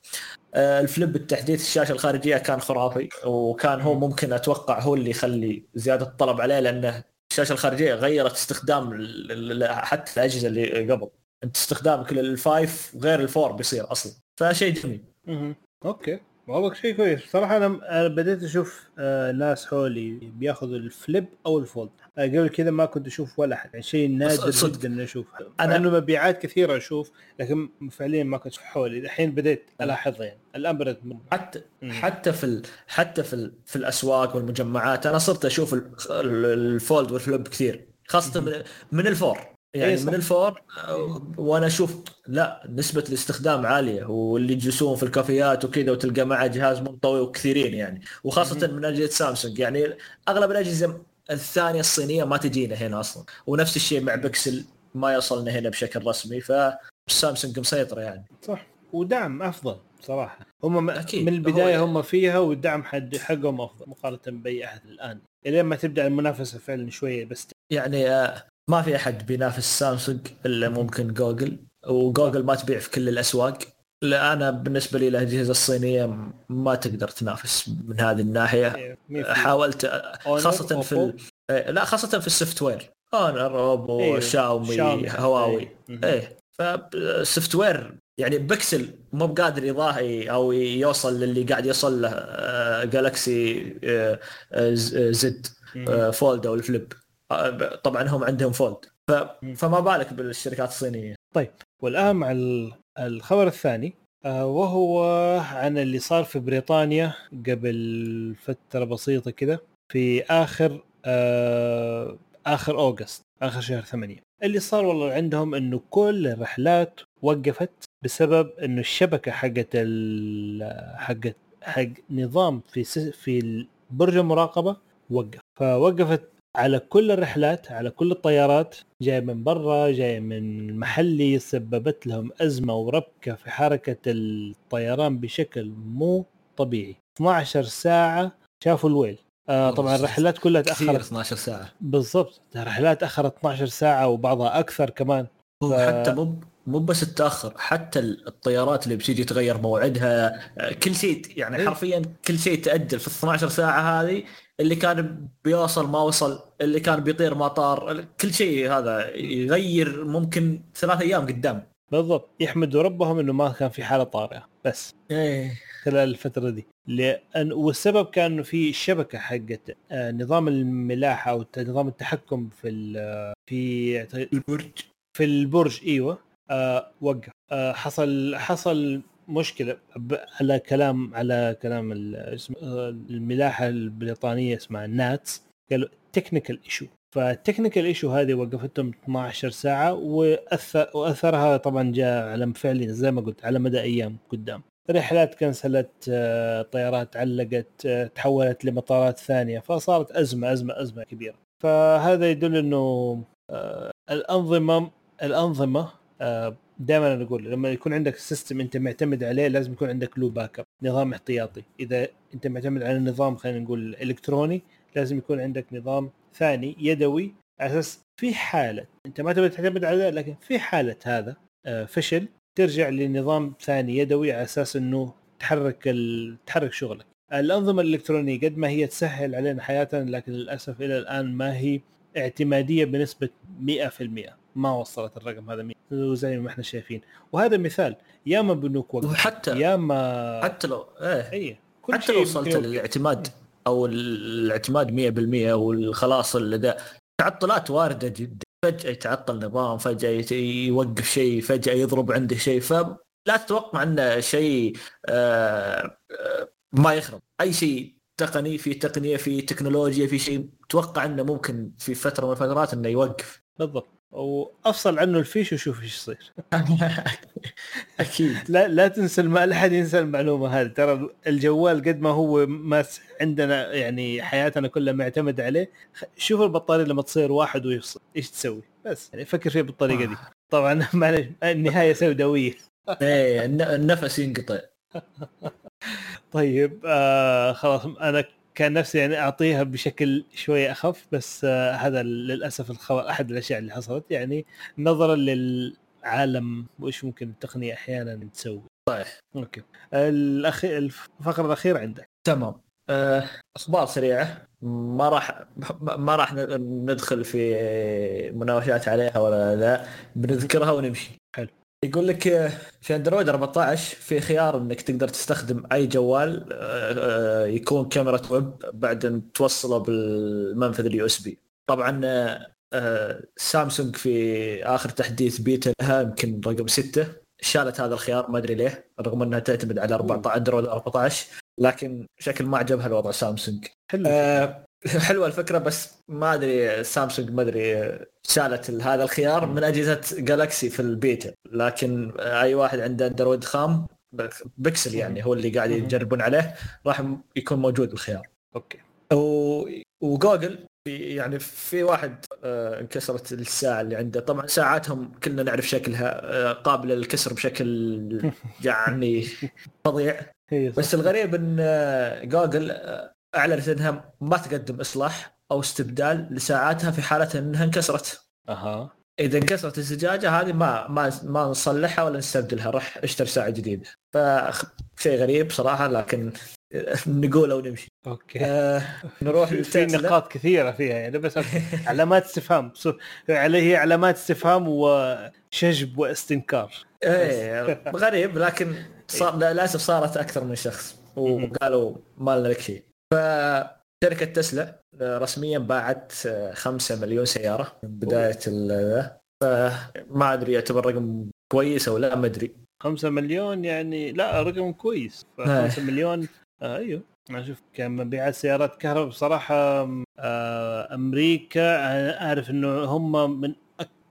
آه، ال Flip بالتحديث الشاشة الخارجية كان خرافي وكان هو ممكن أتوقع هو اللي يخلي زيادة الطلب عليه لأنه الشاشة الخارجية غيرت استخدام حتى الأجهزة اللي قبل. أنت استخدامك لل Five غير ال Four بيصير أصلا. فشيء جميل. okay. والله شيء كويس. صراحة أنا بديت أشوف آه، ناس حولي بياخذوا ال Flip أو ال Fold. آه، قبل كذا ما كنت أشوف ولا أحد. يعني شيء نادر صدق. جدا إني أشوف أنا إنه مبيعات كثيرة أشوف لكن فعليا ما كنت حولي. الحين بديت ألاحظها يعني. من حتى مم. حتى في ال... حتى في ال... في الأسواق والمجمعات أنا صرت أشوف ال... ال- ال Fold وال Flip كثير خاصة من ال Four. يعني إيه. من ال Four آه، وأنا أشوف لا نسبة الاستخدام عالية واللي يجلسون في الكافيات وكذا وتلقى معه جهاز منطوي وكثيرين يعني. وخاصة من أجهزة سامسونج. يعني أغلب الأجهزة الثانية الصينية ما تجينا هنا أصلا. ونفس الشيء مع بكسل ما يوصلنا هنا بشكل رسمي فسامسونج مسيطرة يعني. صح. ودعم أفضل صراحة. هم أكيد. من البداية هو- هم فيها والدعم حد حقهم أفضل مقارنة بأي أحد الآن. الين ما تبدأ المنافسة فعلا شوية بس يعني آه، ما في أحد بينافس سامسونج إلا ممكن جوجل وجوجل ما تبيع في كل الأسواق. لا أنا بالنسبة لي الأجهزة الصينية ما تقدر تنافس من هذه الناحية. إيه، حاولت خاصة في ال... آه، لا خاصة في ال software. أونر أوبو إيه، شاومي شاومي. هواوي. إيه. إيه فال software يعني بكسل مو بقادر يضاهي أو يوصل للي قاعد يوصل له جالكسي Z Fold أو ال Flip. طبعا هم عندهم Fold. ف... فما بالك بالشركات الصينية. والآن مع ال- الخبر الثاني آه، وهو عن اللي صار في بريطانيا قبل فترة بسيطة كده في آخر آه، آخر August آخر شهر ثمانية. اللي صار والله عندهم إنه كل الرحلات وقفت بسبب إنه الشبكة حقت ال- حقت حق نظام في س- في برج المراقبة وقف. فوقفت على كل الرحلات على كل الطيارات جاي من برا جاي من محلي سببت لهم أزمة وربكة في حركة الطيران بشكل مو طبيعي. 12 ساعة شافوا الويل. آه طبعا الرحلات كلها تأخرت. 12 ساعة. بالضبط. الرحلات تاخرت 12 ساعة وبعضها أكثر كمان. وحتى مو مو بس التأخر حتى الطيارات اللي بتيجي تغير موعدها آه، كل شيء يعني إيه. حرفيا كل شيء تاجل في ال 12 ساعة هذه اللي كان بيوصل ما وصل اللي كان بيطير ما طار كل شيء هذا يغير ممكن ثلاث أيام قدام. بالضبط. يحمدوا ربهم إنه ما كان في حالة طارئة. بس إيه. خلال الفترة دي. لأن والسبب كان إنه في الشبكه حقت آه، نظام الملاحة أو نظام التحكم في في البرج. في البرج إيوه. آه وقف. آه حصل حصل مشكلة على كلام على كلام آه، الملاحة البريطانية اسمها NATS. قالوا technical issue فال technical issue هذه وقفتهم 12 ساعة واثر وأثرها طبعا جاء على فعلي زي ما قلت على مدى أيام قدام. رحلات كنسلت آه، طيارات علقت آه، تحولت لمطارات ثانية فصارت أزمة أزمة أزمة كبيرة. فهذا يدل إنه آه، الأنظمة الأنظمة دائما أنا أقول لما يكون عندك system أنت معتمد عليه لازم يكون عندك له backup نظام احتياطي. إذا أنت معتمد على نظام خلينا نقول إلكتروني لازم يكون عندك نظام ثاني يدوي على أساس في حالة أنت ما تبي تعتمد عليه لكن في حالة هذا آه، فشل ترجع لنظام ثاني يدوي على أساس إنه تحرك ال... تحرك شغلك. الأنظمة الإلكترونية قد ما هي تسهل علينا حياتنا لكن للأسف إلى الآن ما هي اعتمادية بنسبة 100% ما وصلت الرقم هذا 100 وزي ما إحنا شايفين. وهذا مثال ياما بنوك وقت وحتى ياما حتى لو إيه. اي كل حتى شيء لو وصلت. للاعتماد أو الاعتماد 100% والخلاص اللي ده تعطلات واردة جدا. فجأة يتعطل نظام فجأة يوقف شيء فجأة يضرب عنده شيء فلا تتوقع انه شيء آه، آه، ما يخرب. أي شيء تقني في تقنية في تكنولوجيا في شيء توقع أنه ممكن في فترة من الفترات أنه يوقف. بالضبط. وأفصل عنه الفيش وشوف إيش يصير. *laughs* أكيد. لا لا تنسى الم... لا أحد ينسى المعلومة هذه. ترى الجوال قد ما هو ماس عندنا يعني حياتنا كلها معتمد عليه. شوف البطارية لما تصير واحد ويفصل إيش تسوي؟ بس. يعني فكر فيها بالطريقة دي. طبعا *laughs* معلش النهاية سوداوية. *laughs* إيه الن- النفس ينقطع. طيب آه خلاص أنا كان نفسي يعني أعطيها بشكل شوية أخف بس آه هذا للأسف الخبر أحد الأشياء اللي حصلت. يعني نظرا للعالم وإيش ممكن التقنية أحيانا تسوي. صحيح. أوكي. الأخي... الفقرة الأخيرة عندك. تمام. آه، أخبار سريعة. ما راح ما راح ندخل في مناوشات عليها ولا لا. بنذكرها ونمشي. حلو. يقول لك آه، في أندرويد 14 في خيار إنك تقدر تستخدم أي جوال آه، آه، يكون كاميرا ويب بعدين توصله بالمنفذ ال USB. طبعا سامسونج في آخر تحديث بيتا لها يمكن رقم 6 شالت هذا الخيار ما أدري ليه رغم إنها تعتمد على 14 أندرويد 14 لكن بشكل ما عجبها الوضع سامسونج. حلو. آه *laughs* حلوة الفكرة بس ما أدري سامسونج ما أدري شالت هذا الخيار من أجهزة جالكسي في البيتا. لكن أي واحد عنده اندرويد خام بكسل يعني هو اللي قاعد يجربون عليه راح يكون موجود الخيار. okay. و... وجوجل يعني في واحد آه، انكسرت الساعة اللي عنده. طبعا ساعاتهم كلنا نعرف شكلها آه، قابلة للكسر بشكل *laughs* يعني فظيع. بس الغريب إن آه، جوجل اعلنت أنها ما تقدم إصلاح أو استبدال لساعاتها في حالة أنها انكسرت. أها. إذا انكسرت الزجاجة هذه ما ما ما نصلحها ولا نستبدلها راح اشتري ساعة جديدة. فشيء غريب صراحة لكن نقول ونمشي okay. آه نروح في. نقاط كثيرة فيها يعني بس علامات استفهام. عليه علامات استفهام وشجب واستنكار. إيه غريب لكن صار للأسف صارت أكثر من شخص وقالوا ما لنا لك شيء. فشركة تسلا رسميا باعت 5 مليون سيارة من بداية ال فما أدري يعتبر رقم كويس أو لا ما أدري. 5 مليون يعني لا رقم كويس. ف إيه. 5 مليون آه أيوه. أنا أشوف كان مبيعات سيارات كهرباء بصراحة آه أمريكا أنا أعرف إنه هم من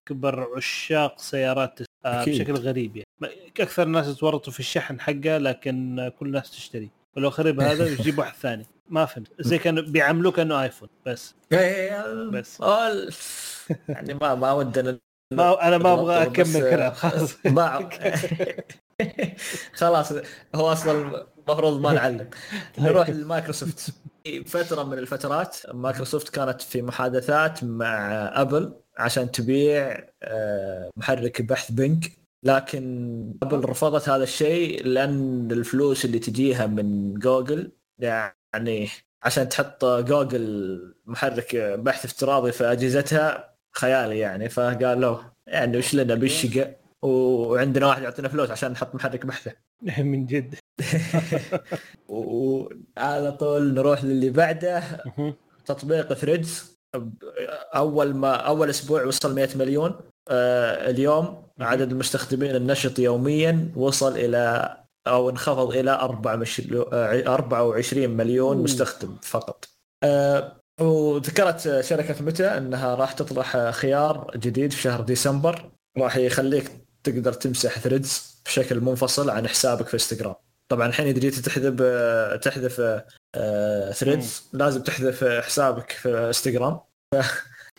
أكبر عشاق سيارات آه. بشكل غريب يعني. ما- أكثر الناس تورطوا في الشحن حقه لكن آه، كل الناس تشتري. ولو خرب هذا يجيب واحد ثاني. ما فهمت. زي كانوا بيعاملوه كأنه ايفون بس. بس. بس. يعني ما ما ودنا *laughs* ما أنا ما أبغى أكمل كلام خلاص. *laughs* باع *laughs* خلاص هو أصلا المفروض ما نعلم. نروح لمايكروسوفت. في فترة من الفترات مايكروسوفت كانت في محادثات مع أبل عشان تبيع آه، محرك بحث Bing لكن أبل رفضت هذا الشيء لأن الفلوس اللي تجيها من جوجل يعني عشان تحط جوجل محرك بحث افتراضي في أجهزتها خيالي يعني. فقالوا يعني وش لنا بالشقا؟ وعندنا واحد يعطينا فلوس عشان نحط محرك بحثه. *laughs* من جد. *laughs* وعلى طول نروح للي بعده. تطبيق ثريدز أول ما أول أسبوع وصل 100 مليون. آه اليوم عدد المستخدمين النشط يوميا وصل إلى أو انخفض إلى 24 مليون أوه. مستخدم فقط آه وذكرت شركة ميتا إنها راح تطرح خيار جديد في شهر ديسمبر راح يخليك تقدر تمسح ثريدز بشكل منفصل عن حسابك في انستغرام طبعا الحين إذا جيت تحذف تحذف ثريدز لازم تحذف حسابك في انستغرام *laughs*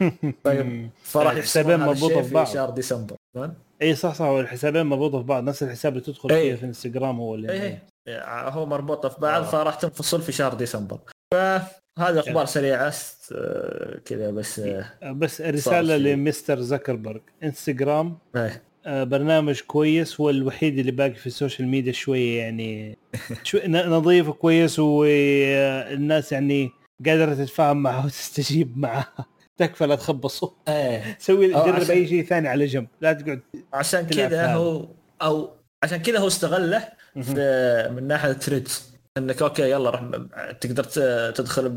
*laughs* طيب فراح هذا مربوطة الشيء في بعض. شهر ديسمبر؟ اي صح صح الحسابين مربوطة في بعض نفس الحساب اللي تدخل أي. فيه في إنستغرام هو اللي اي إي. هو مربوطة في بعض آه. فراح تنفصل في شهر ديسمبر فهذه أخبار سريعة آه، كذا بس آه، بس رسالة. لمستر زكربرج إنستغرام إيه. برنامج كويس هو الوحيد اللي باقي في ال social media شوية يعني *laughs* شوي نظيف وكويس والناس يعني قادرة تتفاهم معه وتستجيب معه تكفى لا تخبصوا إيه. سوي جرب عشان- أي شيء ثاني على جنب لا تقعد عشان كذا هذا. هو أو عشان كذا هو استغله في من ناحية ثريدز إنك okay يلا راح تقدر تدخل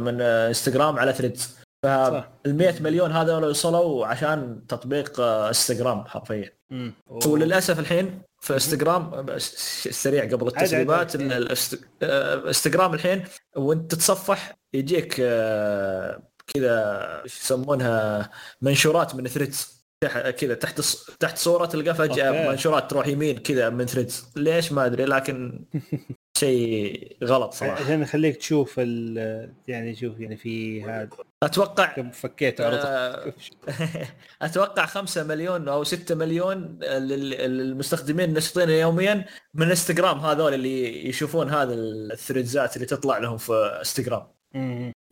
من انستغرام على ثريدز. فال 100 مليون هذول وصلوا عشان تطبيق آه، انستغرام حرفيا. مم. وللاسف الحين في انستغرام بس سريع قبل التسريبات. إن الإنست- آه، انستغرام الحين وانت تتصفح يجيك آه، كذا يسمونها منشورات من ثريدز كذا تحت تحت صورة تلقى فجأة. منشورات تروح يمين كذا من ثريدز ليش ما أدري لكن *laughs* شيء غلط صراحة عشان يخليك تشوف ال- يعني شوف يعني في هذا أتوقع كم طول. آه، *laughs* أتوقع 5 مليون أو 6 مليون لل- للمستخدمين النشطين يوميا من انستغرام هذول اللي يشوفون هذا الثريدزات اللي تطلع لهم في انستغرام.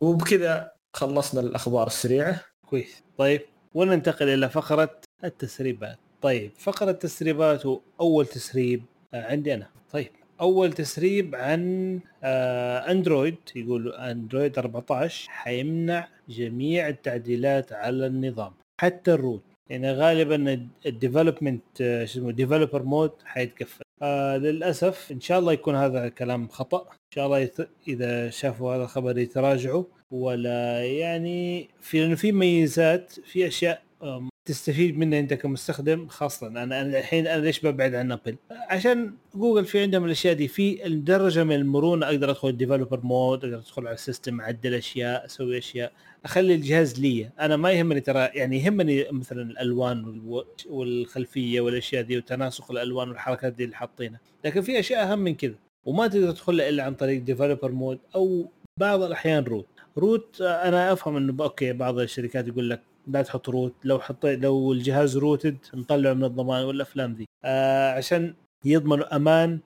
وبكذا خلصنا الأخبار السريعة. كويس. طيب وننتقل إلى فقرة التسريبات. طيب فقرة التسريبات واول تسريب آه، عندي أنا. طيب أول تسريب عن آه، أندرويد. يقول أندرويد 14 حيمنع جميع التعديلات على النظام حتى ال root يعني غالبا ال development شو اسمه developer mode حيتقفل. آه للأسف إن شاء الله يكون هذا كلام خطأ. إن شاء الله يت... إذا شافوا هذا الخبر يتراجعوا. ولا يعني في لأنه في ميزات في أشياء تستفيد منها أنت كمستخدم خاصة أنا أنا الحين أنا ليش ببعد عن ابل؟ عشان جوجل في عندهم الأشياء دي في درجه من المرونة أقدر أدخل ال developer mode أقدر أدخل على ال system أعدل أشياء أسوي أشياء. أخلي الجهاز لي. أنا ما يهمني ترى يعني يهمني مثلا الألوان والخلفية والأشياء دي وتناسق الألوان والحركات دي اللي حاطينها. لكن في أشياء أهم من كذا وما تقدر تدخلها إلا عن طريق developer mode أو بعض الأحيان root root أنا أفهم إنه okay بعض الشركات يقول لك لا تحط root لو حطيت لو الجهاز rooted نطلعه من الضمان والأفلام ذي آه عشان يضمنوا أمان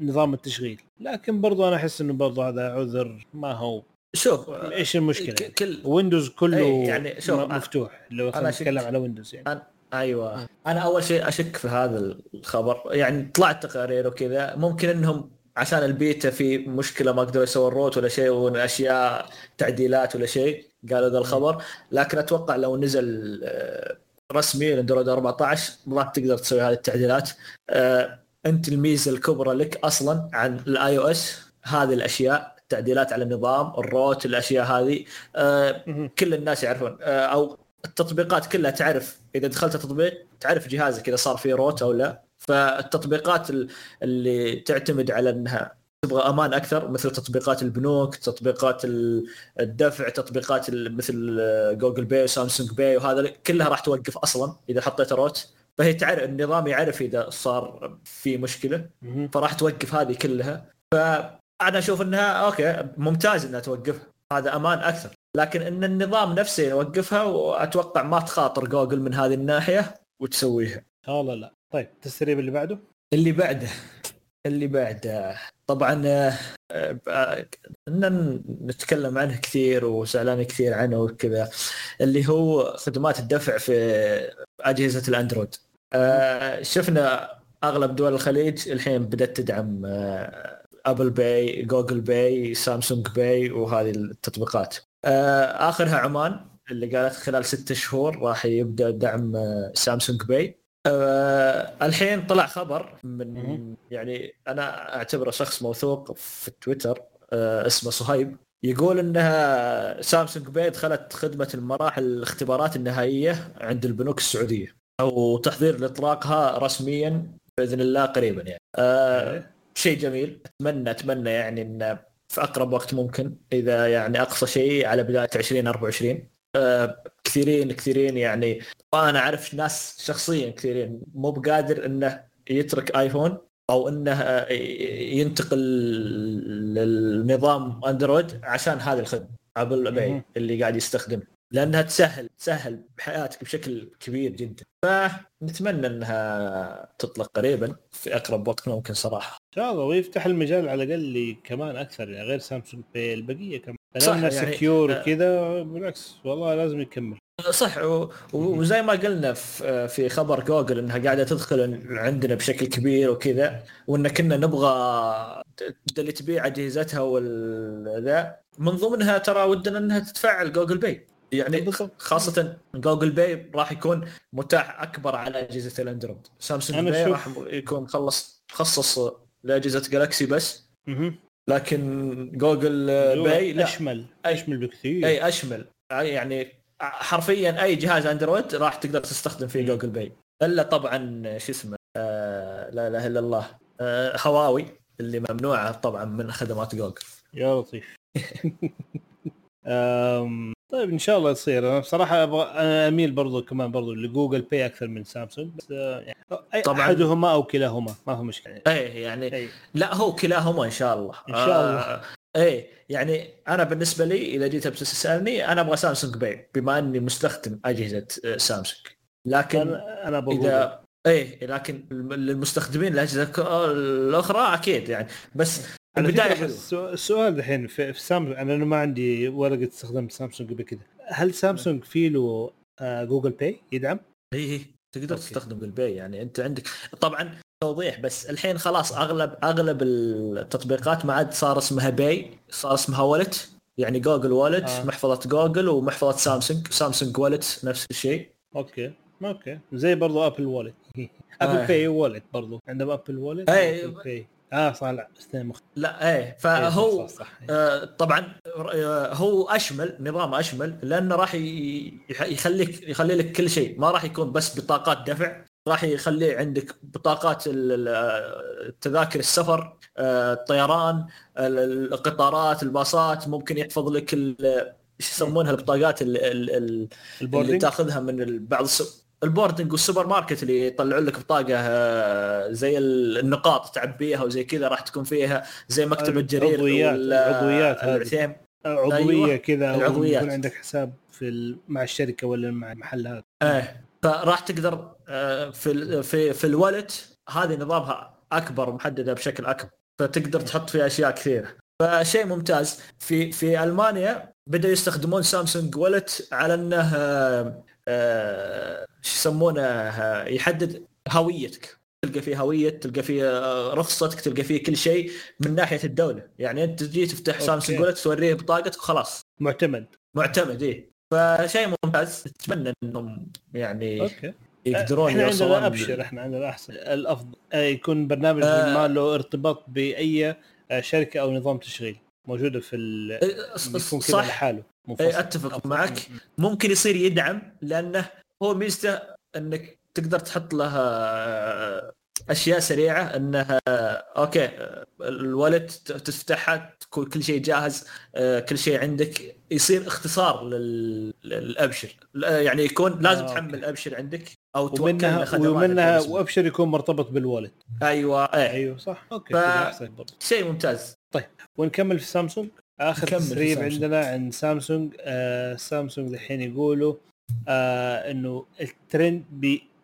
نظام التشغيل. لكن برضو أنا أحس إنه برضو هذا عذر ما هو. شوف إيش المشكلة؟ كل ويندوز كله يعني شوف مفتوح لو أنا نتكلم على ويندوز يعني. أنا أيوه. أنا أول شيء أشك في هذا الخبر. يعني طلعت تقارير وكذا. ممكن إنهم عشان البيتا في مشكلة ما قدروا يسووا ال root ولا شيء واشياء تعديلات ولا شيء قالوا ذا الخبر. لكن أتوقع لو نزل آه، رسمي الاندرويد 14 ما تقدر تسوي هذه التعديلات. آه، أنت الميزة الكبرى لك أصلا عن ال iOS هذه الأشياء. التعديلات على النظام ال root الأشياء هذه آه، كل الناس يعرفون أو التطبيقات كلها تعرف إذا دخلت تطبيق تعرف جهازك إذا صار فيه root أو لا. فالتطبيقات اللي تعتمد على إنها تبغى أمان أكثر مثل تطبيقات البنوك تطبيقات الدفع تطبيقات مثل جوجل باي وسامسونج باي وهذا كلها راح توقف أصلا إذا حطيت root. فهي تعرف النظام يعرف إذا صار في مشكلة فراح توقف هذه كلها. فانا أشوف إنها okay ممتاز إنها توقفها. هذا أمان أكثر. لكن إن النظام نفسه يوقفها وأتوقع ما تخاطر جوجل من هذه الناحية وتسويها والله لا. طيب التسريب اللي بعده؟ اللي بعده اللي بعده. طبعا آه، آه، نتكلم عنه كثير وزعلان كثير عنه وكذا اللي هو خدمات الدفع في أجهزة الأندرويد. آه، شفنا أغلب دول الخليج الحين بدأت تدعم ابل باي جوجل باي سامسونج باي وهذه التطبيقات. آخرها عمان اللي قالت خلال ستة شهور راح يبدأ دعم سامسونج باي أه الحين طلع خبر من يعني أنا أعتبره شخص موثوق في تويتر أه اسمه صهيب. يقول إنها سامسونج باي دخلت خدمة المراحل الاختبارات النهائية عند البنوك السعودية. أو تحضير لإطلاقها رسميا بإذن الله قريبا يعني. أه شيء جميل. اتمنى أتمنى يعني إن في أقرب وقت ممكن إذا يعني أقصى شيء على بداية 2024 أه كثيرين كثيرين يعني وأنا أعرف ناس شخصيا كثيرين مو بقادر إنه يترك آيفون أو إنه ينتقل للنظام أندرويد عشان هذه الخدمة أبل باي اللي قاعد يستخدم. لأنها تسهل تسهل بحياتك بشكل كبير جدا. فنتمنى إنها تطلق قريبا في أقرب وقت ممكن صراحة. الله ويفتح المجال على الأقل كمان أكثر يعني غير سامسونج باي البقيه كمان صح يعني secure آه، وكذا بالعكس والله لازم يكمل. صح وزي ما قلنا في خبر جوجل إنها قاعدة تدخل عندنا بشكل كبير وكذا وإن كنا نبغى اللي تبيع أجهزتها وذا من ضمنها ترى ودنا إنها تتفعل جوجل باي يعني خاصة جوجل باي راح يكون متاح أكبر على أجهزة الأندرويد. سامسونج باي راح يكون مخلص مخصص لاجهزة جالكسي بس. لكن جوجل باي لا. أشمل. أشمل بكثير. أي أشمل. يعني حرفيا أي جهاز أندرويد راح تقدر تستخدم فيه جوجل باي إلا طبعا شو اسمه آه لا إله إلا الله آه هواوي اللي ممنوعة طبعا من خدمات جوجل يا لطيف. *laughs* طيب إن شاء الله يصير أنا بصراحة أبغى أنا أميل برضو كمان برضو لجوجل باي أكثر من سامسونج بس آه، يعني طبعا. أحدهما أو كلاهما ما هو مشكلة. يعني. إيه يعني أي. لا هو كلاهما إن شاء الله. إن شاء الله. آه إيه يعني أنا بالنسبة لي إذا جيت تسألني أنا أبغى سامسونج باي بما إني مستخدم أجهزة آه، سامسونج. لكن أنا, أنا إذا إيه لكن للمستخدمين الأجهزة الأخرى أكيد يعني. بس البداية السؤال الحين في, في سامسونج أنا ما عندي ورقه استخدام سامسونج قبل كده هل سامسونج في له آه جوجل باي يدعم؟ إي إي تقدر okay. تستخدم جوجل باي يعني أنت عندك طبعا توضيح بس الحين خلاص أغلب أغلب التطبيقات ما عاد صار اسمها Pay صار اسمها Wallet يعني جوجل Wallet آه. محفظة جوجل ومحفظة سامسونج سامسونج Wallet نفس الشيء okay okay زي برضو ابل Wallet ابل آه. باي Wallet برضو عندهم ابل Wallet إيه. آه صح لا اثنين مخ... لا إيه إيه، فهو صح صح, صح. آه، طبعا آه، هو أشمل نظام أشمل لأنه راح يخليك يخلي لك كل شيء. ما راح يكون بس بطاقات دفع راح يخلي عندك بطاقات آه، تذاكر السفر آه، الطيران ال- القطارات الباصات ممكن يحفظ لك إيش يسمونها البطاقات ال- ال- ال- اللي ال boarding تاخذها من بعض الس... ال boarding والسوبر ماركت اللي يطلعون لك بطاقة آه، زي ال- النقاط تعبيها وزي كذا راح تكون فيها زي مكتب الجرير العضويات-. العثيم عضويه أيوة. كذا العضويات. يكون عندك حساب في. مع الشركة ولا مع المحل هذا إيه فراح تقدر آه، في ال- في في الوالت هذه نظامها أكبر محددة بشكل أكبر فتقدر تحط فيها أشياء كثيرة فشيء ممتاز في في ألمانيا بدأوا يستخدمون سامسونج والت على إنه آه، شو يسمونه آه، يحدد هويتك. تلقى فيه هوية تلقى فيه آه، رخصتك تلقى فيه كل شيء من ناحية الدولة. يعني أنت تجي تفتح. سامسونج والت توريه بطاقتك وخلاص. معتمد. معتمد إيه. فشيء ممتاز. أتمنى إنهم يعني أوكي. يقدرون إحنا يوصلون عندنا أبشر إحنا عندنا أحسن. الأفضل. آه، يكون برنامج آه. ما له ارتباط بأي آه، شركة أو نظام تشغيل. موجوده في ال... إيه، يكون كذا لحاله. إيه، أتفق. معك. ممكن يصير يدعم لأنه هو ميزته إنك تقدر تحط لها أشياء سريعة انها okay ال Wallet تفتحها تكون كل شيء جاهز آه، كل شيء عندك. يصير اختصار لل- للأبشر. يعني يكون لازم آه، تحمل. أبشر عندك أو ومنها ومنها. وابشر يكون مرتبط بال Wallet أيوه إيه. أيوه صح. okay ف- شيء ممتاز. ونكمل في سامسونج. آخر تسريب. عندنا عن سامسونج. آه سامسونج الحين يقولوا آه إنه الترند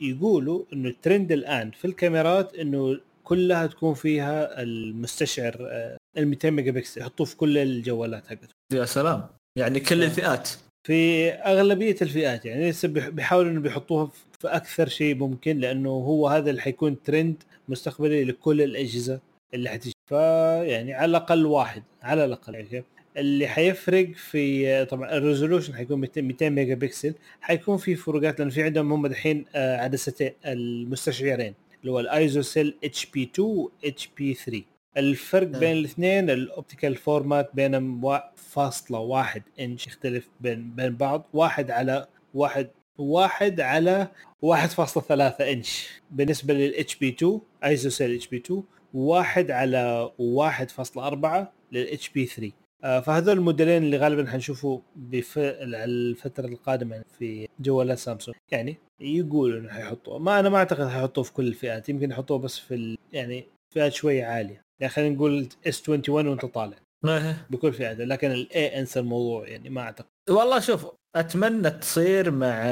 بيقولوا إنه الترند الآن في الكاميرات إنه كلها تكون فيها المستشعر آه ال 200 ميجا بكسل يحطوه في كل الجوالات حقتهم. يا سلام. يعني كل آه. الفئات. في أغلبية الفئات يعني لسه بيح- بيحاولوا إنه بيحطوها في أكثر شيء ممكن لأنه هو هذا اللي حيكون ترند مستقبلي لكل الأجهزة. اللي حتيجي. فيعني على الأقل واحد على الأقل يعني؟ اللي حيفرق في طبعا ال resolution حيكون 200 200 ميجا بكسل. حيكون في فروقات لأنه في عندهم هم دحين آه، عدستين المستشعرين اللي هو ال ISOCELL HP 2 و HP 3 الفرق. بين الاثنين ال optical format بينهم فاصلة واحد انش يختلف بين بين بعض. واحد على واحد واحد على 1.3 انش بالنسبة لل HP 2 ISOCELL HP 2 واحد على 1.4 لل HP 3 آه، فهذول الموديلين اللي غالبا حنشوفه بف... الفترة القادمة في جوالات سامسونج. يعني يقولوا إنه حيحطوه. ما أنا ما أعتقد حيحطوه في كل الفئات. يمكن يحطوه بس في ال... يعني فئات شوية عالية. يعني خلينا نقول S 21 وأنت طالع. إيه. بكل فئات لكن ال A أنسى الموضوع. يعني ما أعتقد. والله شوف أتمنى تصير مع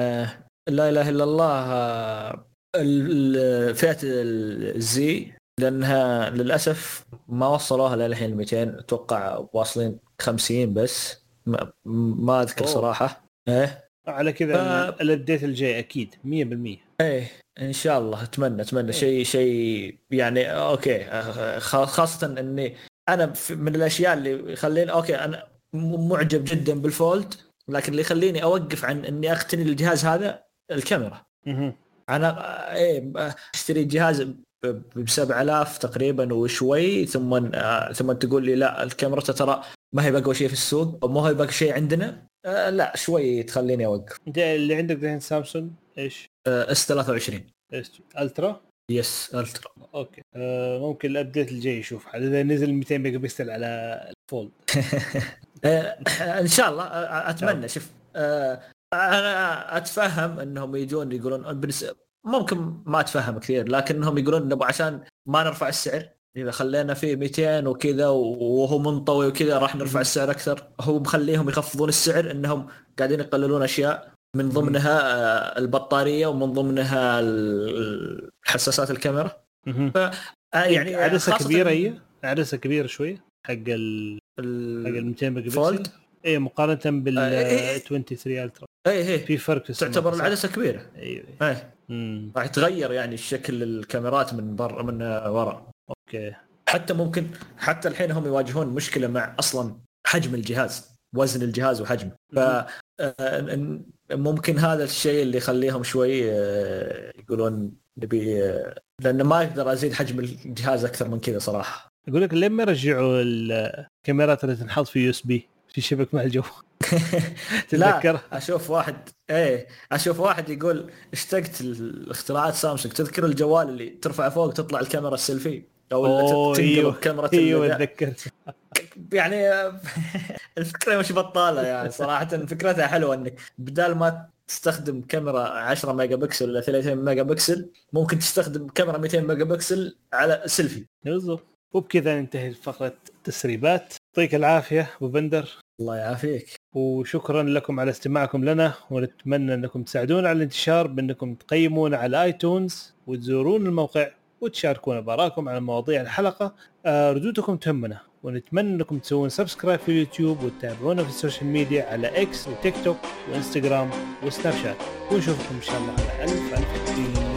لا إله إلا الله آه، ال- ال- فئة ال Z لأنها للأسف ما وصلوها للحين 200 أتوقع واصلين 50 بس. ما, ما أذكر أوه. صراحة. إيه. على كذا ف- ال update الجاي أكيد 100% إيه إن شاء الله. أتمنى أتمنى. شيء شيء يعني okay. خا- خاصة إني أنا من الأشياء اللي يخليني okay أنا معجب جدا بال Fold لكن اللي يخليني أوقف عن إني أقتني الجهاز هذا الكاميرا. أنا إيه أشتري جهاز ب 7000 تقريبا وشوي ثم آه، ثم تقول لي لا الكاميرا ترى ما هي بأقوى شيء في السوق أو ما هي بأقوى شيء عندنا. آه، لا شوي تخليني أوقف. اللي عندك دحين سامسونج إيش؟ S 23 إيش؟ Ultra؟ yes Ultra. okay. آه ممكن ال update الجاي يشوف. إذا نزل 200 ميجا بكسل على ال Fold. *laughs* آه، إن شاء الله آه، أتمنى. شوف آه، أنا أتفهم إنهم يجون يقولون ممكن ما أتفهم كثير لكنهم يقولون نبغى عشان ما نرفع السعر. إذا خلينا فيه 200 وكذا وهو منطوي وكذا راح نرفع. السعر أكثر. هو مخليهم يخفضون السعر إنهم قاعدين يقللون أشياء من ضمنها آه، البطارية ومن ضمنها حساسات الكاميرا. مهم. آه، يعني عدسة خاصة كبيرة هي عدسة كبيرة شوية حق ال حق ال 200 ميجا Fold؟ اي مقارنة بال آه، إيه. 23 Ultra اي اي في فرق في تعتبر؟ العدسة كبيرة. أيوه راح يتغير يعني شكل الكاميرات من برا من ورا. okay. حتى ممكن حتى الحين هم يواجهون مشكلة مع أصلا حجم الجهاز وزن الجهاز وحجمه ف آه، ممكن هذا الشيء اللي يخليهم شوي آه، يقولون نبي آه، لأن ما أقدر أزيد حجم الجهاز أكثر من كذا صراحة. أقول لك ليه ما يرجعوا الكاميرات اللي تنحط في USB في شبك مع الجوال. *laughs* تتذكر؟ أشوف واحد إيه أشوف واحد يقول اشتقت الاختراعات سامسونج. تذكر الجوال اللي ترفع فوق تطلع الكاميرا السيلفي؟ أو تنقلب أيوه. كاميرا أيوه تذكرت. *laughs* يعني *laughs* الفكرة مش بطالة يعني صراحة. فكرتها حلوة إنك بدال ما تستخدم كاميرا 10 ميجا بكسل ولا 30 ميجا بكسل ممكن تستخدم كاميرا 200 ميجا بكسل على سيلفي. بالضبط. وبكذا ننتهي فقرة التسريبات يعطيك العافية أبو بندر. الله يعافيك. وشكرا لكم على استماعكم لنا ونتمنى أنكم تساعدونا على الانتشار بأنكم تقيمونا على iTunes وتزورون الموقع وتشاركونا بارائكم على مواضيع الحلقة. آه، ردودكم تهمنا ونتمنى أنكم تسوون subscribe في اليوتيوب وتتابعونا في ال social media على إكس وتيك توك وإنستغرام وسناب شات. ونشوفكم إن شاء الله على ألف ألف